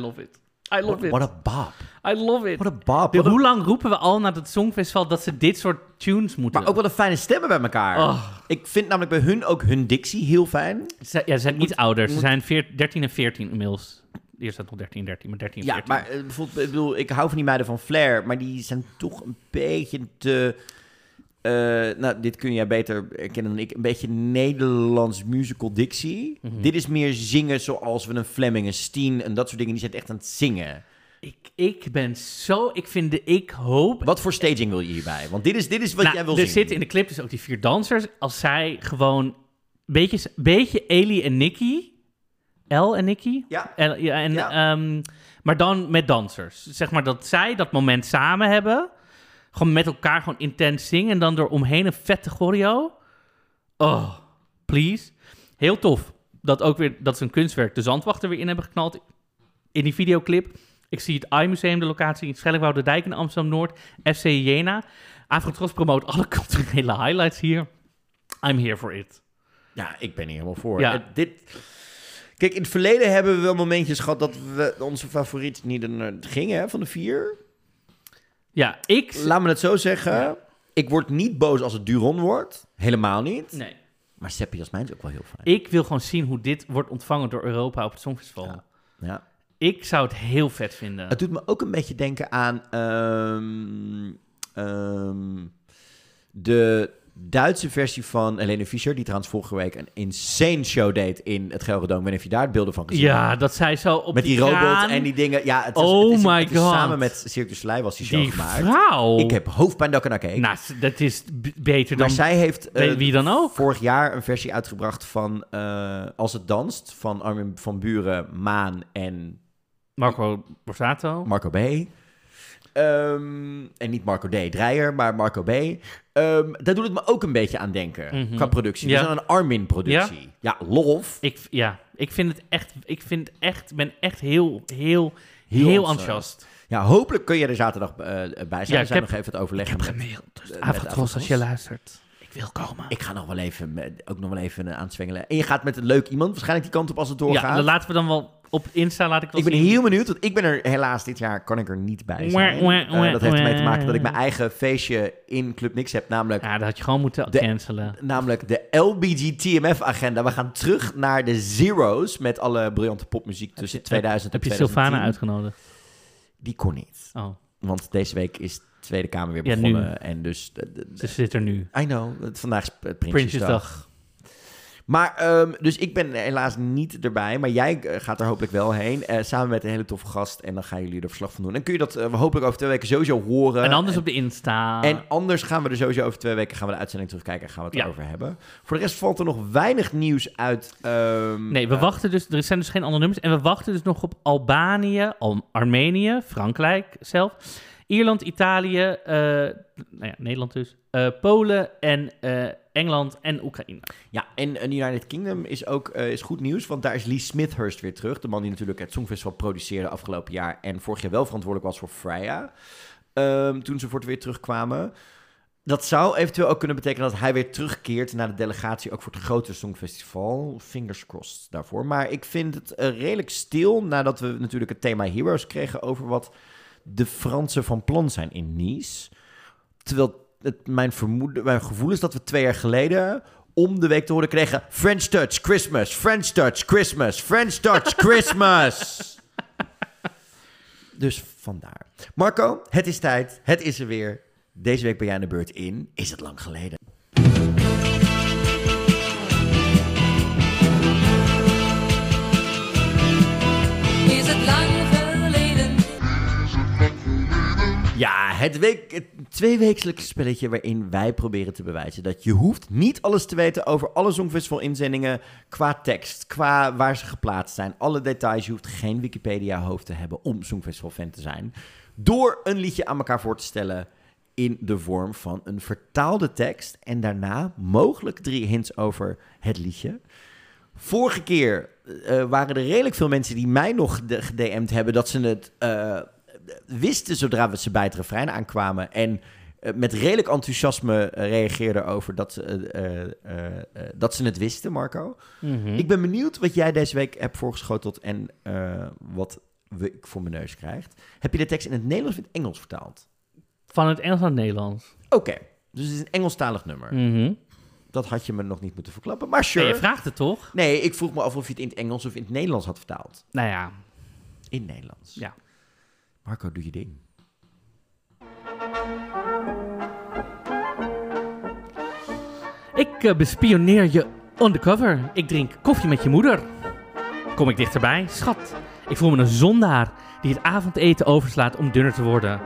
B: Love it. I love it.
A: What a bop.
B: I love it.
A: What a bop. Wat
B: hoe lang roepen we al na het Songfestival dat ze dit soort tunes moeten?
A: Maar ook wel een fijne stemmen bij elkaar.
B: Oh.
A: Ik vind namelijk bij hun ook hun dictie heel fijn.
B: Ze, ja, ze zijn iets ouder. Ze
A: moet-
B: zijn veer- 13 en 14 inmiddels. Eerst staat nog 13 en 13, maar 13 en
A: Ja,
B: 14.
A: maar eh, bijvoorbeeld, ik bedoel, ik hou van die meiden van Flair, maar die zijn toch een beetje te... eh, nou, dit kun jij beter herkennen dan ik. Een beetje Nederlands musical dictie.
B: Mhm.
A: Dit is meer zingen zoals we een Fleming, een Steen en dat soort dingen. Die zijn echt aan het zingen.
B: Ik, ik ben zo... Ik vind de... Ik hoop...
A: Wat voor staging wil je hierbij? Want dit is, dit is wat
B: Nou,
A: jij wil
B: er
A: zien.
B: zitten in de clip dus ook die vier dansers. Als zij gewoon... Beetje, beetje Ellie en Nicky. El en Nicky.
A: Ja.
B: El, ja, en,
A: Ja.
B: ehm, maar dan met dansers. Zeg maar dat zij dat moment samen hebben. Gewoon met elkaar gewoon intens zingen. En dan door omheen een vette choreo. Oh, please. Heel tof. Dat ook weer, dat ze een kunstwerk de zandwachter weer in hebben geknald. In die videoclip. Ik zie het I-museum, de locatie in Schellingwoude de Dijk in Amsterdam-Noord. FC Jena. Afrotros promoot alle culturele highlights hier. I'm here for it.
A: Ja, ik ben hier helemaal voor.
B: Ja.
A: Eh, dit... Kijk, in het verleden hebben we wel momentjes gehad dat we onze favoriet niet er gingen hè, van de vier.
B: Ja, ik...
A: Laat me het zo zeggen.
B: Ja.
A: Ik word niet boos als het Duron wordt. Helemaal niet.
B: Nee.
A: Maar Seppi Jasmijn is ook wel heel fijn.
B: Ik wil gewoon zien hoe dit wordt ontvangen door Europa op het Songfestival.
A: Ja. Ja.
B: Ik zou het heel vet vinden.
A: Het doet me ook een beetje denken aan ehm, ehm, de Duitse versie van Helene Fischer, die trouwens vorige week een insane show deed in het weet niet of je daar beelden van gezien
B: ja, dat zij zo op
A: Met die, robot en die dingen. Ja, het is,
B: Oh
A: het is,
B: my
A: het is
B: God.
A: Samen met Cirque du Soleil was die show
B: Die
A: gemaakt.
B: vrouw.
A: Ik heb hoofdpijn dat ik naar keek.
B: Nou, dat is beter
A: maar
B: dan...
A: zij heeft eh,
B: wie dan ook?
A: vorig jaar een versie uitgebracht van eh, Als het danst van Armin van Buren, Maan en
B: Marco Borsato.
A: Marco B. Ehm, en niet Marco D. Dreyer, maar Marco B. Ehm, daar doet het me ook een beetje aan denken
B: Mhm.
A: qua productie.
B: Ja.
A: Dus aan een Armin-productie. Ja, lof.
B: Ik, ja, ik vind het echt... Ik vind echt... ben echt heel, heel,
A: Heel
B: heel,
A: enthousiast. Ja, hopelijk kun je er zaterdag eh, bij zijn.
B: Ja,
A: We zijn
B: heb-
A: nog even het overleggen.
B: Ik heb
A: met-
B: gemaild. Dus als je luistert. Ik wil komen.
A: Ik ga nog wel even, ook nog wel even aanzwengelen. En je gaat met een leuk iemand waarschijnlijk die kant op als het doorgaat.
B: ja, dan laten we dan wel op Insta laat ik wel
A: Ik ben
B: zien.
A: heel benieuwd, want ik ben er helaas dit jaar, kan ik er niet bij zijn. Eh, dat heeft ermee te maken dat ik mijn eigen feestje in Club Nix heb, namelijk,
B: Ja, dat had je gewoon moeten
A: De-
B: cancelen.
A: namelijk de LBG-TMF-agenda. We gaan terug naar de Zero's met alle briljante popmuziek tussen 2000
B: Heb
A: en
B: je
A: 2010.
B: Sylvana uitgenodigd?
A: Die kon niet,
B: Oh,
A: want deze week is de Tweede Kamer weer begonnen. En dus, de- de-
B: ze zit er nu.
A: I know, vandaag is Prinsjesdag.
B: Prinsjesdag.
A: Maar, ehm, dus ik ben helaas niet erbij. Maar jij eh, gaat er hopelijk wel heen. eh, samen met een hele toffe gast. En dan gaan jullie er verslag van doen. En kun je dat eh, hopelijk over twee weken sowieso horen.
B: en anders op de Insta.
A: En anders gaan we er sowieso over twee weken gaan we de uitzending terugkijken en gaan we het
B: Ja.
A: erover hebben. Voor de rest valt er nog weinig nieuws uit. ehm,
B: Nee, we wachten dus. Er zijn dus geen andere nummers. En we wachten dus nog op Albanië, Al- Armenië, Frankrijk zelf, Ierland, Italië, eh, nou ja, Nederland dus, eh, Polen en eh, Engeland en Oekraïne.
A: Ja, en een United Kingdom is ook is goed nieuws, want daar is Lee Smithhurst weer terug. De man die natuurlijk het Songfestival produceerde afgelopen jaar en vorig jaar wel verantwoordelijk was voor Freya. ehm, toen ze voor het weer terugkwamen. Dat zou eventueel ook kunnen betekenen dat hij weer terugkeert naar de delegatie, ook voor het grote Songfestival. Fingers crossed daarvoor. Maar ik vind het redelijk stil nadat we natuurlijk het thema Heroes kregen over wat de Fransen van plan zijn in Nice. Terwijl het, mijn, vermoeden, mijn gevoel is dat we twee jaar geleden om de week te horen kregen... French Touch Christmas, French Touch Christmas, French Touch Christmas. *laughs* dus vandaar. Marco, het is tijd. Het is er weer. Deze week ben jij aan de beurt in. Is het lang geleden? Ja, het, week, het spelletje waarin wij proberen te bewijzen dat je hoeft niet alles te weten over alle Songfestival-inzendingen qua tekst, qua waar ze geplaatst zijn, alle details. Je hoeft geen Wikipedia-hoofd te hebben om Songfestival-fan te zijn. Door een liedje aan elkaar voor te stellen in de vorm van een vertaalde tekst en daarna mogelijk drie hints over het liedje. Vorige keer eh, waren er redelijk veel mensen die mij nog gedM'd hebben dat ze het eh, wisten zodra we ze bij het refrein aankwamen. En eh, met redelijk enthousiasme eh, reageerden over dat ze, eh, dat ze het wisten, Marco.
B: Mhm.
A: Ik ben benieuwd wat jij deze week hebt voorgeschoteld en wat ik voor mijn neus krijg. Heb je de tekst in het Nederlands of in het Engels vertaald?
B: Van het Engels naar het Nederlands.
A: Oké, dus het is een Engelstalig nummer.
B: Mhm.
A: Dat had je me nog niet moeten verklappen, maar
B: Nee,
A: sure.
B: je vraagt het toch?
A: Nee, ik vroeg me af of je het in het Engels of in het Nederlands had vertaald.
B: Nou ja,
A: In het Nederlands.
B: Ja.
A: Marco, doe je ding.
B: Ik eh, bespioneer je undercover. Ik drink koffie met je moeder. Kom ik dichterbij? Schat, ik voel me een zondaar die het avondeten overslaat om dunner te worden.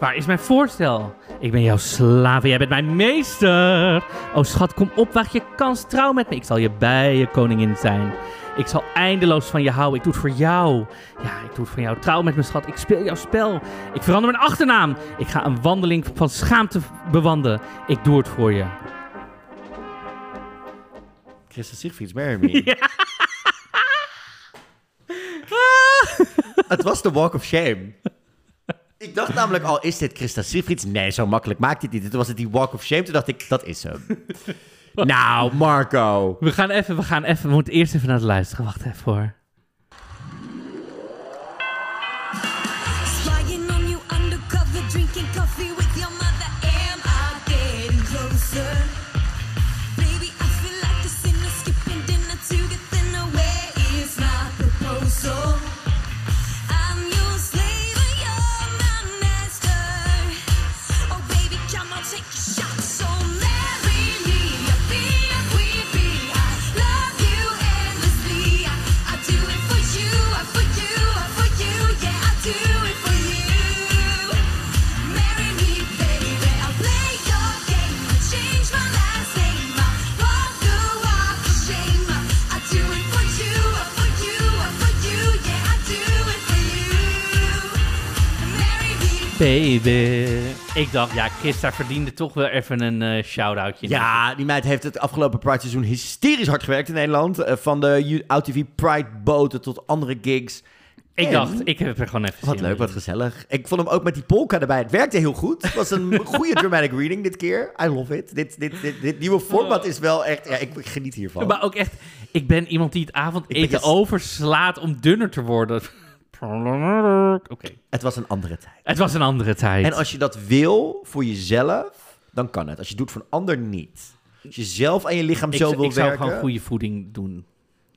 B: Waar is mijn voorstel? Ik ben jouw slaaf en jij bent mijn meester. Oh schat, kom op, waag je kans, trouw met me. Ik zal je bij je koningin zijn. Ik zal eindeloos van je houden. Ik doe het voor jou. Ja, ik doe het voor jou. Trouw met me, schat. Ik speel jouw spel. Ik verander mijn achternaam. Ik ga een wandeling van schaamte bewandelen. Ik doe het voor je.
A: Christa Sigfrieds, marry me. Het was de Walk of Shame. Ik dacht namelijk al, is dit Christa Sigfrieds? Nee, zo makkelijk maakt hij het niet. Toen was het die Walk of Shame. Toen dacht ik, dat is hem. *laughs* nou, Marco.
B: We gaan even, we gaan even, we moeten eerst even naar het luisteren. Wacht even hoor.
C: Baby.
B: Ik dacht, ja, Christa verdiende toch wel even een eh shout-outje.
A: Ja, die meid heeft het afgelopen Pride-seizoen hysterisch hard gewerkt in Nederland. Eh, Van de OutTV Pride-boten tot andere gigs.
B: Ik
A: En-
B: dacht, ik heb er gewoon even
A: Wat leuk,
B: in.
A: wat gezellig. Ik vond hem ook met die polka erbij. Het werkte heel goed. Het was een *laughs* goede dramatic reading dit keer. I love it. Dit, dit, dit, dit nieuwe format is wel echt... Ja, ik geniet hiervan.
B: Maar ook echt, ik ben iemand die het avondeten overslaat om dunner te worden. Oké.
A: Het was een andere tijd.
B: Het was een andere tijd.
A: En als je dat wil voor jezelf, dan kan het. Als je het doet voor een ander niet. Als je zelf aan je lichaam
B: ik,
A: zo
B: ik
A: wil
B: zou
A: werken...
B: gewoon goede voeding doen.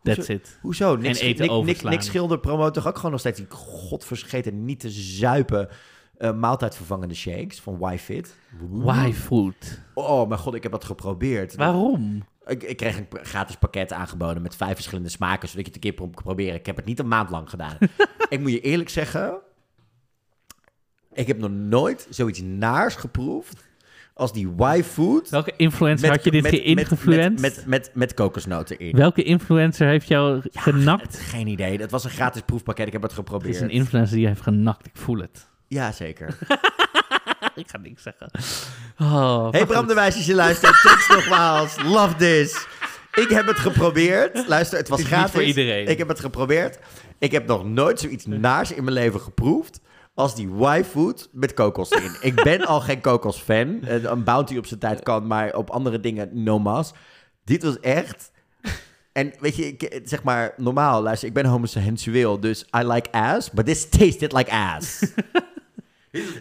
B: That's it.
A: Hoezo? Niks,
B: En eten overslaan.
A: Nick Schilder promoot toch ook gewoon nog steeds die godvergeten niet te zuipen eh, maaltijdvervangende shakes van Y-Fit.
B: Why food?
A: Oh mijn god, ik heb dat geprobeerd.
B: Waarom?
A: Ik, ik kreeg een gratis pakket aangeboden met vijf verschillende smaken, zodat je het een keer pro- kon proberen. Ik heb het niet een maand lang gedaan. *laughs* ik moet je eerlijk zeggen, ik heb nog nooit zoiets naars geproefd als die Y-food.
B: Welke influencer had je dit geïnfluenced?
A: Met, met, met, met kokosnoten in.
B: Welke influencer heeft jou genakt?
A: Het- geen idee. Het was een gratis proefpakket. Ik heb het
B: Het
A: geprobeerd.
B: is een influencer die heeft genakt. Ik voel het.
A: ja, zeker. *laughs* *laughs*
B: Ik ga niks zeggen. Oh,
A: Hey Bram de Wijs, als je luistert. *laughs* Thanks nogmaals. Love this. Ik heb het geprobeerd. Luister, het was
B: Het
A: gratis.
B: voor iedereen.
A: Ik heb het geprobeerd. Ik heb nog nooit zoiets naars in mijn leven geproefd als die Y-food met kokos erin. *laughs* ik ben al geen kokos-fan. Eh, Een bounty op zijn tijd kan, maar op andere dingen no mas. Dit was echt... En weet je, ik, zeg maar, normaal, luister, ik ben homoseksueel, dus I like ass, but this tasted like ass.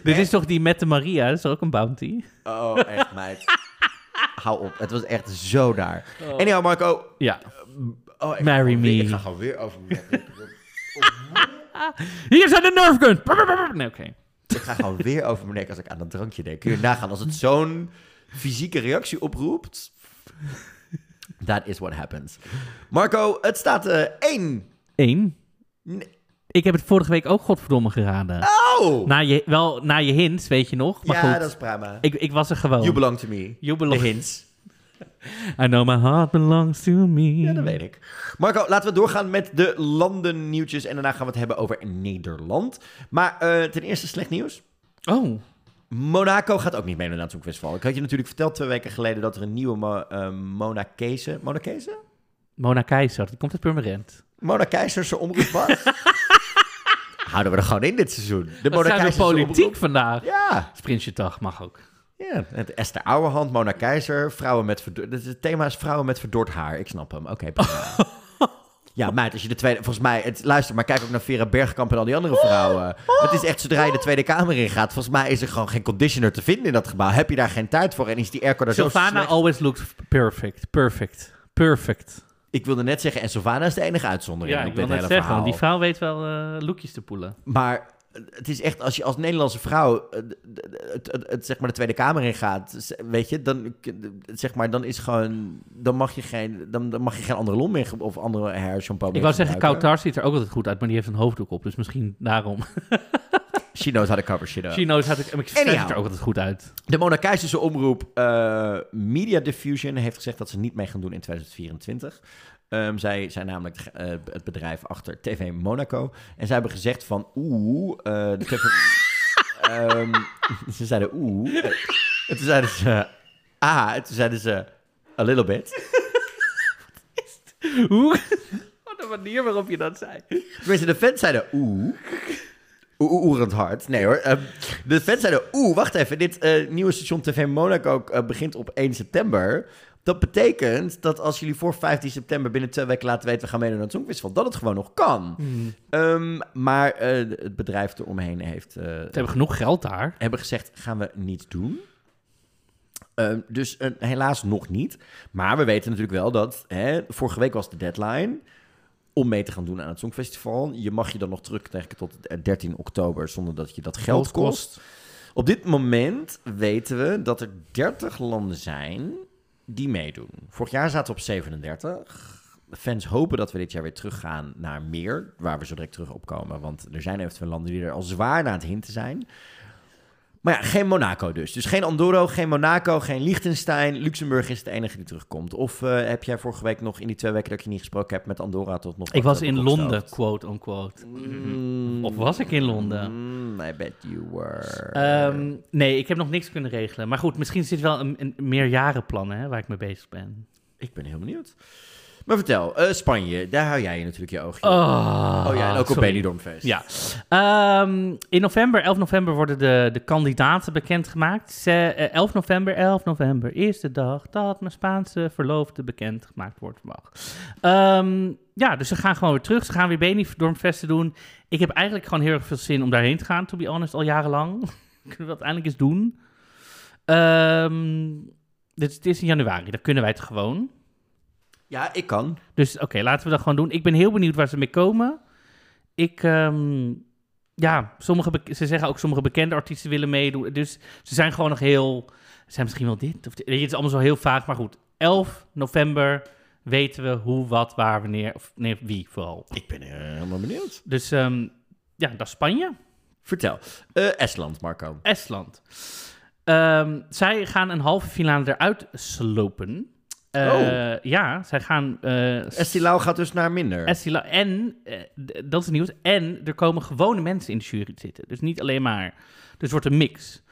B: Dit is toch die met de Maria? Dat is ook een bounty?
A: Oh, echt, meid. *laughs* Hou op. Het was echt zo daar. Anyhow, Marco.
B: Ja.
A: Oh, ik
B: Marry
A: weer-
B: me.
A: Ik ga gewoon weer over. *laughs*
B: Hier zijn de Nerf guns! Nee, oké.
A: Ik ga gewoon weer over mijn nek als ik aan dat drankje denk. Kun je nagaan als het zo'n fysieke reactie oproept? That is what happens. Marco, het staat eh één.
B: Eén.
A: Nee.
B: Ik heb het vorige week ook godverdomme geraden.
A: Oh!
B: Na je, wel na je hints, weet je nog. Maar
A: ja,
B: goed,
A: dat is prima.
B: ik, ik was er gewoon.
A: You belong to me.
B: You belong-
A: De hints. *laughs*
B: I know my heart belongs to me.
A: Ja, dat weet ik. Marco, laten we doorgaan met de landennieuwtjes. En daarna gaan we het hebben over Nederland. Maar eh, ten eerste slecht nieuws.
B: Oh,
A: Monaco gaat ook niet meedoen aan het Songfestival. Ik had je natuurlijk verteld twee weken geleden dat er een nieuwe Mo uh, Monacese... Monacese?
B: Mona Keizer, die komt uit Purmerend.
A: Mona Keizerse omroep was. *laughs* Houden we er gewoon in dit seizoen. De
B: zijn we politiek vandaag.
A: Ja,
B: Prinsjesdag mag ook.
A: ja. Het Esther Ouwehand, Mona Keizer, vrouwen met verdord... Het thema is vrouwen met verdord haar. Ik snap hem. Oké. *laughs* Ja, meid, als je de tweede... Volgens mij, het, luister, maar kijk ook naar Vera Bergkamp en al die andere vrouwen. Het is echt, zodra je de Tweede Kamer in gaat... Volgens mij is er gewoon geen conditioner te vinden in dat gebouw. Heb je daar geen tijd voor en is die airco daar zo
B: Sylvana always looks perfect. Perfect. Perfect.
A: Ik wilde net zeggen, en Sylvana is de enige uitzondering
B: Ja, ik wil net zeggen,
A: verhaal.
B: die vrouw weet wel eh lookjes te poelen.
A: Maar het is echt, als je als Nederlandse vrouw eh, d- d- het, het, het, zeg maar de Tweede Kamer in gaat, weet je, dan, zeg maar, dan is gewoon, dan mag je geen, dan, dan mag je geen andere lom meer of andere hair shampoo meer
B: Ik wou zeggen. Kautar ziet er ook altijd goed uit, maar die heeft een hoofddoek op. Dus misschien daarom. *laughs*
A: She knows how to cover shit up.
B: She knows had ik, ik
A: Anyhow.
B: er ook altijd goed uit.
A: De Monarchische omroep eh, Media Diffusion heeft gezegd dat ze niet mee gaan doen in 2024. Ehm, zij zijn namelijk eh, het bedrijf achter TV Monaco. En zij hebben gezegd van oeh, eh, de TV *laughs* Ehm, ze zeiden oeh. Eh, En toen zeiden ze ah, en toen zeiden ze a little bit.
B: Hoe? *laughs* Wat een manier waarop je dat zei.
A: Tenminste, de fans zeiden oeh. Oerend hard. Nee hoor. Ehm, de fans zeiden oeh, wacht even. Dit eh, nieuwe station TV Monaco eh, begint op 1 september. Dat betekent dat als jullie voor 15 september binnen twee weken laten weten... we gaan meedoen aan het Songfestival, dat het gewoon nog kan. Ehm, maar eh, het bedrijf eromheen heeft...
B: Ze hebben genoeg geld daar.
A: hebben gezegd, gaan we niet doen. Ehm, dus helaas nog niet. Maar we weten natuurlijk wel dat... Hè, vorige week was de deadline om mee te gaan doen aan het Songfestival. Je mag je dan nog terugtrekken tot eh, 13 oktober... zonder dat je dat geld kost. Op dit moment weten we dat er 30 landen zijn die meedoen. Vorig jaar zaten we op 37. De fans hopen dat we dit jaar weer teruggaan naar meer, waar we zo direct terug op komen. Want er zijn eventueel landen die er al zwaar naar het hinten zijn. Maar ja, geen Monaco dus. Dus geen Andorra, geen Monaco, geen Liechtenstein. Luxemburg is het enige die terugkomt. Of eh, heb jij vorige week nog in die twee weken dat je niet gesproken heb met Andorra tot nog
B: Ik was in? Londen, quote unquote.
A: Mm,
B: Of was ik in Londen?
A: mm, I bet you were.
B: Ehm, nee, ik heb nog niks kunnen regelen. Maar goed, misschien zit wel een, een meerjarenplan hè, waar ik mee bezig ben.
A: Ik ben heel benieuwd. Maar vertel, eh, Spanje, daar hou jij je natuurlijk je oogje op.
B: Oh,
A: Oh ja, en ook op
B: sorry.
A: Benidorm Fest.
B: Ja. Ehm, in november, 11 november, worden de, de kandidaten bekendgemaakt. Ze, eh, 11 november, 11 november is de dag dat mijn Spaanse verloofde bekendgemaakt wordt. Mag. Ehm, ja, dus ze gaan gewoon weer terug. Ze gaan weer Benidorm Festen doen. Ik heb eigenlijk gewoon heel erg veel zin om daarheen te gaan, to be honest, al jarenlang. *laughs* Kunnen we dat eindelijk eens doen? Ehm, dit, het is in januari, dan kunnen wij het gewoon.
A: Ja, ik kan.
B: Dus oké, laten we dat gewoon doen. Ik ben heel benieuwd waar ze mee komen. Ik, ehm, ja, sommige ze zeggen ook sommige bekende artiesten willen meedoen. Dus ze zijn gewoon nog heel, ze zijn misschien wel dit. Of dit. Je, het is allemaal zo heel vaag, maar goed. 11 november weten we hoe, wat, waar, wanneer, of nee, wie vooral.
A: Ik ben eh, helemaal benieuwd.
B: Dus ehm, ja, dat is Spanje.
A: Vertel. Eh, Estland, Marco.
B: Estland. Ehm, zij gaan een halve finale eruit slopen. Eh,
A: Oh.
B: Ja, zij gaan... eh
A: Estilau gaat dus naar minder.
B: En, eh, dat is nieuws, en er komen gewone mensen in de jury te zitten. Dus niet alleen maar, dus het wordt een mix.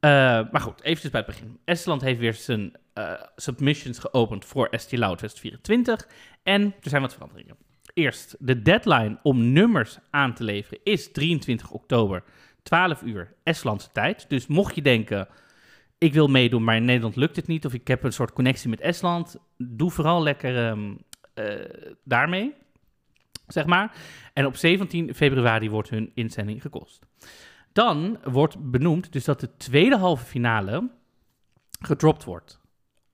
B: Eh, maar goed, eventjes bij het begin. Estland heeft weer zijn eh, submissions geopend voor Estilau 2024. En er zijn wat veranderingen. Eerst, de deadline om nummers aan te leveren is 23 oktober, 12 uur Estlandse tijd. Dus mocht je denken, ik wil meedoen, maar in Nederland lukt het niet, of ik heb een soort connectie met Estland, doe vooral lekker ehm, eh, daarmee, zeg maar. En op 17 februari wordt hun inzending gekost. Dan wordt benoemd dus dat de tweede halve finale gedropt wordt.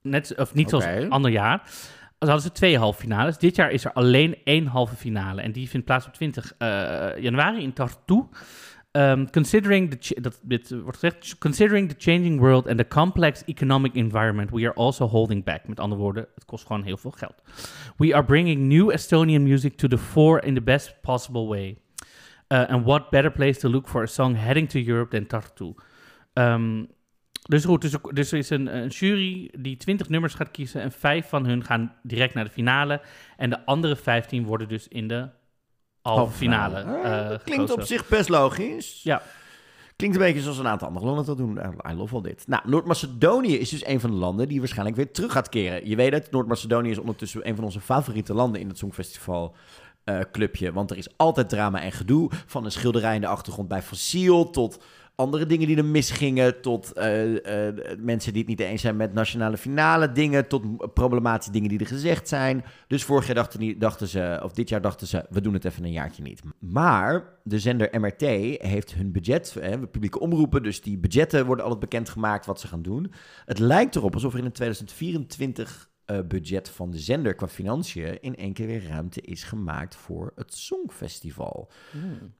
B: Net, of niet
A: Oké.
B: zoals ander jaar. Dan hadden ze twee halve finales. Dit jaar is er alleen één halve finale. En die vindt plaats op 20 eh, januari in Tartu. Um, considering the dat, dit wordt gezegd, considering the changing world and the complex economic environment, we are also holding back. Met andere woorden, het kost gewoon heel veel geld. We are bringing new Estonian music to the fore in the best possible way. Uh, and what better place to look for a song heading to Europe than Tartu? Um, dus goed, dus, dus er is een, een jury die 20 nummers gaat kiezen en vijf van hun gaan direct naar de finale. En de andere 15 worden dus in de halve finale
A: Ah,
B: eh,
A: dat klinkt op zich best logisch.
B: Ja.
A: Klinkt een beetje zoals een aantal andere landen dat doen. I love all dit. Nou, Noord-Macedonië is dus een van de landen die waarschijnlijk weer terug gaat keren. Je weet het, Noord-Macedonië is ondertussen een van onze favoriete landen in het Songfestival eh, clubje. Want er is altijd drama en gedoe. Van een schilderij in de achtergrond bij Fossiel tot andere dingen die er misgingen. Tot eh, eh, mensen die het niet eens zijn met nationale finale dingen. Tot problematische dingen die er gezegd zijn. Dus vorig jaar dachten, dachten ze, of dit jaar dachten ze, we doen het even een jaartje niet. Maar de zender MRT heeft hun budget, hè, publieke omroepen, dus die budgetten worden altijd bekendgemaakt wat ze gaan doen. Het lijkt erop alsof er in het 2024 eh, budget van de zender qua financiën in één keer weer ruimte is gemaakt voor het Songfestival.
B: Hmm.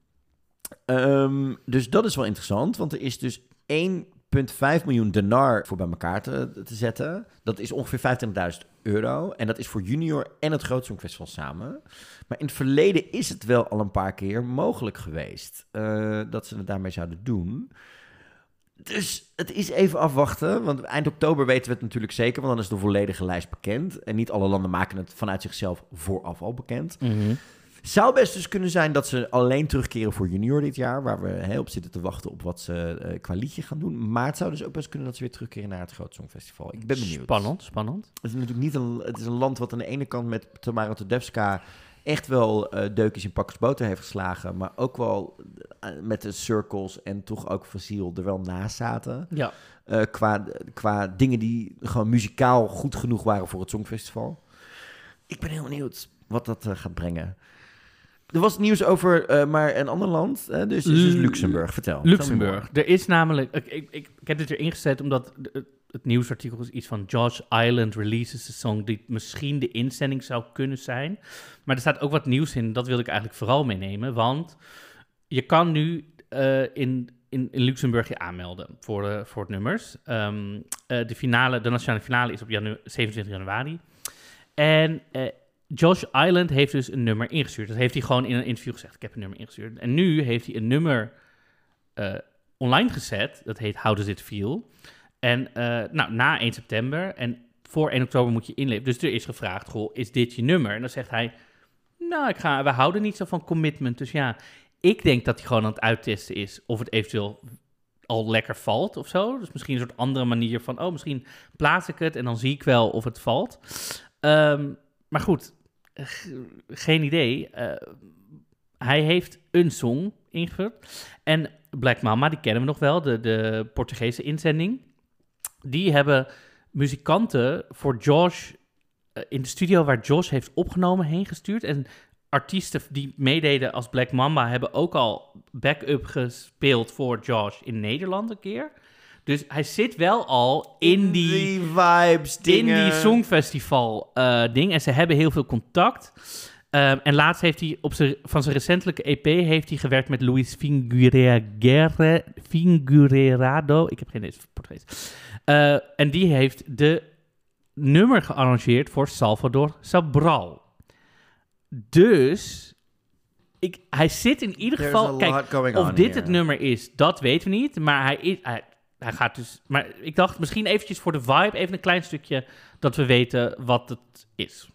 A: Ehm, dus dat is wel interessant, want er is dus 1,5 miljoen dinar voor bij elkaar te, te zetten. Dat is ongeveer 25.000 euro. En dat is voor junior en het Groot samen. Maar in het verleden is het wel al een paar keer mogelijk geweest eh, dat ze het daarmee zouden doen. Dus het is even afwachten, want eind oktober weten we het natuurlijk zeker, want dan is de volledige lijst bekend. En niet alle landen maken het vanuit zichzelf vooraf al bekend.
B: Mhm.
A: Zou best dus kunnen zijn dat ze alleen terugkeren voor junior dit jaar, waar we heel op zitten te wachten op wat ze eh, qua liedje gaan doen. Maar het zou dus ook best kunnen dat ze weer terugkeren naar het Groot Songfestival. Ik ben benieuwd.
B: Spannend, spannend.
A: Het is natuurlijk niet een, het is een land wat aan de ene kant met Tamara Tedevska echt wel eh, deukjes in pakkers boter heeft geslagen, maar ook wel eh, met de circles en toch ook fossiel er wel naast zaten.
B: Ja.
A: Eh, qua, qua dingen die gewoon muzikaal goed genoeg waren voor het Songfestival. Ik ben heel benieuwd wat dat gaat brengen. Er was nieuws over eh, maar een ander land, hè, dus, dus
B: L-
A: Luxemburg. Vertel.
B: Luxemburg. Er is namelijk... Ik, ik, ik, ik heb dit erin gezet omdat de- het, het nieuwsartikel is iets van... Josh Island releases a song die misschien de inzending zou kunnen zijn. Maar er staat ook wat nieuws in. Dat wil ik eigenlijk vooral meenemen. Want je kan nu eh, in, in, in Luxemburg je aanmelden voor, de, voor het nummers. Ehm, eh, de, finale, de nationale finale is op janu 27 januari. En eh, Josh Island heeft dus een nummer ingestuurd. Dat heeft hij gewoon in een interview gezegd. Ik heb een nummer ingestuurd. En nu heeft hij een nummer eh, online gezet. Dat heet How Does It Feel? En eh, nou, na 1 september en voor 1 oktober moet je inleveren. Dus er is gevraagd, goh, is dit je nummer? En dan zegt hij, nou, ik ga, we houden niet zo van commitment. Dus ja, ik denk dat hij gewoon aan het uittesten is of het eventueel al lekker valt of zo. Dus misschien een soort andere manier van, oh, misschien plaats ik het en dan zie ik wel of het valt. Ehm, maar goed, geen idee. Eh, hij heeft een song ingevuld. En Black Mama, die kennen we nog wel, de, de Portugese inzending. Die hebben muzikanten voor Josh eh, in de studio waar Josh heeft opgenomen heen gestuurd. En artiesten die meededen als Black Mamba hebben ook al backup gespeeld voor Josh in Nederland een keer. Dus hij zit wel al in die,
A: vibes,
B: in
A: dingen.
B: die Songfestival eh, ding. En ze hebben heel veel contact. Ehm, en laatst heeft hij op zijn, van zijn recentelijke EP heeft hij gewerkt met Luis Fingurera- Fingurerado. Ik heb geen is Portugees. Eh, en die heeft de nummer gearrangeerd voor Salvador Sobral. Dus ik, hij zit in ieder
A: There's
B: geval. Kijk, of dit
A: here.
B: het nummer is, dat weten we niet. Maar hij, is, hij, hij gaat dus. Maar ik dacht misschien eventjes voor de vibe, even een klein stukje dat we weten wat het is.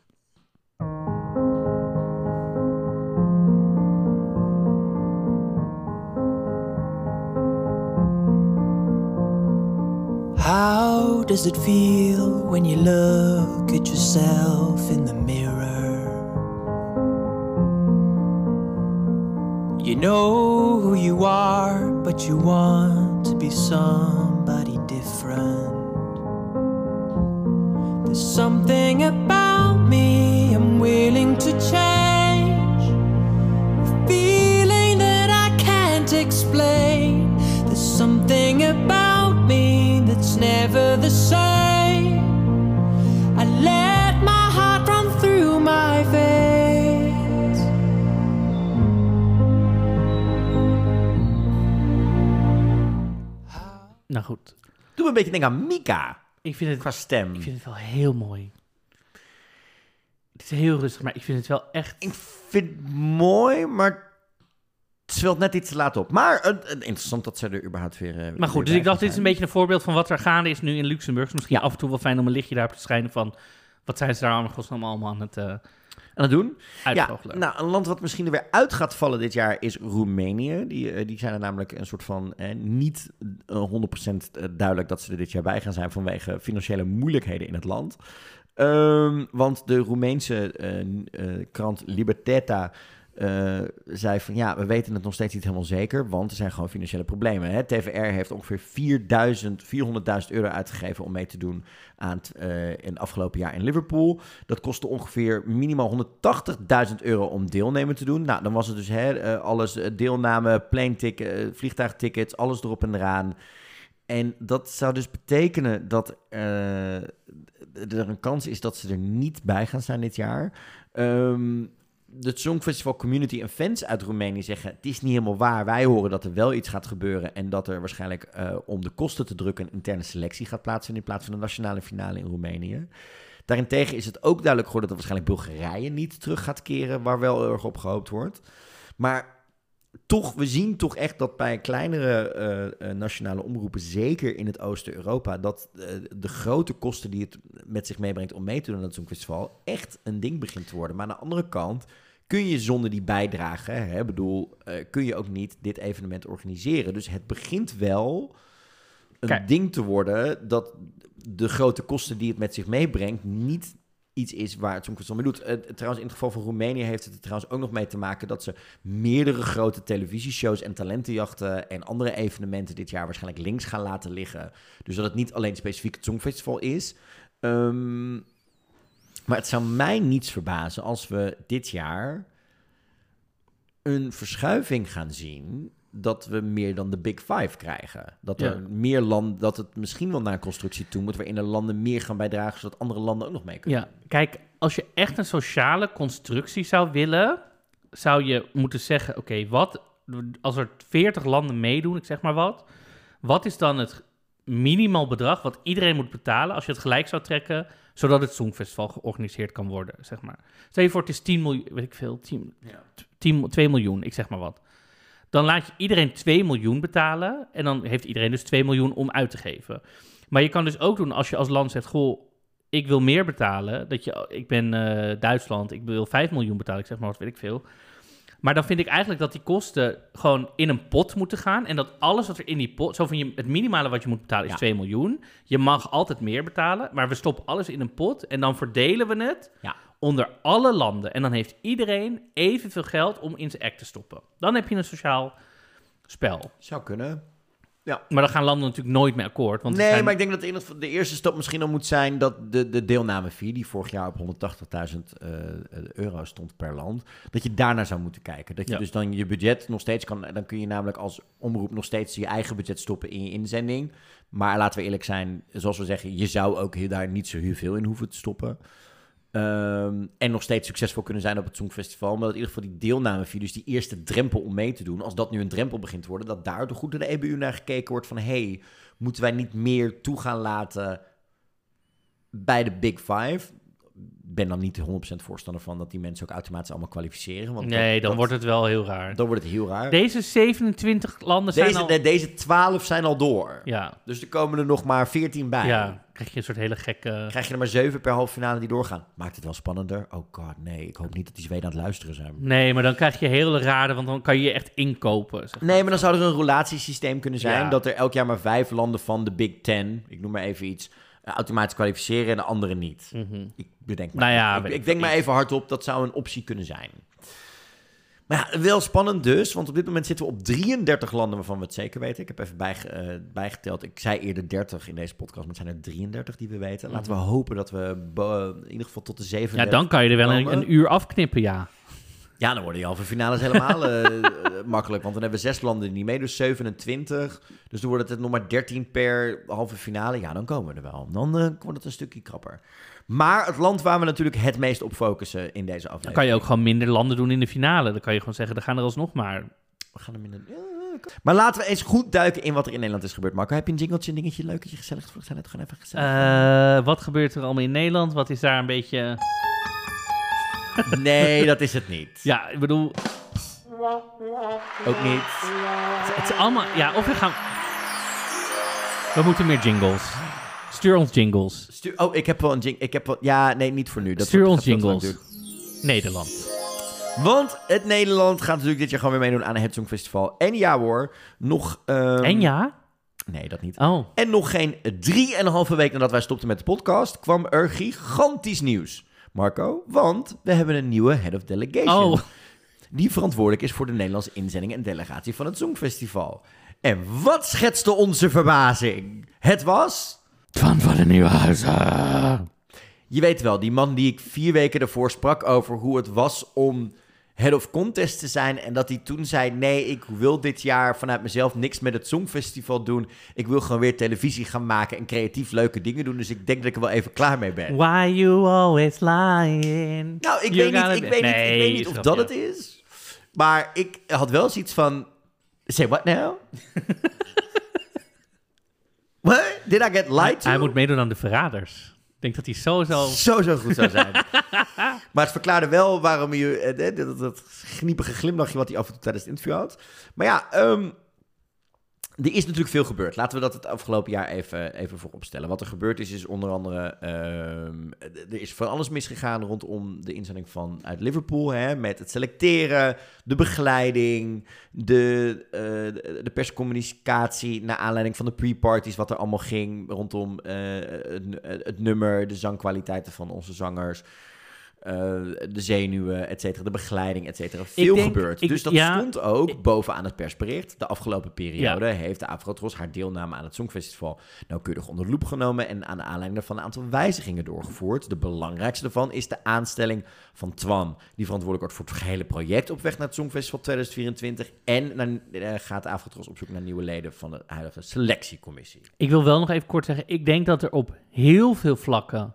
E: How does it feel when you look at yourself in the mirror? You know who you are, but you want to be somebody different. There's something about me I'm willing to change. A feeling that I can't explain. There's something about
B: Nou goed,
A: Doe me een beetje denken aan Mika
B: ik vind het,
A: qua stem.
B: ik vind het wel heel mooi. Het is heel rustig, maar ik vind het wel echt.
A: Ik vind het mooi, maar het zwelt net iets te laat op. Maar eh, eh, interessant dat ze er überhaupt weer. eh,
B: Maar goed, dus ik dacht, dit is een beetje een voorbeeld van wat er gaande is nu in Luxemburg. Misschien af en toe wel fijn om een lichtje daarop te schijnen van... wat zijn ze daar allemaal allemaal aan het
A: aan het doen. Ja, nou, een land wat misschien er weer uit gaat vallen dit jaar is Roemenië. Die, eh, die zijn er namelijk een soort van eh, niet eh, 100% duidelijk dat ze er dit jaar bij gaan zijn vanwege financiële moeilijkheden in het land. Ehm, want de Roemeense eh, eh, krant Liberteta eh, zei van ja, we weten het nog steeds niet helemaal zeker, want er zijn gewoon financiële problemen. Hè? TVR heeft ongeveer 4000, 400.000 euro uitgegeven om mee te doen aan het, eh, in het afgelopen jaar in Liverpool. Dat kostte ongeveer minimaal 180.000 euro om deelnemen te doen. Nou, dan was het dus hè, eh, alles, deelname, plane ticket, vliegtuigtickets, alles erop en eraan. En dat zou dus betekenen dat er een kans is dat ze er niet bij gaan zijn dit jaar. Ehm het Songfestival Community en fans uit Roemenië zeggen... het is niet helemaal waar. Wij horen dat er wel iets gaat gebeuren... en dat er waarschijnlijk eh, om de kosten te drukken... een interne selectie gaat plaatsvinden... in plaats van de nationale finale in Roemenië. Daarentegen is het ook duidelijk geworden... dat waarschijnlijk Bulgarije niet terug gaat keren... waar wel erg op gehoopt wordt. Maar toch, we zien toch echt dat bij kleinere eh, eh, nationale omroepen... zeker in het oosten Europa... dat eh, de grote kosten die het met zich meebrengt... om mee te doen aan het Songfestival... echt een ding begint te worden. Maar aan de andere kant kun je zonder die bijdrage, hè, bedoel, kun je ook niet dit evenement organiseren. Dus het begint wel een
B: Kijk.
A: ding te worden dat de grote kosten die het met zich meebrengt niet iets is waar het Songfestival mee doet. Trouwens, in het geval van Roemenië heeft het er trouwens ook nog mee te maken dat ze meerdere grote televisieshows en talentenjachten en andere evenementen dit jaar waarschijnlijk links gaan laten liggen. Dus dat het niet alleen specifiek het Songfestival is. Ehm, maar het zou mij niets verbazen als we dit jaar een verschuiving gaan zien dat we meer dan de Big Five krijgen. Dat er
B: Ja.
A: meer landen, dat het misschien wel naar een constructie toe moet, waarin de landen meer gaan bijdragen, zodat andere landen ook nog mee kunnen.
B: Ja, kijk, als je echt een sociale constructie zou willen, zou je moeten zeggen: oké, wat als er 40 landen meedoen, ik zeg maar wat, wat is dan het minimaal bedrag wat iedereen moet betalen als je het gelijk zou trekken, zodat het Songfestival georganiseerd kan worden, zeg maar. Stel je voor, het is 10 miljoen, weet ik veel, 10, 10, 2 miljoen, ik zeg maar wat. Dan laat je iedereen 2 miljoen betalen en dan heeft iedereen dus 2 miljoen om uit te geven. Maar je kan dus ook doen als je als land zegt, goh, ik wil meer betalen. Dat je, ik ben eh, Duitsland, ik wil 5 miljoen betalen, ik zeg maar wat weet ik veel. Maar dan vind ik eigenlijk dat die kosten gewoon in een pot moeten gaan. En dat alles wat er in die pot... Zo van je, het minimale wat je moet betalen is
A: Ja.
B: 2 miljoen. Je mag altijd meer betalen. Maar we stoppen alles in een pot. En dan verdelen we het
A: Ja.
B: Onder alle landen. En dan heeft iedereen evenveel geld om in zijn act te stoppen. Dan heb je een sociaal spel.
A: Zou kunnen.
B: Maar dan gaan landen natuurlijk nooit mee akkoord. Want
A: nee,
B: zijn-
A: maar ik denk dat de eerste stap misschien al moet zijn dat de, de deelnamefee, die vorig jaar op 180.000 eh, euro stond per land, dat je daarnaar zou moeten kijken. Dat je
B: Ja.
A: dus dan je budget nog steeds kan, dan kun je namelijk als omroep nog steeds je eigen budget stoppen in je inzending. Maar laten we eerlijk zijn, zoals we zeggen, je zou ook daar niet zo heel veel in hoeven te stoppen. Ehm, en nog steeds succesvol kunnen zijn op het Songfestival. Maar dat in ieder geval die deelnamefee, dus die eerste drempel om mee te doen, als dat nu een drempel begint te worden, dat daar toch goed door de EBU naar gekeken wordt van, hey, moeten wij niet meer toe gaan laten bij de Big Five ben dan niet 100% voorstander van dat die mensen ook automatisch allemaal kwalificeren. Want
B: Nee,
A: dat-
B: dan
A: dat-
B: wordt het wel heel raar.
A: dan wordt het heel raar.
B: Deze 27 landen zijn al...
A: de- deze 12 zijn al door.
B: Ja,
A: Dus er komen er nog maar 14 bij.
B: ja, krijg je een soort hele gekke...
A: Krijg je er maar 7 per halve finale die doorgaan. Maakt het wel spannender? Oh god, nee. Ik hoop niet dat die Zweden aan het luisteren zijn.
B: Nee, maar dan krijg je hele rare, want dan kan je je echt inkopen. zeg
A: Nee, maar dan zou er een relatiesysteem kunnen zijn.
B: Ja.
A: Dat er elk jaar maar vijf landen van de Big Ten, ik noem maar even iets, automatisch kwalificeren en de andere niet.
B: Mhm.
A: Ik bedenk maar.
B: Nou ja,
A: ik,
B: weet
A: ik
B: ik
A: denk maar even hardop, dat zou een optie kunnen zijn. Maar ja, wel spannend dus, want op dit moment zitten we op 33 landen waarvan we het zeker weten. Ik heb even bijge- eh, bijgeteld. Ik zei eerder 30 in deze podcast, maar het zijn er 33 die we weten. Laten we hopen dat we in ieder geval tot de
B: Mhm. Ja,
A: 37...
B: dan kan je er wel een uur afknippen, ja.
A: Ja, dan worden die halve finales helemaal eh, *laughs* eh, makkelijk. Want dan hebben we zes landen die niet mee, dus 27. Dus dan wordt het nog maar 13 per halve finale. Ja, dan komen we er wel. Dan eh, wordt het een stukje krapper. Maar het land waar we natuurlijk het meest op focussen in deze
B: Dan
A: aflevering...
B: kan je ook gewoon minder landen doen in de finale. Dan kan je gewoon zeggen, er gaan er alsnog maar.
A: We gaan. Ja, kan- Maar laten we eens goed duiken in wat er in Nederland is gebeurd. Marco, heb je een jingletje, een dingetje, leuketje, gezellig? voor het gewoon even gezellig.
B: Wat gebeurt er allemaal in Nederland? Wat is daar een beetje...
A: Nee, dat is het niet.
B: Ja, ik bedoel,
A: Ook niet.
B: het, het is allemaal... Ja, of we gaan... We moeten meer jingles. Stuur ons jingles.
A: Stuur... Oh, ik heb wel een jingle. Ik heb wel... Ja, nee, niet voor nu. Dat
B: Stuur ons jingles. Nederland.
A: Want het Nederland gaat natuurlijk dit jaar gewoon weer meedoen aan het Songfestival. En ja hoor, nog... ehm,
B: en ja?
A: Nee, dat niet.
B: Oh.
A: En nog geen drieënhalve week nadat wij stopten met de podcast... kwam er gigantisch nieuws. Marco, want we hebben een nieuwe Head of Delegation.
B: Oh.
A: Die verantwoordelijk is voor de Nederlandse inzending en delegatie van het Songfestival. En wat schetste onze verbazing? Het was...
B: Van van de Nieuwhuizen.
A: Je weet wel, die man die ik vier weken daarvoor sprak over hoe het was om head of contest te zijn. En dat hij toen zei, nee, ik wil dit jaar vanuit mezelf niks met het Songfestival doen. Ik wil gewoon weer televisie gaan maken en creatief leuke dingen doen. Dus ik denk dat ik er wel even klaar mee ben.
B: Why you always lying?
A: Nou, ik weet niet, ik weet niet, ik weet niet of dat het is. Maar ik had wel zoiets van... Say what now? *laughs* What? Did I get lied to?
B: Hij moet meedoen aan de verraders. Ik denk dat hij sowieso...
A: zo, zo goed zou zijn. *laughs* maar het verklaarde wel waarom je... eh, eh, dat, dat gniepige glimlachje wat hij af en toe tijdens het interview had. Maar ja, ehm, er is natuurlijk veel gebeurd. Laten we dat het afgelopen jaar even, even voorop stellen. Wat er gebeurd is, is onder andere... ehm, er is van alles misgegaan rondom de inzending van uit Liverpool. Hè, met het selecteren, de begeleiding, de, eh, de- perscommunicatie... naar aanleiding van de pre-parties, wat er allemaal ging... rondom eh, het nummer, de zangkwaliteiten van onze zangers... eh, de zenuwen, et cetera, de begeleiding, et cetera. Veel
B: denk-
A: gebeurd.
B: ik-
A: dus dat
B: ja,
A: stond ook bovenaan het persbericht. De afgelopen periode
B: Ja.
A: heeft de Afrotros haar deelname aan het Songfestival nauwkeurig onder de loep genomen en aan de aanleiding daarvan een aantal wijzigingen doorgevoerd. De belangrijkste daarvan is de aanstelling van Twan, die verantwoordelijk wordt voor het gehele project op weg naar het Songfestival 2024. En dan eh, gaat de Afrotros op zoek naar nieuwe leden van de huidige selectiecommissie.
B: Ik wil wel nog even kort zeggen, ik denk dat er op heel veel vlakken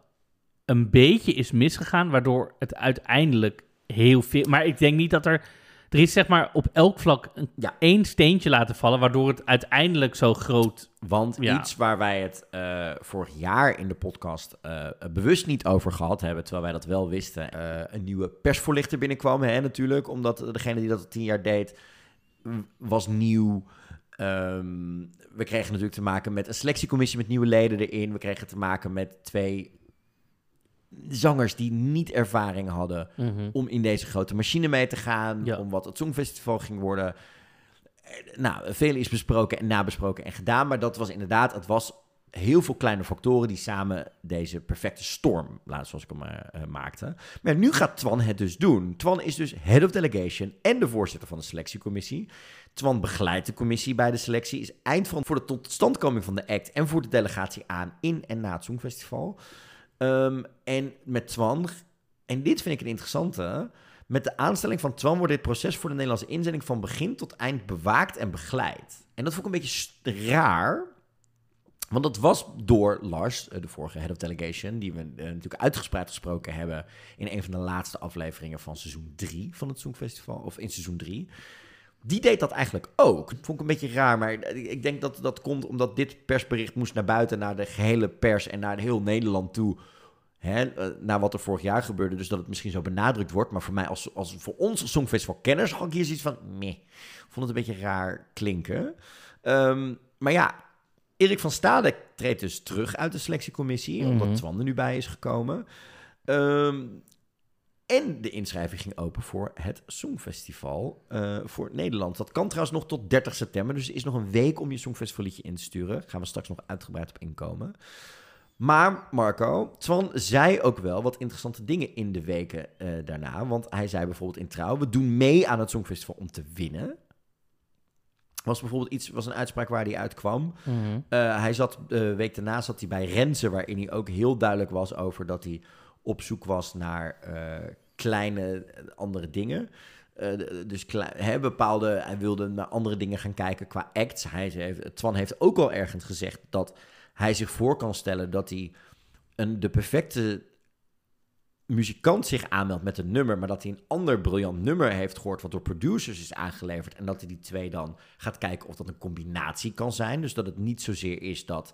B: een beetje is misgegaan, waardoor het uiteindelijk heel veel... Maar ik denk niet dat er... Er is zeg maar op elk vlak een,
A: Ja.
B: één steentje laten vallen, waardoor het uiteindelijk zo groot...
A: Want
B: Ja.
A: iets waar wij het eh, vorig jaar in de podcast eh, bewust niet over gehad hebben, terwijl wij dat wel wisten, eh, een nieuwe persvoorlichter binnenkwam, hè, natuurlijk, omdat degene die dat tien jaar deed, was nieuw. Ehm, we kregen natuurlijk te maken met een selectiecommissie met nieuwe leden erin. We kregen te maken met twee zangers die niet ervaring hadden om in deze grote machine mee te gaan,
B: Ja.
A: om wat het Songfestival ging worden. Eh, Nou, veel is besproken en nabesproken en gedaan, maar dat was inderdaad, het was heel veel kleine factoren die samen deze perfecte storm, laat zoals ik hem eh, maakte. Maar nu gaat Twan het dus doen. Twan is dus head of delegation en de voorzitter van de selectiecommissie. Twan begeleidt de commissie bij de selectie, is eindverantwoordelijk voor de totstandkoming van de act en voor de delegatie aan in en na het Songfestival. Ehm, en met Twan, en dit vind ik een interessante, met de aanstelling van Twan wordt dit proces voor de Nederlandse inzending van begin tot eind bewaakt en begeleid. En dat vond ik een beetje raar, want dat was door Lars, eh, de vorige head of delegation, die we eh, natuurlijk uitgespreid gesproken hebben in een van de laatste afleveringen van seizoen 3 van het Songfestival, of in seizoen 3. Die deed dat eigenlijk ook. Vond ik een beetje raar, maar ik denk dat dat komt omdat dit persbericht moest naar buiten, naar de gehele pers en naar heel Nederland toe. Hè, eh, naar wat er vorig jaar gebeurde, dus dat het misschien zo benadrukt wordt. Maar voor mij, als, als voor ons als Songfestival-kenners, had ik hier zoiets van, meh. Ik vond het een beetje raar klinken. Ehm, maar ja, Erik van Stade treedt dus terug uit de selectiecommissie,
B: Mhm.
A: omdat Twan er nu bij is gekomen. Ehm, en de inschrijving ging open voor het Songfestival eh, voor Nederland. Dat kan trouwens nog tot 30 september, dus er is nog een week om je Songfestival liedje in te sturen. Gaan we straks nog uitgebreid op inkomen. Maar Marco, Twan zei ook wel wat interessante dingen in de weken eh, daarna. Want hij zei bijvoorbeeld in Trouw, we doen mee aan het Songfestival om te winnen. Was bijvoorbeeld iets, was een uitspraak waar hij uitkwam. Eh, hij zat, de week daarna zat hij bij Renze, waarin hij ook heel duidelijk was over dat hij op zoek was naar eh, kleine eh, andere dingen. Eh, dus hè, bepaalde, hij wilde naar andere dingen gaan kijken qua acts. Hij heeft, Twan heeft ook al ergens gezegd dat hij zich voor kan stellen dat hij een, de perfecte muzikant zich aanmeldt met een nummer, maar dat hij een ander briljant nummer heeft gehoord wat door producers is aangeleverd en dat hij die twee dan gaat kijken of dat een combinatie kan zijn. Dus dat het niet zozeer is dat,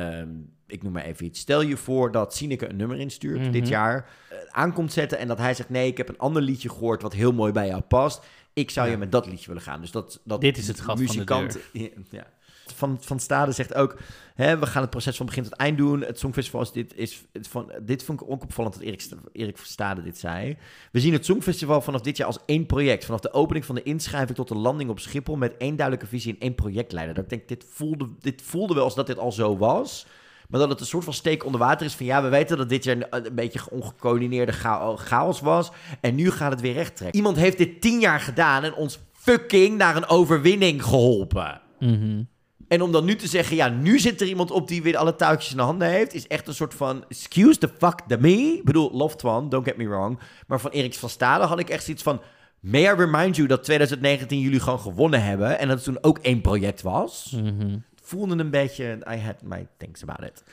A: ehm, ik noem maar even iets, stel je voor dat Sineke een nummer instuurt
B: Mhm.
A: dit jaar, eh, aankomt zetten en dat hij zegt nee, ik heb een ander liedje gehoord wat heel mooi bij jou past. Ik zou
B: Ja.
A: je met dat liedje willen gaan. Dus dat, dat
B: Dit is het gat van de
A: muzikant, *laughs* Ja. Van, van Stade zegt ook, hè, we gaan het proces van begin tot eind doen. Het Songfestival is dit, is het van, dit vond ik ook opvallend dat Erik, Erik Stade dit zei. We zien het Songfestival vanaf dit jaar als één project. Vanaf de opening van de inschrijving tot de landing op Schiphol met één duidelijke visie en één projectleider. Dat ik denk, dit voelde, dit voelde wel als dat dit al zo was. Maar dat het een soort van steek onder water is van ja, we weten dat dit jaar een, beetje ongecoördineerde cha- chaos was. En nu gaat het weer recht trekken. Iemand heeft dit tien jaar gedaan en ons fucking naar een overwinning geholpen.
B: Mhm.
A: En om dan nu te zeggen, ja, nu zit er iemand op die weer alle touwtjes in de handen heeft, is echt een soort van, excuse the fuck the me. Ik bedoel, love don't get me wrong. Maar van Erik van Stade had ik echt zoiets van, may I remind you dat 2019 jullie gewoon gewonnen hebben en dat het toen ook één project was.
B: Mhm.
A: Voelde een beetje, I had my thinks about it.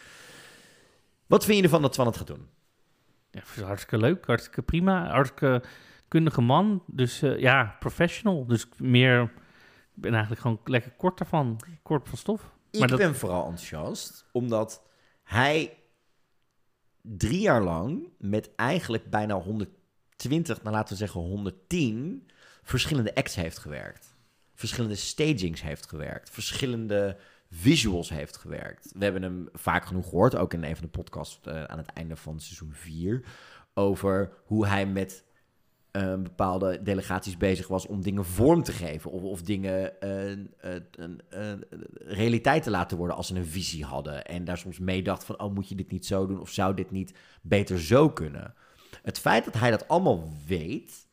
A: Wat vind je ervan dat Twan het gaat doen?
B: Ja, het is hartstikke leuk, hartstikke prima, hartstikke kundige man. Dus eh, ja, professional. Dus meer, ben eigenlijk gewoon lekker kort daarvan, kort van stof.
A: Ik
B: Maar dat-
A: ben vooral enthousiast, omdat hij drie jaar lang met eigenlijk bijna 120, nou laten we zeggen 110 verschillende acts heeft gewerkt. Verschillende stagings heeft gewerkt. Verschillende visuals heeft gewerkt. We hebben hem vaak genoeg gehoord, ook in een van de podcasts eh, aan het einde van seizoen 4, over hoe hij met eh, bepaalde delegaties bezig was om dingen vorm te geven. Of, of dingen realiteit te laten worden als ze een visie hadden. En daar soms meedacht van, oh, moet je dit niet zo doen? Of zou dit niet beter zo kunnen? Het feit dat hij dat allemaal weet,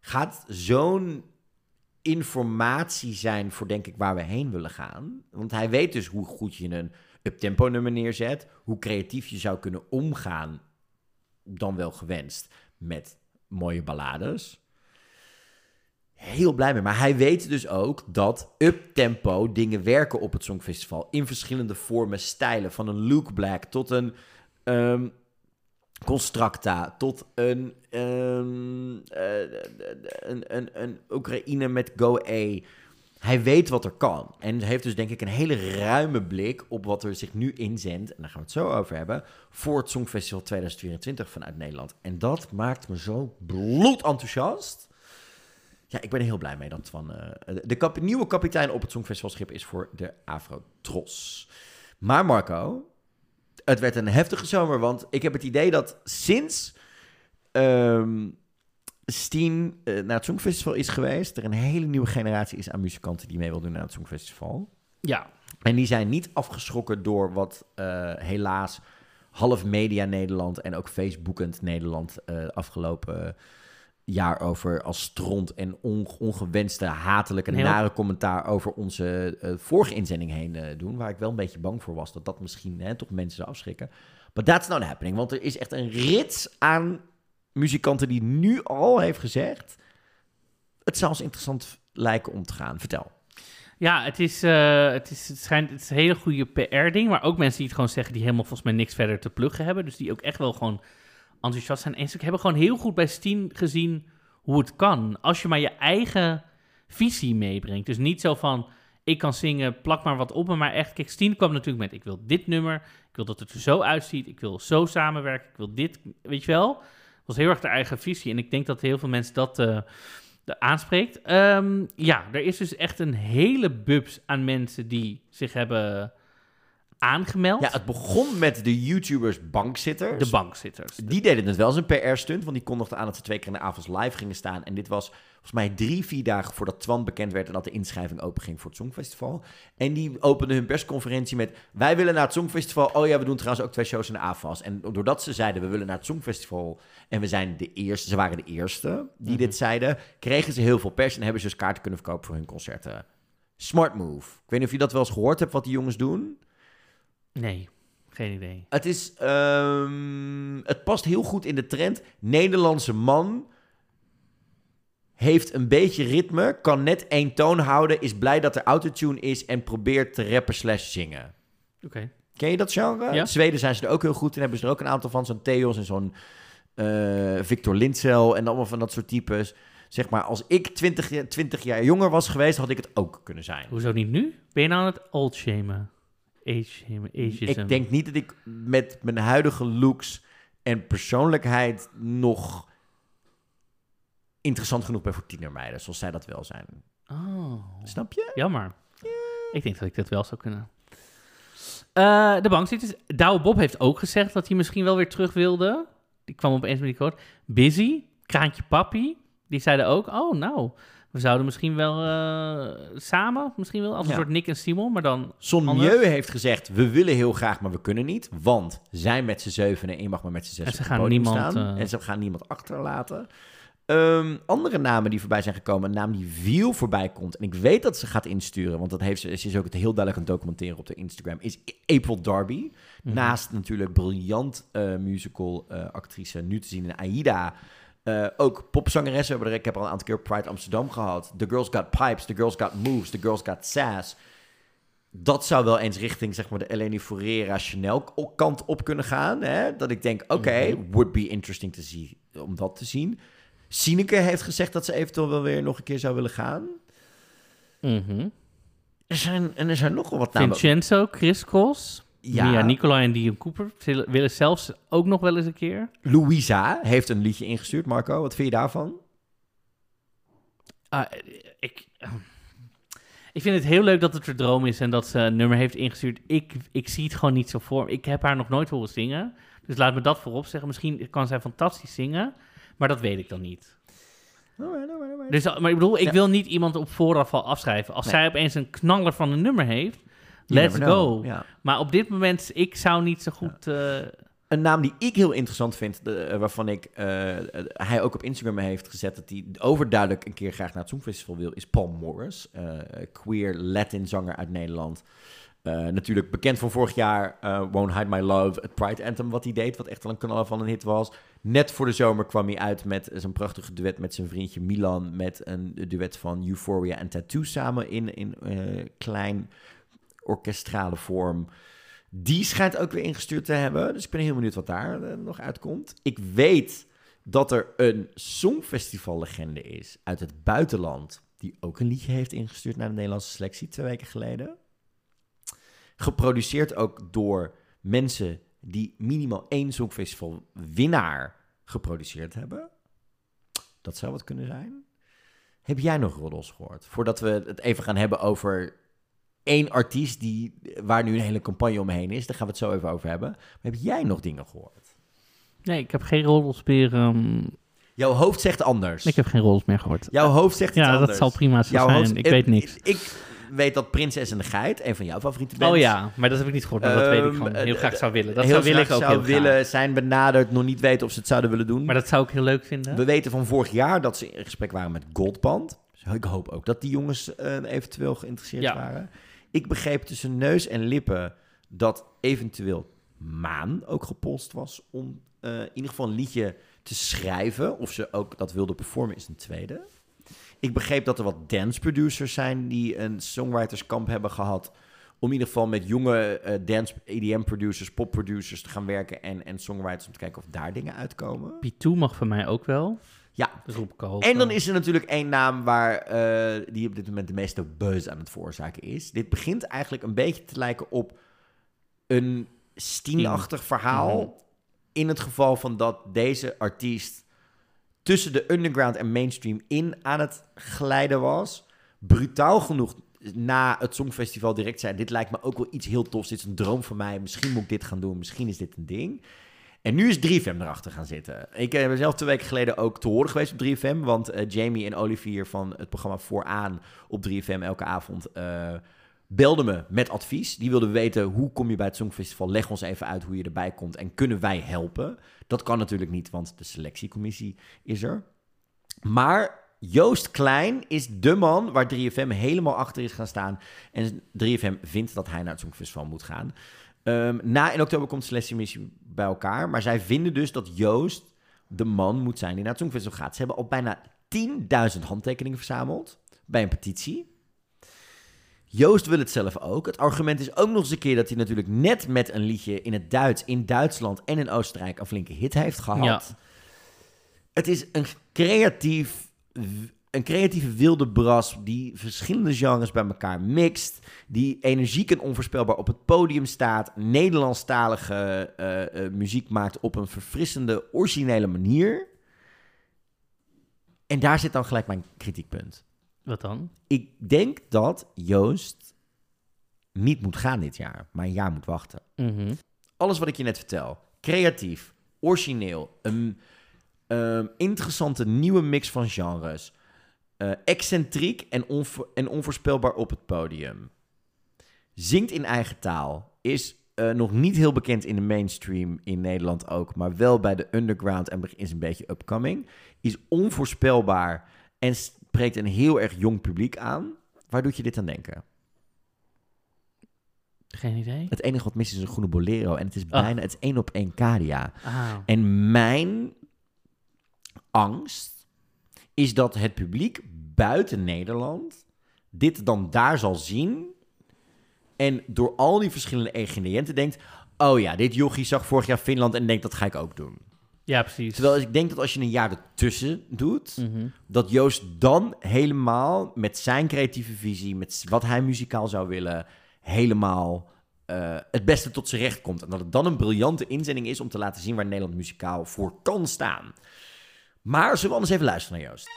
A: gaat zo'n informatie zijn voor, denk ik, waar we heen willen gaan. Want hij weet dus hoe goed je een uptempo nummer neerzet. Hoe creatief je zou kunnen omgaan, dan wel gewenst, met mooie ballades. Heel blij mee. Maar hij weet dus ook dat uptempo dingen werken op het Songfestival. In verschillende vormen, stijlen. Van een Luke Black tot een ehm, Constracta. Tot een, ehm, eh, een, een, een Oekraïne met Go A. Hij weet wat er kan. En heeft dus denk ik een hele ruime blik op wat er zich nu inzendt. En daar gaan we het zo over hebben. Voor het Songfestival 2024 vanuit Nederland. En dat maakt me zo bloedenthousiast. Ja, ik ben er heel blij mee dat van. eh, de nieuwe kapitein op het Songfestivalschip is voor de Afro Tros. Maar Marco, het werd een heftige zomer, want ik heb het idee dat sinds ehm Steen eh, naar het Songfestival is geweest, er een hele nieuwe generatie is aan muzikanten die mee wil doen naar het Songfestival.
B: Ja,
A: En die zijn niet afgeschrokken door wat eh, helaas half media Nederland en ook Facebookend Nederland eh, afgelopen jaar over als stront en on- ongewenste, hatelijke,
B: Heel-
A: nare commentaar over onze eh, vorige inzending heen doen. Waar ik wel een beetje bang voor was dat dat misschien hè, toch mensen zou afschrikken. Maar that's not happening, want er is echt een rits aan muzikanten die nu al heeft gezegd... het ons interessant lijken om te gaan. Vertel.
B: Ja, het is, eh, het is, het schijnt, het is een hele goede PR-ding. Maar ook mensen die het gewoon zeggen, die helemaal volgens mij niks verder te pluggen hebben. Dus die ook echt wel gewoon enthousiast zijn. En ze hebben gewoon heel goed bij Steen gezien hoe het kan. Als je maar je eigen visie meebrengt. Dus niet zo van, ik kan zingen, plak maar wat op me. Maar echt, kijk, Stien kwam natuurlijk met, ik wil dit nummer. Ik wil dat het er zo uitziet. Ik wil zo samenwerken. Ik wil dit, weet je wel. Was heel erg de eigen visie. En ik denk dat heel veel mensen dat de aanspreekt. Ehm, ja, er is dus echt een hele bubs aan mensen die zich hebben aangemeld.
A: Ja, het begon met de YouTubers bankzitters.
B: de bankzitters.
A: Die deden het wel als een PR-stunt, want die kondigden aan dat ze twee keer in de avonds live gingen staan. En dit was volgens mij drie, vier dagen voordat Twan bekend werd en dat de inschrijving openging voor het Songfestival. En die openden hun persconferentie met, wij willen naar het Songfestival. Oh ja, we doen trouwens ook twee shows in de AFAS. En doordat ze zeiden, we willen naar het Songfestival en we zijn de eerste, ze waren de eerste die dit zeiden, kregen ze heel veel pers en hebben ze dus kaarten kunnen verkopen voor hun concerten. Smart move. Ik weet niet of je dat wel eens gehoord hebt, wat die jongens doen.
B: Nee, geen idee.
A: Het is, ehm, het past heel goed in de trend. Nederlandse man heeft een beetje ritme, kan net één toon houden, is blij dat er autotune is en probeert te rappen slash zingen.
B: Oké.
A: Ken je dat genre?
B: Ja.
A: In Zweden zijn ze er ook heel goed in. Hebben ze er ook een aantal van, zo'n Theos en zo'n eh, Victor Lintzel en allemaal van dat soort types. Zeg maar, als ik 20, jaar- 20 jaar jonger was geweest, had ik het ook kunnen zijn.
B: Hoezo niet nu? Ben je nou aan het old shamen? Age shamen, ageism?
A: Ik denk niet dat ik met mijn huidige looks en persoonlijkheid nog interessant genoeg ben voor tienermeiden, zoals zij dat wel zijn.
B: Oh,
A: Snap je?
B: jammer. Ik denk dat ik dat wel zou kunnen. Eh, de bankzitters. Douwe Bob heeft ook gezegd dat hij misschien wel weer terug wilde. Die kwam opeens met die quote. Busy, Kraantje Papi. Die zeiden ook, oh nou, we zouden misschien wel eh, samen, misschien wel als een
A: Ja.
B: soort Nick en Simon, maar dan...
A: Son heeft gezegd, we willen heel graag, maar we kunnen niet. Want zij met z'n zevenen en je mag maar met z'n zes
B: En ze
A: op
B: gaan niemand,
A: staan.
B: eh,
A: En ze gaan niemand achterlaten. Ehm, andere namen die voorbij zijn gekomen, een naam die veel voorbij komt. En ik weet dat ze gaat insturen, want dat heeft ze, ze is ook het heel duidelijk aan het documenteren op de Instagram, is April Darby.
B: Mhm.
A: Naast natuurlijk briljant eh, musical actrice, nu te zien in Aida. Eh, ook popzangeressen. We hebben er- Ik heb al een aantal keer Pride Amsterdam gehad. The Girls Got Pipes, The Girls Got Moves, The Girls Got Sass. Dat zou wel eens richting zeg maar, de Eleni Forera Chanel kant op kunnen gaan. Hè? Dat ik denk, oké,
B: Mhm.
A: would be interesting to see, om dat te zien. Sineke heeft gezegd dat ze eventueel wel weer nog een keer zou willen gaan.
B: Mhm.
A: Er zijn, en er zijn nogal wat namen.
B: Vincenzo, Chris Cross,
A: Ja.
B: Mia Nicolai en Dion Cooper willen- zelfs ook nog wel eens een keer.
A: Louisa heeft een liedje ingestuurd. Marco, wat vind je daarvan?
B: Ah, ik, ik vind het heel leuk dat het er droom is en dat ze een nummer heeft ingestuurd. Ik, ik zie het gewoon niet zo voor. Ik heb haar nog nooit horen zingen. Dus laat me dat voorop zeggen. Misschien kan zij fantastisch zingen, maar dat weet ik dan niet. Dus, maar ik bedoel, ik
A: Ja.
B: wil niet iemand op vooraf al afschrijven. Als
A: Nee.
B: zij opeens een knaller van een nummer heeft, let's go.
A: Ja.
B: Maar op dit moment, ik zou niet zo goed... eh,
A: Een naam die ik heel interessant vind, de- eh, waarvan ik, eh, hij ook op Instagram heeft gezet dat hij overduidelijk een keer graag naar het Songfestival wil, is Paul Morris, queer Latin zanger uit Nederland. Natuurlijk bekend van vorig jaar, Won't Hide My Love, het Pride Anthem wat hij deed, wat echt wel een kanaal van een hit was. Net voor de zomer kwam hij uit met zijn prachtige duet met zijn vriendje Milan, met een duet van Euphoria en Tattoo samen in, in klein orkestrale vorm. Die schijnt ook weer ingestuurd te hebben. Dus ik ben heel benieuwd wat daar eh, nog uitkomt. Ik weet dat er een songfestivallegende is uit het buitenland. Die ook een liedje heeft ingestuurd naar de Nederlandse selectie twee weken geleden. Geproduceerd ook door mensen die minimaal één songfestival winnaar geproduceerd hebben. Dat zou wat kunnen zijn. Heb jij nog roddels gehoord? Voordat we het even gaan hebben over één artiest die, waar nu een hele campagne omheen is. Daar gaan we het zo even over hebben. Maar heb jij nog dingen gehoord?
B: nee, ik heb geen roddels meer... ehm,
A: Jouw hoofd zegt anders.
B: ik heb geen roddels meer gehoord.
A: Jouw hoofd zegt iets
B: Ja,
A: anders.
B: dat zal prima zo
A: Jouw
B: zijn.
A: hoofd-
B: ik weet niks.
A: Ik weet dat Prinses en de Geit, een van jouw favoriete bands...
B: Oh ja, maar dat heb ik niet gehoord. Maar dat weet ik
A: Ehm,
B: gewoon
A: eh,
B: heel graag zou willen. Dat
A: heel
B: zou ik ook
A: zou
B: heel graag.
A: willen, zijn benaderd, nog niet weten of ze het zouden willen doen.
B: Maar dat zou ik heel leuk vinden.
A: We weten van vorig jaar dat ze in gesprek waren met Goldband. Dus ik hoop ook dat die jongens eh, eventueel geïnteresseerd
B: Ja.
A: waren. Ik begreep tussen neus en lippen dat eventueel Maan ook gepolst was om eh, in ieder geval een liedje te schrijven. Of ze ook dat wilde performen is een tweede. Ik begreep dat er wat dance producers zijn die een songwriterskamp hebben gehad. Om in ieder geval met jonge eh, dance EDM producers, pop producers te gaan werken en, en songwriters om te kijken of daar dingen uitkomen.
B: P2 mag van mij ook wel.
A: Ja, en dan is er natuurlijk één naam waar, eh, die op dit moment de meeste buzz aan het veroorzaken is. Dit begint eigenlijk een beetje te lijken op een Steen-achtig verhaal.
B: Mhm.
A: In het geval van dat deze artiest tussen de underground en mainstream in aan het glijden was. Brutaal genoeg na het Songfestival direct zei... dit lijkt me ook wel iets heel tofs, dit is een droom van mij... misschien moet ik dit gaan doen, misschien is dit een ding. En nu is 3FM erachter gaan zitten. Ik eh, ben zelf twee weken geleden ook te horen geweest op 3FM... want eh, Jamie en Olivier van het programma Vooraan op 3FM elke avond... eh belden me met advies. Die wilden weten, hoe kom je bij het Songfestival? Leg ons even uit hoe je erbij komt en kunnen wij helpen? Dat kan natuurlijk niet, want de selectiecommissie is er. Maar Joost Klein is de man waar 3FM helemaal achter is gaan staan. En 3FM vindt dat hij naar het Songfestival moet gaan. Ehm, na in oktober komt de selectiecommissie bij elkaar. Maar zij vinden dus dat Joost de man moet zijn die naar het Songfestival gaat. Ze hebben al bijna 10.000 handtekeningen verzameld bij een petitie. Joost wil het zelf ook. Het argument is ook nog eens een keer dat hij natuurlijk net met een liedje in het Duits in Duitsland en in Oostenrijk een flinke hit heeft gehad.
B: Ja.
A: Het is een creatief, een creatieve wilde bras die verschillende genres bij elkaar mixt, die energiek en onvoorspelbaar op het podium staat, Nederlandstalige eh, eh, muziek maakt op een verfrissende, originele manier. En daar zit dan gelijk mijn kritiekpunt.
B: Wat dan?
A: Ik denk dat Joost niet moet gaan dit jaar, maar een jaar moet wachten.
B: Mhm.
A: Alles wat ik je net vertel, creatief, origineel, een ehm, interessante nieuwe mix van genres, eh, excentriek en, onvo- en onvoorspelbaar op het podium. Zingt in eigen taal, is eh, nog niet heel bekend in de mainstream in Nederland ook, maar wel bij de underground en is een beetje upcoming. Is onvoorspelbaar en spreekt een heel erg jong publiek aan. Waar doet je dit aan denken?
B: Geen idee.
A: Het enige wat mis is een groene bolero. En het is
B: Ah.
A: bijna, het één op één Cadia.
B: Ah.
A: En mijn angst is dat het publiek buiten Nederland dit dan daar zal zien. En door al die verschillende ingrediënten denkt... Oh ja, dit jochie zag vorig jaar Finland en denkt dat ga ik ook doen.
B: Ja, precies.
A: Terwijl ik denk dat als je een jaar ertussen doet...
B: Mhm.
A: dat Joost dan helemaal met zijn creatieve visie... met wat hij muzikaal zou willen... helemaal eh, het beste tot zijn recht komt. En dat het dan een briljante inzending is... om te laten zien waar Nederland muzikaal voor kan staan. Maar zullen we anders even luisteren naar Joost?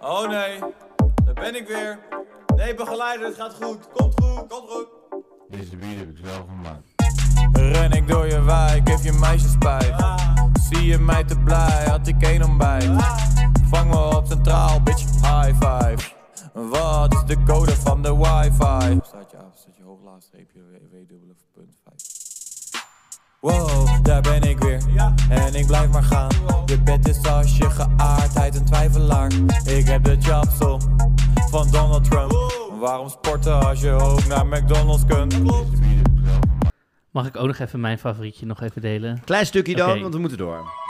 F: Oh nee, daar ben ik weer. Nee, begeleider, het gaat goed. Komt goed, komt goed.
G: Deze beat heb ik zelf gemaakt.
F: Ren ik door je wijk, geef je meisje spijt. Zie je mij te blij, had ik één ontbijt. Vang me op centraal, bitch, high five. Wat is de code van de wifi? Staat je af, staat je hoog laag streepje, w dubbele punt 5. Wow, daar ben ik weer. En ik blijf maar gaan. Je bed is als je geaardheid een twijfelaar. Ik heb de jobsel van Donald Trump. Waarom sporten als je ook naar McDonald's kunt?
B: Mag ik ook nog even mijn favorietje nog even delen?
A: Klein stukje dan, want we moeten door.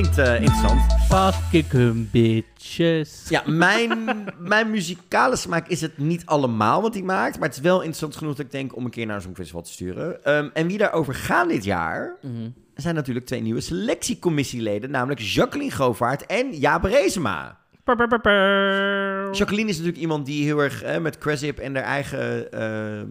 A: Klinkt eh, interessant.
B: Fuck ik hun bitches.
A: Ja, mijn, *laughs* mijn muzikale smaak is het niet allemaal wat hij maakt. Maar het is wel interessant genoeg dat ik denk om een keer naar zo'n festival te sturen. Ehm, en wie daarover gaan dit jaar,
B: Mhm.
A: zijn natuurlijk twee nieuwe selectiecommissieleden. Namelijk Jacqueline Govaert en Jaap Reesema. Jacqueline is natuurlijk iemand die heel erg eh, met Cresip en haar eigen ehm,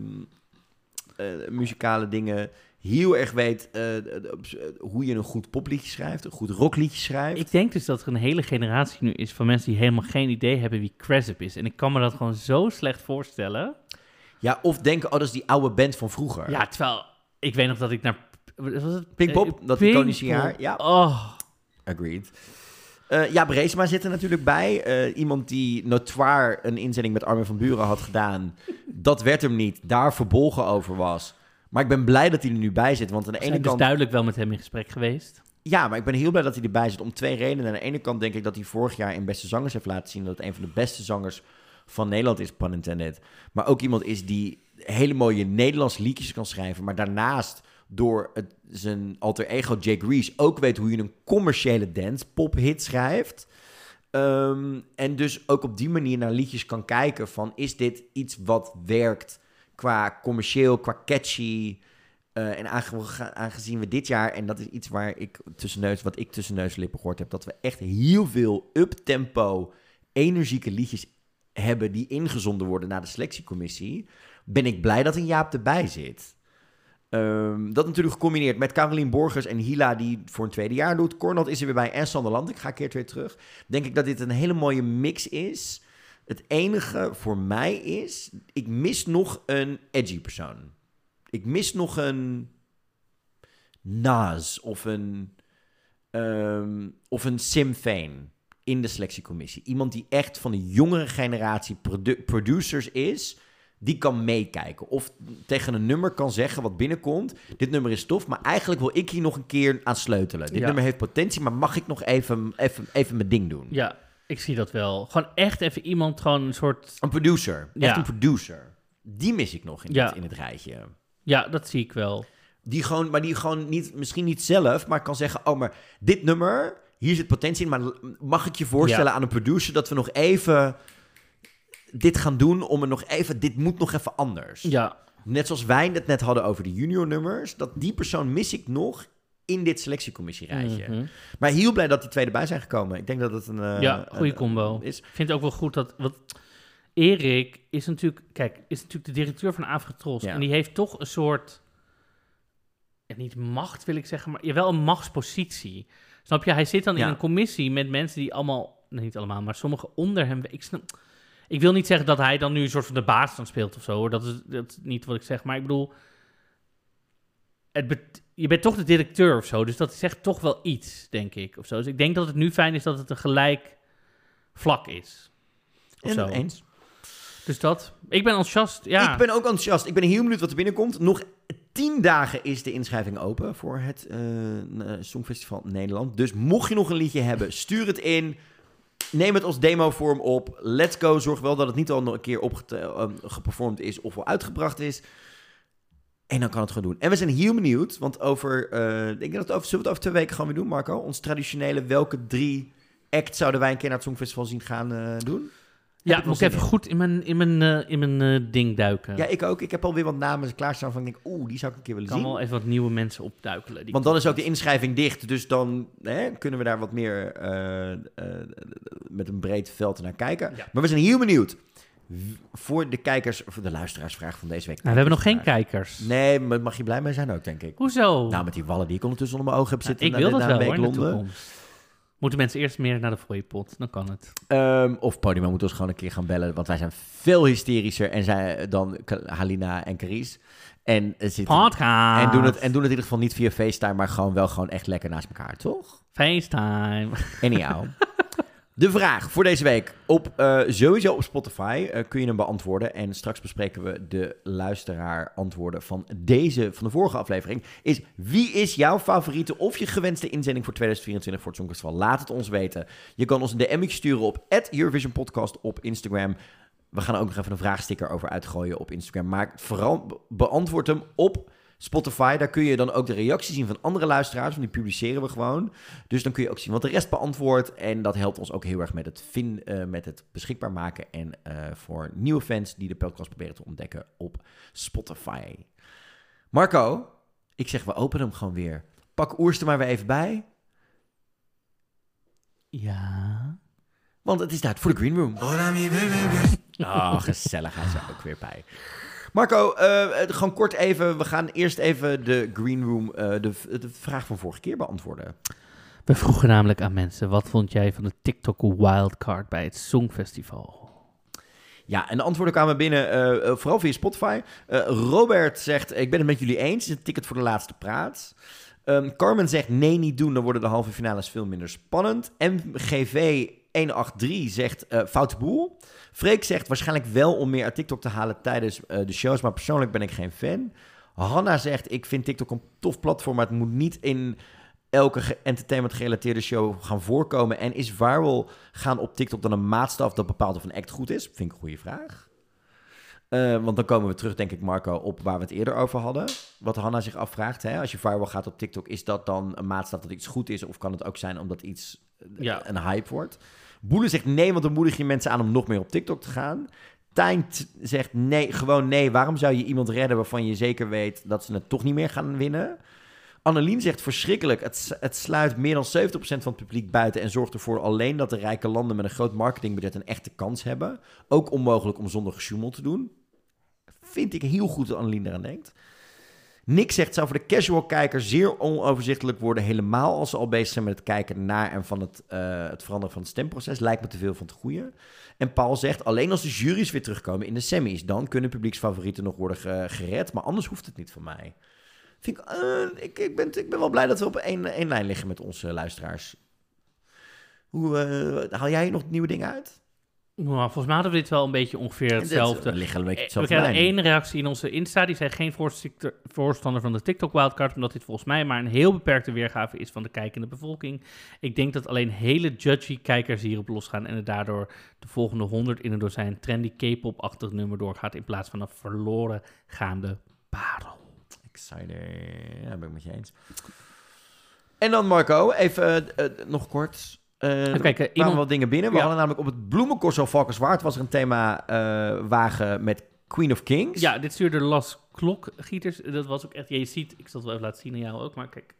A: eh, muzikale dingen heel erg weet eh, d- hoe je een goed popliedje schrijft, een goed rockliedje schrijft.
B: Ik denk dus dat er een hele generatie nu is van mensen die helemaal geen idee hebben wie Cresip is. En ik kan me dat gewoon zo slecht voorstellen.
A: Ja, of denken, oh, dat is die oude band van vroeger.
B: Ja, terwijl ik weet nog dat ik naar... Was het?
A: Pinkpop,
B: Eh,
A: dat iconische jaar, ja.
B: Oh,
A: Agreed. Eh ja, Breesma zit er natuurlijk bij. Eh, iemand die notoire een inzending met Armin van Buren had gedaan. *laughs* Dat werd hem niet. Daar verbolgen over was. Maar ik ben blij dat hij er nu bij zit. Want aan de ene
B: dus
A: kant...
B: duidelijk wel met hem in gesprek geweest.
A: Ja, maar ik ben heel blij dat hij erbij zit om twee redenen. Aan de ene kant denk ik dat hij vorig jaar in Beste Zangers heeft laten zien... dat het een van de beste zangers van Nederland is, pun intended. Maar ook iemand is die hele mooie Nederlands liedjes kan schrijven. Maar daarnaast door het, zijn alter ego Jake Reese ook weet hoe je een commerciële dance pop hit schrijft. Ehm, en dus ook op die manier naar liedjes kan kijken van... is dit iets wat werkt qua commercieel, qua catchy... Eh, en aange- aangezien we dit jaar, en dat is iets waar ik tussen neus, wat ik tussen neus en lippen gehoord heb, dat we echt heel veel up-tempo, energieke liedjes hebben die ingezonden worden naar de selectiecommissie, ben ik blij dat een Jaap erbij zit. Ehm, dat natuurlijk gecombineerd met Carolien Borgers en Hila, die voor een tweede jaar doet. Cornald is er weer bij en Sander Land. Ik ga keert weer terug. Denk ik dat dit een hele mooie mix is. Het enige voor mij is, ik mis nog een edgy persoon. Ik mis nog een Nas of een, ehm, of een Sim Fane in de selectiecommissie. Iemand die echt van de jongere generatie produ- producers is, die kan meekijken. Of tegen een nummer kan zeggen wat binnenkomt. Dit nummer is tof, maar eigenlijk wil ik hier nog een keer aan sleutelen. Dit
B: Ja.
A: nummer heeft potentie, maar mag ik nog even, even, even mijn ding doen?
B: Ja, ik zie dat wel. Gewoon echt even iemand, gewoon een soort...
A: Een producer.
B: Ja.
A: Echt een producer. Die mis ik nog in,
B: Ja.
A: dit, in het rijtje.
B: Ja, dat zie ik wel.
A: Die gewoon, maar die gewoon niet, misschien niet zelf, maar kan zeggen: Oh, maar dit nummer, hier zit potentie in. Maar mag ik je voorstellen
B: Ja.
A: aan een producer dat we nog even dit gaan doen om er nog even, dit moet nog even anders.
B: Ja,
A: Net zoals wij het net hadden over de junior nummers, dat die persoon mis ik nog in dit selectiecommissie-rijtje.
B: Mhm.
A: Maar heel blij dat die twee erbij zijn gekomen. Ik denk dat het een. eh,
B: ja goede combo.
A: Is.
B: Ik vind het ook wel goed dat... Wat, Erik is natuurlijk... Kijk, is natuurlijk de directeur van Afrotros.
A: Ja.
B: En die heeft toch een soort... ja, niet macht wil ik zeggen, maar wel een machtspositie. Snap je? Hij zit dan in een commissie met mensen die allemaal... Nee, niet allemaal, maar sommigen onder hem... Ik, snap, ik wil niet zeggen dat hij dan nu een soort van de baas dan speelt of zo. Hoor. Dat, is, dat is niet wat ik zeg. Maar ik bedoel... Het je bent toch de directeur of zo. Dus dat zegt toch wel iets, denk ik. Of zo. Dus ik denk dat het nu fijn is dat het een gelijk vlak is. Of zo.
A: En eens.
B: Dus dat. Ik ben enthousiast. Ja.
A: Ik ben ook enthousiast. Ik ben heel benieuwd wat er binnenkomt. Nog tien dagen is de inschrijving open voor het eh, Songfestival Nederland. Dus mocht je nog een liedje hebben, stuur het in. Neem het als demovorm op. Let's go. Zorg wel dat het niet al nog een keer eh, geperformd is of al uitgebracht is. En dan kan het gewoon doen. En we zijn heel benieuwd, want over, eh, ik denk dat het over, zullen we het over twee weken gaan weer doen, Marco? Ons traditionele, welke drie acts zouden wij een keer naar het Songfestival zien gaan eh, doen?
B: ja, moet ik even
A: in.
B: goed in mijn, in mijn, eh, in mijn ding duiken.
A: Ja, ik ook. Ik heb alweer wat namen klaarstaan van ik denk, oeh, die zou ik een keer willen
B: kan
A: zien.
B: wel even wat nieuwe mensen opduikelen. die
A: Want dan is ook de inschrijving dicht. Dus dan hè, kunnen we daar wat meer met een breed veld naar kijken.
B: Ja.
A: Maar we zijn heel benieuwd. Voor de kijkers, voor de luisteraarsvraag van deze week.
B: Nou, we hebben nog geen kijkers.
A: Nee, maar mag je blij mee zijn ook, denk ik.
B: Hoezo?
A: Nou, met die wallen die ik ondertussen onder mijn ogen heb
B: Nou,
A: zitten.
B: ik wil
A: na,
B: dat
A: na
B: wel hoor,
A: week
B: in de
A: Londen.
B: Moeten mensen eerst meer naar de fooiepot, dan kan het.
A: Ehm, of Podimo moet ons gewoon een keer gaan bellen. Want wij zijn veel hysterischer en zij, dan Halina en Carice. En, eh, zitten,
B: Podcast.
A: en, doen het, en doen het in ieder geval niet via FaceTime, maar gewoon wel gewoon echt lekker naast elkaar, toch?
B: FaceTime.
A: Anyhow. *laughs* De vraag voor deze week. Op, eh, sowieso op Spotify eh, kun je hem beantwoorden. En straks bespreken we de luisteraar antwoorden van deze, van de vorige aflevering. Is wie is jouw favoriete of je gewenste inzending voor 2024 voor het Songfestival? Laat het ons weten. Je kan ons een DM sturen op Eurovision Podcast op Instagram. We gaan er ook nog even een vraagsticker over uitgooien op Instagram. Maar vooral be- beantwoord hem op Spotify. Daar kun je dan ook de reacties zien van andere luisteraars. Want die publiceren we gewoon. Dus dan kun je ook zien wat de rest beantwoordt. En dat helpt ons ook heel erg met het, vin, eh, met het beschikbaar maken. En eh, voor nieuwe fans die de podcast proberen te ontdekken op Spotify. Marco, ik zeg we openen hem gewoon weer. Pak Oers er maar weer even bij.
B: Ja.
A: Want het is tijd voor de Green Room. Oh, gezellig. Hij is er ook weer bij. Marco, eh, gewoon kort even. We gaan eerst even de Green Room, eh, de, de vraag van vorige keer beantwoorden.
B: We vroegen namelijk aan mensen, wat vond jij van de TikTok wildcard bij het Songfestival?
A: Ja, en de antwoorden kwamen binnen, eh, vooral via Spotify. Robert zegt, ik ben het met jullie eens. Het ticket voor de laatste praat. Ehm, Carmen zegt, nee, niet doen. Dan worden de halve finales veel minder spannend. MGV 183 zegt, eh foute boel. Freek zegt, waarschijnlijk wel om meer uit TikTok te halen tijdens eh, de shows. Maar persoonlijk ben ik geen fan. Hanna zegt, ik vind TikTok een tof platform, maar het moet niet in... elke ge- entertainment-gerelateerde show gaan voorkomen? En is viral gaan op TikTok dan een maatstaf dat bepaalt of een act goed is? Vind ik een goede vraag. Eh, want dan komen we terug, denk ik, Marco, op waar we het eerder over hadden. Wat Hanna zich afvraagt. Hè? Als je viral gaat op TikTok, is dat dan een maatstaf dat iets goed is? Of kan het ook zijn omdat iets eh,
B: Ja.
A: een hype wordt? Boele zegt nee, want dan moedig je mensen aan om nog meer op TikTok te gaan. Tijn zegt nee, gewoon nee. Waarom zou je iemand redden waarvan je zeker weet dat ze het toch niet meer gaan winnen? Annelien zegt verschrikkelijk. Het, het sluit meer dan 70% van het publiek buiten en zorgt ervoor alleen dat de rijke landen met een groot marketingbudget een echte kans hebben. Ook onmogelijk om zonder gesjoemel te doen. Vind ik heel goed dat Annelien eraan denkt. Nick zegt, zou voor de casual kijker zeer onoverzichtelijk worden, helemaal als ze al bezig zijn met het kijken naar en van het, eh, het veranderen van het stemproces. Lijkt me te veel van het goede. En Paul zegt, alleen als de jury's weer terugkomen in de semis, dan kunnen publieksfavorieten nog worden ge- gered, maar anders hoeft het niet van mij. Vind ik, eh, ik, ik, ben, ik ben wel blij dat we op één, één lijn liggen met onze luisteraars. Hoe, eh, haal jij nog nieuwe dingen uit?
B: Nou, volgens mij hadden we dit wel een beetje ongeveer hetzelfde.
A: We liggen een beetje
B: Eh, We
A: hetzelfde
B: kregen
A: lijn.
B: één reactie in onze Insta. Die zei geen voorstander van de TikTok wildcard. Omdat dit volgens mij maar een heel beperkte weergave is van de kijkende bevolking. Ik denk dat alleen hele judgy kijkers hierop losgaan. En het daardoor de volgende 100 in een dozijn trendy K-pop-achtig nummer doorgaat. In plaats van een verloren gaande parel.
A: Excited. Ja, ben ik met je eens. En dan Marco, even eh, eh, nog kort. Eh
B: Even kijken, iemand-
A: wat dingen binnen. We
B: Ja.
A: hadden namelijk op het bloemencorso Valkenswaard was er een thema wagen met Queen of Kings.
B: Ja, dit stuurde Las Klokgieters. Dat was ook echt... Je ziet, ik zal het wel even laten zien aan jou ook, maar kijk.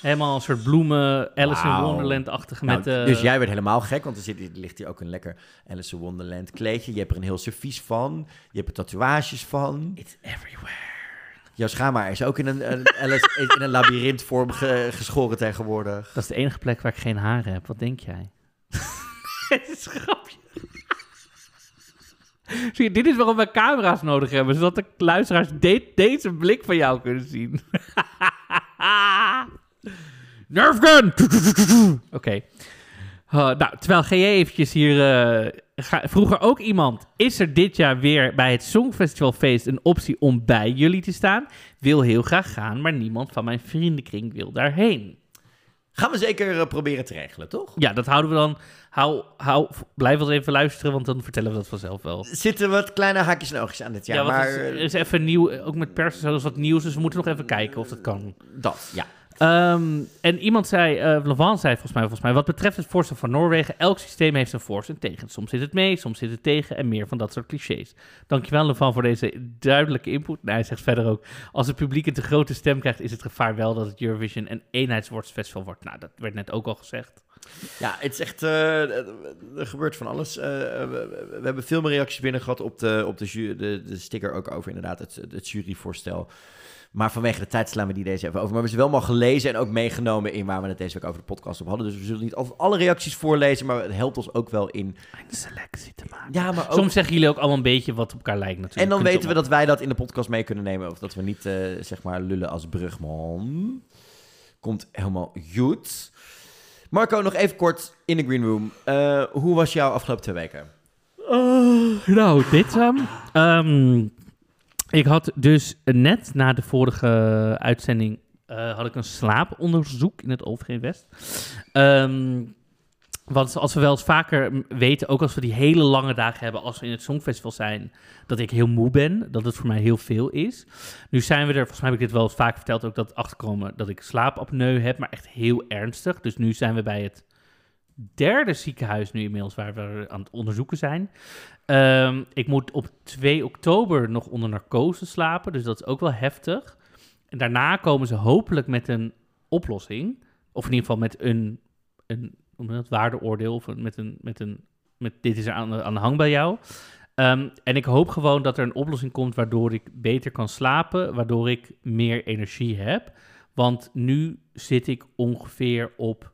B: Helemaal een soort bloemen, Alice in
A: Wauw.
B: Wonderland-achtige
A: Nou,
B: met... eh,
A: Dus jij werd helemaal gek, want er, zit, er ligt hier ook een lekker Alice in Wonderland kleedje. Je hebt er een heel servies van. Je hebt er tatoeages van.
B: It's everywhere.
A: Jouw schaamhaar is ook in een, een, Alice, *laughs* in een labyrintvorm ge- geschoren tegenwoordig.
B: Dat is de enige plek waar ik geen haren heb. Wat denk jij? *laughs* Het is een grapje. Zie dit is waarom we camera's nodig hebben. Zodat de luisteraars de- deze blik van jou kunnen zien. *laughs* Nerfgun! Oké. Uh, nou, terwijl GJ eventjes hier... eh, ga- vroeg er ook iemand... Is er dit jaar weer bij het Songfestivalfeest een optie om bij jullie te staan? Wil heel graag gaan, maar niemand van mijn vriendenkring wil daarheen.
A: Gaan we zeker eh, proberen te regelen, toch?
B: Ja, dat houden we dan. Hou, hou, blijf wel even luisteren, want dan vertellen we dat vanzelf wel.
A: Er zitten wat kleine haakjes en oogjes aan dit jaar.
B: Ja,
A: maar
B: het is,
A: eh,
B: er is even nieuw, ook met pers en zo is wat nieuws, dus we moeten nog even kijken of dat kan.
A: dat, ja.
B: Ehm, en iemand zei, eh Lavan zei volgens mij, volgens mij, wat betreft het voorstel van Noorwegen, elk systeem heeft zijn voor's en tegen. Soms zit het mee, soms zit het tegen en meer van dat soort clichés. Dankjewel Lavan voor deze duidelijke input. Nou, hij zegt verder ook, als het publiek een te grote stem krijgt, is het gevaar wel dat het Eurovision een eenheidswordsfestival wordt. Nou, dat werd net ook al gezegd.
A: Ja, het is echt... eh, er gebeurt van alles. Eh, we, we hebben veel meer reacties binnen gehad op de, op de, de, de sticker ook over inderdaad het, het juryvoorstel. Maar vanwege de tijd slaan we die deze even over. Maar we hebben ze wel maar gelezen en ook meegenomen in waar we het deze week over de podcast op hadden. Dus we zullen niet altijd alle reacties voorlezen, maar het helpt ons ook wel in...
B: Een selectie te maken.
A: Ja, maar ook...
B: Soms zeggen jullie ook allemaal een beetje wat op elkaar lijkt natuurlijk.
A: En dan
B: Kunt
A: weten we dat wij dat in de podcast mee kunnen nemen. Of dat we niet, eh, zeg maar, lullen als brugman. Komt helemaal goed. Marco, nog even kort in de green room. Eh, hoe was jouw afgelopen twee weken?
B: Oh, nou, dit dan. Ik had dus net na de vorige uitzending eh, had ik een slaaponderzoek in het OVG West. Ehm, want als we wel eens vaker weten, ook als we die hele lange dagen hebben, als we in het Songfestival zijn, dat ik heel moe ben, dat het voor mij heel veel is. Nu zijn we er, volgens mij heb ik dit wel eens vaker verteld, ook dat achterkomen dat ik slaapapneu heb, maar echt heel ernstig. Dus nu zijn we bij het derde ziekenhuis nu inmiddels waar we aan het onderzoeken zijn. Ehm, ik moet op 2 oktober nog onder narcose slapen, dus dat is ook wel heftig. En daarna komen ze hopelijk met een oplossing, of in ieder geval met een, een dat, waardeoordeel, of met een, met een, met dit is aan, aan de hang bij jou. Ehm, en ik hoop gewoon dat er een oplossing komt waardoor ik beter kan slapen, waardoor ik meer energie heb. Want nu zit ik ongeveer op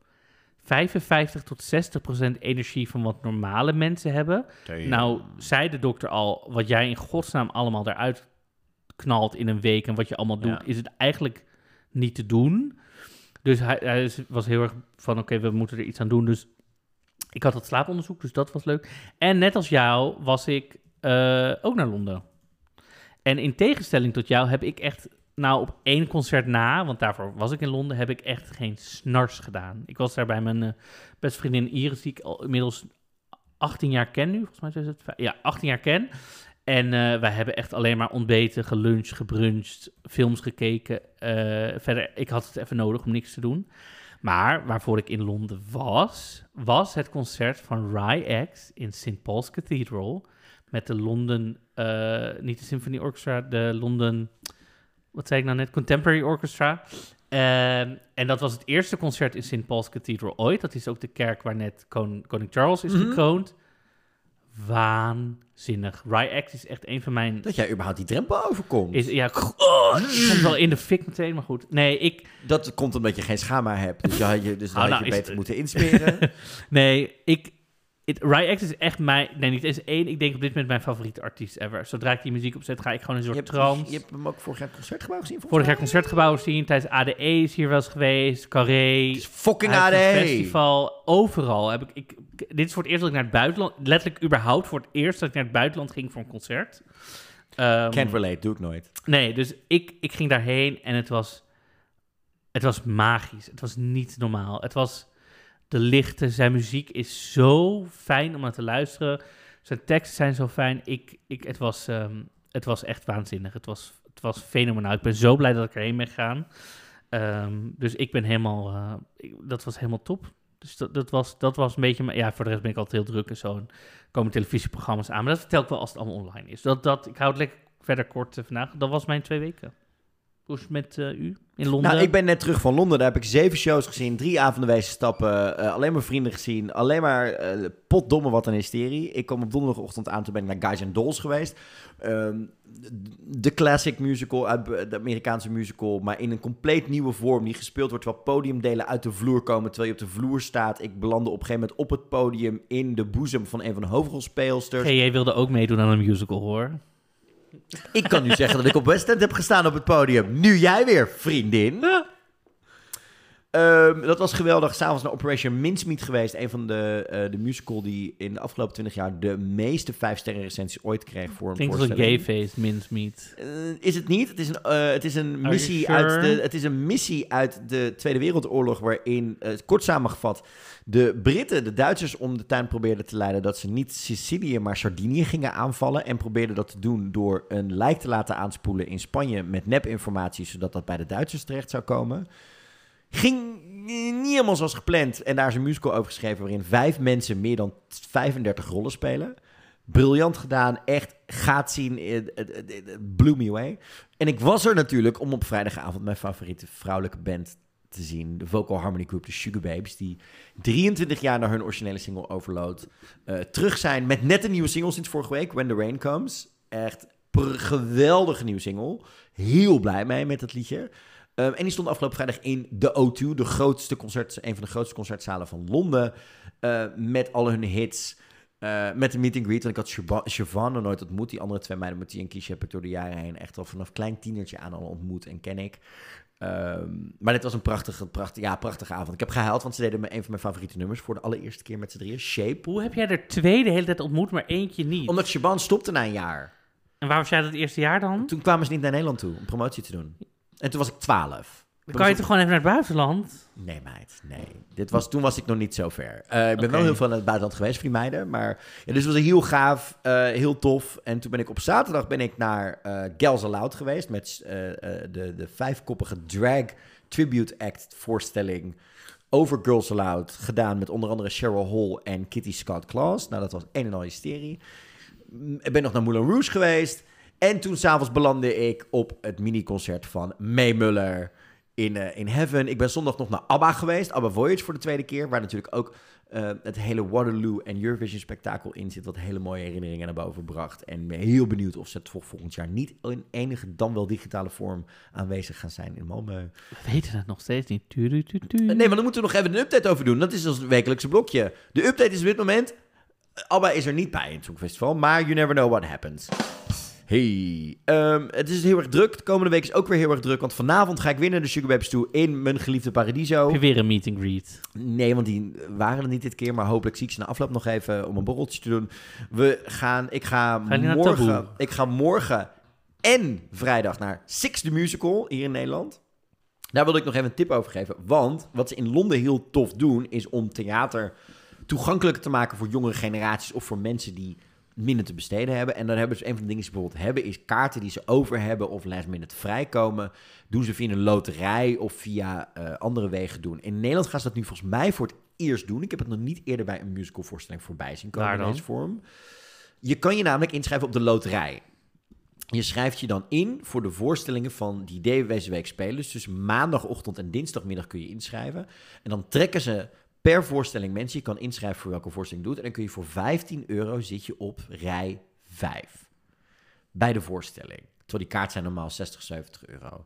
B: 55 tot 60 procent energie van wat normale mensen hebben. Nou, zei de dokter al, wat jij in godsnaam allemaal eruit knalt in een week en wat je allemaal doet,
A: Ja.
B: is het eigenlijk niet te doen. Dus hij, was heel erg van, oké, we moeten er iets aan doen. Dus ik had dat slaaponderzoek, dus dat was leuk. En net als jou was ik eh, ook naar Londen. En in tegenstelling tot jou heb ik echt, nou op één concert na, want daarvoor was ik in Londen, heb ik echt geen snars gedaan. Ik was daar bij mijn eh, beste vriendin Iris, die ik al inmiddels 18 jaar ken nu, volgens mij is het, ja, 18 jaar ken. En eh, wij hebben echt alleen maar ontbeten, geluncht, gebruncht, films gekeken. Eh, verder, ik had het even nodig om niks te doen. Maar waarvoor ik in Londen was, was het concert van Rai X in St. Paul's Cathedral. Met de London, eh, niet de Symphony Orchestra, de London, wat zei ik nou net, Contemporary Orchestra. Ehm, en dat was het eerste concert in St. Paul's Cathedral ooit. Dat is ook de kerk waar net kon- koning Charles is
A: Mhm.
B: gekroond. Waanzinnig. X is echt een van mijn...
A: Dat jij überhaupt die drempel overkomt.
B: Is, ja, oh, ik wel in de fik meteen, maar goed. Nee, ik,
A: Dat komt omdat je geen schaamhaar hebt. Dus, je had je, dus dan
B: Oh,
A: had
B: nou,
A: je beter
B: het-
A: moeten insperen. *laughs*
B: Nee, ik... X is echt mijn... Nee, niet eens één. Ik denk op dit moment mijn favoriete artiest ever. Zodra ik die muziek opzet, ga ik gewoon in een
A: je,
B: soort
A: hebt,
B: trance.
A: je hebt hem ook vorig jaar het concertgebouw gezien?
B: Vorig jaar concertgebouw zien. Tijdens ADE is hier wel eens geweest. Carré.
A: Het is fucking
B: Hij
A: AD.
B: heeft een festival. Overal. Heb ik, ik, dit is voor het eerst dat ik naar het buitenland... Letterlijk überhaupt voor het eerst dat ik naar het buitenland ging voor een concert. Ehm,
A: Can't relate, doe ik nooit.
B: Nee, dus ik, ik ging daarheen en het was, het was magisch. Het was niet normaal. Het was de lichten, zijn muziek is zo fijn om naar te luisteren. Zijn teksten zijn zo fijn. Ik, ik, het, was, ehm, het was echt waanzinnig. Het was, het was fenomenaal. Ik ben zo blij dat ik erheen ben gegaan. Ehm, dus ik ben helemaal, eh, dat was helemaal top. Dus dat, dat, was, dat was een beetje, mijn- ja, voor de rest ben ik altijd heel druk en zo. En komen televisieprogramma's aan. Maar dat vertel ik wel als het allemaal online is. Dat, dat, ik hou het lekker verder kort eh, vandaag. Dat was mijn twee weken. Hoe is het met eh, u in Londen?
A: Nou, ik ben net terug van Londen. Daar heb ik zeven shows gezien, drie avonden wezen stappen, eh, alleen maar vrienden gezien, alleen maar eh, potdomme wat een hysterie. Ik kwam op donderdagochtend aan, toen ben ik naar Guys and Dolls geweest. Ehm, de classic musical, de Amerikaanse musical, maar in een compleet nieuwe vorm die gespeeld wordt terwijl podiumdelen uit de vloer komen, terwijl je op de vloer staat. Ik belandde op een gegeven moment op het podium in de boezem van een van de hoofdrolspeelsters.
B: GJ wilde ook meedoen aan een musical, hoor.
A: Ik kan nu zeggen dat ik op West End heb gestaan op het podium. Nu jij weer, vriendin. Ehm, dat was geweldig. S'avonds naar Operation Mincemeat geweest. Een van de, eh, de musical die in de afgelopen 20 jaar de meeste vijf sterren recensies ooit kreeg voor een
B: Klinkt als een
A: voorstelling.
B: gayface, mincemeat.
A: Eh, is het niet? Het is een, eh, het is een missie
B: sure?
A: uit de, het is een missie uit de Tweede Wereldoorlog waarin, kort samengevat, de Britten de Duitsers om de tuin probeerden te leiden dat ze niet Sicilië, maar Sardinië gingen aanvallen en probeerden dat te doen door een lijk te laten aanspoelen in Spanje met nepinformatie, zodat dat bij de Duitsers terecht zou komen. Ging niet helemaal zoals gepland. En daar is een musical over geschreven waarin vijf mensen meer dan 35 rollen spelen. Briljant gedaan, echt gaat zien, eh, het- het- het- het blew me. En ik was er natuurlijk om op vrijdagavond mijn favoriete vrouwelijke band te zien. De vocal harmony group, de Sugar Babes, die 23 jaar na hun originele single Overload eh, terug zijn met net een nieuwe single sinds vorige week, When the Rain Comes. Echt geweldige nieuwe single. Heel blij mee met dat liedje. Um, en die stond afgelopen vrijdag in de O2, de grootste concert, een van de grootste concertzalen van Londen. eh, met al hun hits. eh, met de meet and greet. Want ik had Siobhan- nooit ontmoet. Die andere twee meiden, Mattie en Kiesje, heb ik door de jaren heen echt al vanaf klein tienertje aan al ontmoet en ken ik. Ehm, maar dit was een prachtige, prachtige, ja, prachtige avond. Ik heb gehuild, want ze deden me een van mijn favoriete nummers voor de allereerste keer met z'n drieën. Shape.
B: Hoe heb jij er twee de hele tijd ontmoet, maar eentje niet?
A: Omdat Siobhan stopte na een jaar.
B: En waar was jij dat eerste jaar dan?
A: Toen kwamen ze niet naar Nederland toe om promotie te doen. En toen was ik 12.
B: Dan kan je toch gewoon even naar het buitenland?
A: Nee, meid. Nee. Dit was, toen was ik nog niet zo ver. Eh, ik ben wel heel veel naar het buitenland geweest voor die meiden. Maar ja, dus het was heel gaaf, eh, heel tof. En toen ben ik op zaterdag ben ik naar eh Gals Aloud geweest. Met de, de vijfkoppige drag tribute act voorstelling over Girls Aloud. Gedaan met onder andere Cheryl Hall en Kitty Scott Claus. Nou, dat was een en al hysterie. Mm, Ik ben nog naar Moulin Rouge geweest. En toen s'avonds belandde ik op het miniconcert van May Muller in, eh, in Heaven. Ik ben zondag nog naar ABBA geweest. ABBA Voyage voor de tweede keer. Waar natuurlijk ook eh, het hele Waterloo en Eurovision spektakel in zit. Wat hele mooie herinneringen naar boven bracht. En ben heel benieuwd of ze het vol- volgend jaar niet in enige dan wel digitale vorm aanwezig gaan zijn in Malmö.
B: We weten het nog steeds niet. Tudu, tudu, tudu.
A: Nee, maar dan moeten we nog even een update over doen. Dat is ons wekelijkse blokje. De update is op dit moment... ABBA is er niet bij in het Songfestival, maar you never know what happens. Hey, ehm, het is heel erg druk. De komende week is ook weer heel erg druk, want vanavond ga ik weer naar de Sugar Babes toe in mijn geliefde Paradiso.
B: Heb je weer een meet and greet?
A: Nee, want die waren er niet dit keer, maar hopelijk zie ik ze na afloop nog even om een borreltje te doen. We gaan, ik ga
B: naar
A: morgen, ik ga morgen en vrijdag naar Six the Musical hier in Nederland. Daar wilde ik nog even een tip over geven. Want wat ze in Londen heel tof doen, is om theater toegankelijker te maken voor jongere generaties of voor mensen die minder te besteden hebben. En dan hebben ze een van de dingen die ze bijvoorbeeld hebben, is kaarten die ze over hebben of last minute vrijkomen. Doen ze via een loterij of via eh, andere wegen doen. In Nederland gaan ze dat nu volgens mij voor het eerst doen. Ik heb het nog niet eerder bij een musicalvoorstelling voorbij zien komen in deze vorm. Je kan je namelijk inschrijven op de loterij. Je schrijft je dan in voor de voorstellingen van die deze week spelen. Dus maandagochtend en dinsdagmiddag kun je inschrijven. En dan trekken ze per voorstelling mensen. Je kan inschrijven voor welke voorstelling je doet. En dan kun je voor 15 euro zit je op rij 5. Bij de voorstelling. Terwijl die kaart zijn normaal 60, 70 euro.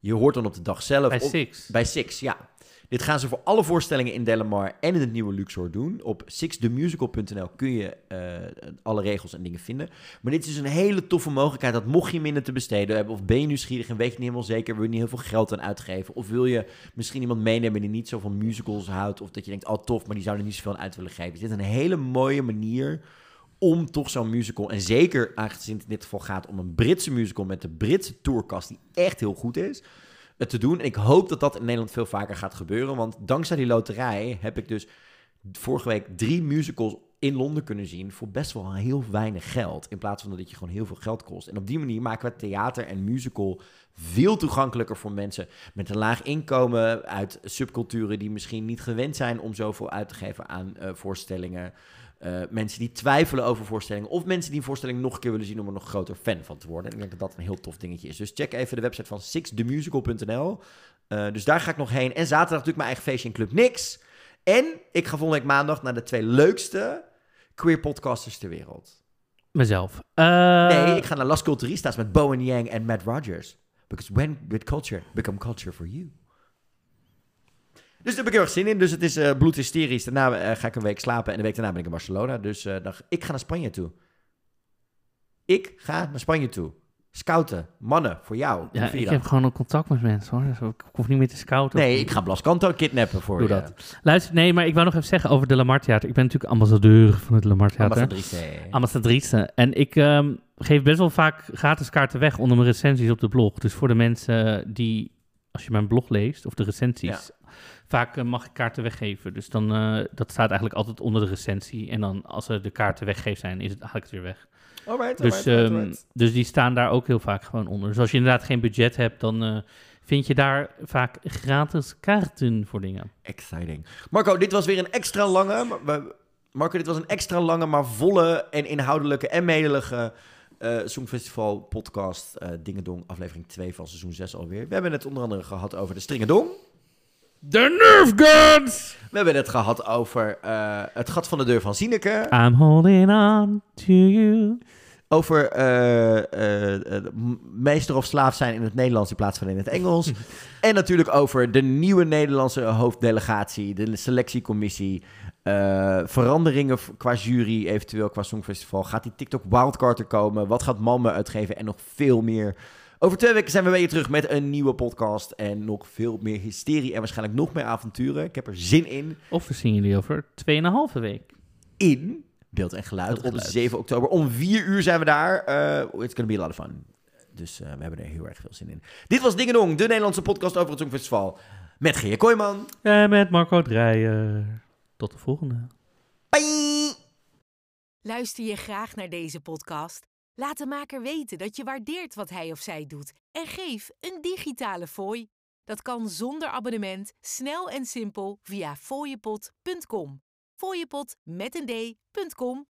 A: Je hoort dan op de dag zelf...
B: Bij
A: op-
B: Six.
A: bij Six, ja. Dit gaan ze voor alle voorstellingen in Delamar en in het nieuwe Luxor doen. Op sixthemusical.nl kun je eh, alle regels en dingen vinden. Maar dit is een hele toffe mogelijkheid dat mocht je minder te besteden hebben... of ben je nieuwsgierig en weet je niet helemaal zeker... wil je niet heel veel geld aan uitgeven... of wil je misschien iemand meenemen die niet zo van musicals houdt... of dat je denkt, oh tof, maar die zou er niet zoveel aan uit willen geven. Is dit een hele mooie manier om toch zo'n musical... en zeker aangezien het in dit geval gaat om een Britse musical... met de Britse tourcast die echt heel goed is te doen. En ik hoop dat dat in Nederland veel vaker gaat gebeuren. Want dankzij die loterij heb ik dus vorige week drie musicals in Londen kunnen zien voor best wel heel weinig geld. In plaats van dat het je gewoon heel veel geld kost. En op die manier maken we theater en musical veel toegankelijker voor mensen met een laag inkomen uit subculturen die misschien niet gewend zijn om zoveel uit te geven aan eh, voorstellingen. Eh, mensen die twijfelen over voorstellingen. Of mensen die een voorstelling nog een keer willen zien om er nog groter fan van te worden. En ik denk dat dat een heel tof dingetje is. Dus check even de website van sixthemusical.nl. Eh, dus daar ga ik nog heen. En zaterdag natuurlijk mijn eigen feestje in Club Nix. En ik ga volgende week maandag naar de twee leukste queer podcasters ter wereld.
B: Mezelf. Eh,
A: nee, ik ga naar Las Culturistas met Bowen Yang en Matt Rogers. Because when with culture become culture for you. Dus daar heb ik heel erg zin in. Dus het is eh bloedhysterisch. Daarna eh, ga ik een week slapen en de week daarna ben ik in Barcelona. Dus eh, dan, ik ga naar Spanje toe. Ik ga naar Spanje toe. Scouten. Mannen, voor jou.
B: Ja, ik heb gewoon een contact met mensen hoor. Dus ik hoef niet meer te scouten.
A: Nee, ik ga Blas Canto kidnappen voor
B: Doe
A: je.
B: dat. Luister, nee, maar ik wou nog even zeggen over de Lamar Theater. Ik ben natuurlijk ambassadeur van het Lamar Theater.
A: Ambassadrice.
B: Ambassadrice. En ik ehm, geef best wel vaak gratis kaarten weg onder mijn recensies op de blog. Dus voor de mensen die, als je mijn blog leest, of de recensies, vaak eh, mag ik kaarten weggeven. Dus dan, eh, dat staat eigenlijk altijd onder de recensie. En dan, als ze de kaarten weggeven zijn, is het, haal ik het weer weg.
A: Alright,
B: Dus,
A: alright,
B: ehm,
A: alright.
B: dus die staan daar ook heel vaak gewoon onder. Dus als je inderdaad geen budget hebt, dan eh, vind je daar vaak gratis kaarten voor dingen.
A: Exciting. Marco, dit was weer een extra lange. Marco, dit was een extra lange, maar volle en inhoudelijke en medelige eh Songfestival podcast. eh Dingedong, aflevering 2 van seizoen 6 alweer. We hebben het onder andere gehad over de Stringendong.
B: De Nerf Guns!
A: We hebben het gehad over eh, het gat van de deur van Sineke.
B: I'm holding on to you.
A: Over eh, eh, meester of slaaf zijn in het Nederlands in plaats van in het Engels. *laughs* en natuurlijk over de nieuwe Nederlandse hoofddelegatie, de selectiecommissie. eh, veranderingen qua jury, eventueel qua Songfestival. Gaat die TikTok Wildcard er komen? Wat gaat Malmö uitgeven? En nog veel meer. Over twee weken zijn we weer terug met een nieuwe podcast. En nog veel meer hysterie en waarschijnlijk nog meer avonturen. Ik heb er zin in.
B: Of we zien jullie over 2,5 week.
A: In beeld en geluid,
B: Beeld en
A: op
B: geluid.
A: 7 oktober. Om 4 uur zijn we daar. Eh, it's gonna be a lot of fun. Dus eh, we hebben er heel erg veel zin in. Dit was Dingedong, de Nederlandse podcast over het Songfestival. Met Geer Kooijman.
B: En met Marco Dreyer. Tot de volgende.
A: Bye!
H: Luister je graag naar deze podcast? Laat de maker weten dat je waardeert wat hij of zij doet en geef een digitale fooi. Dat kan zonder abonnement, snel en simpel via fooiepot.com. Fooiepot met een d.com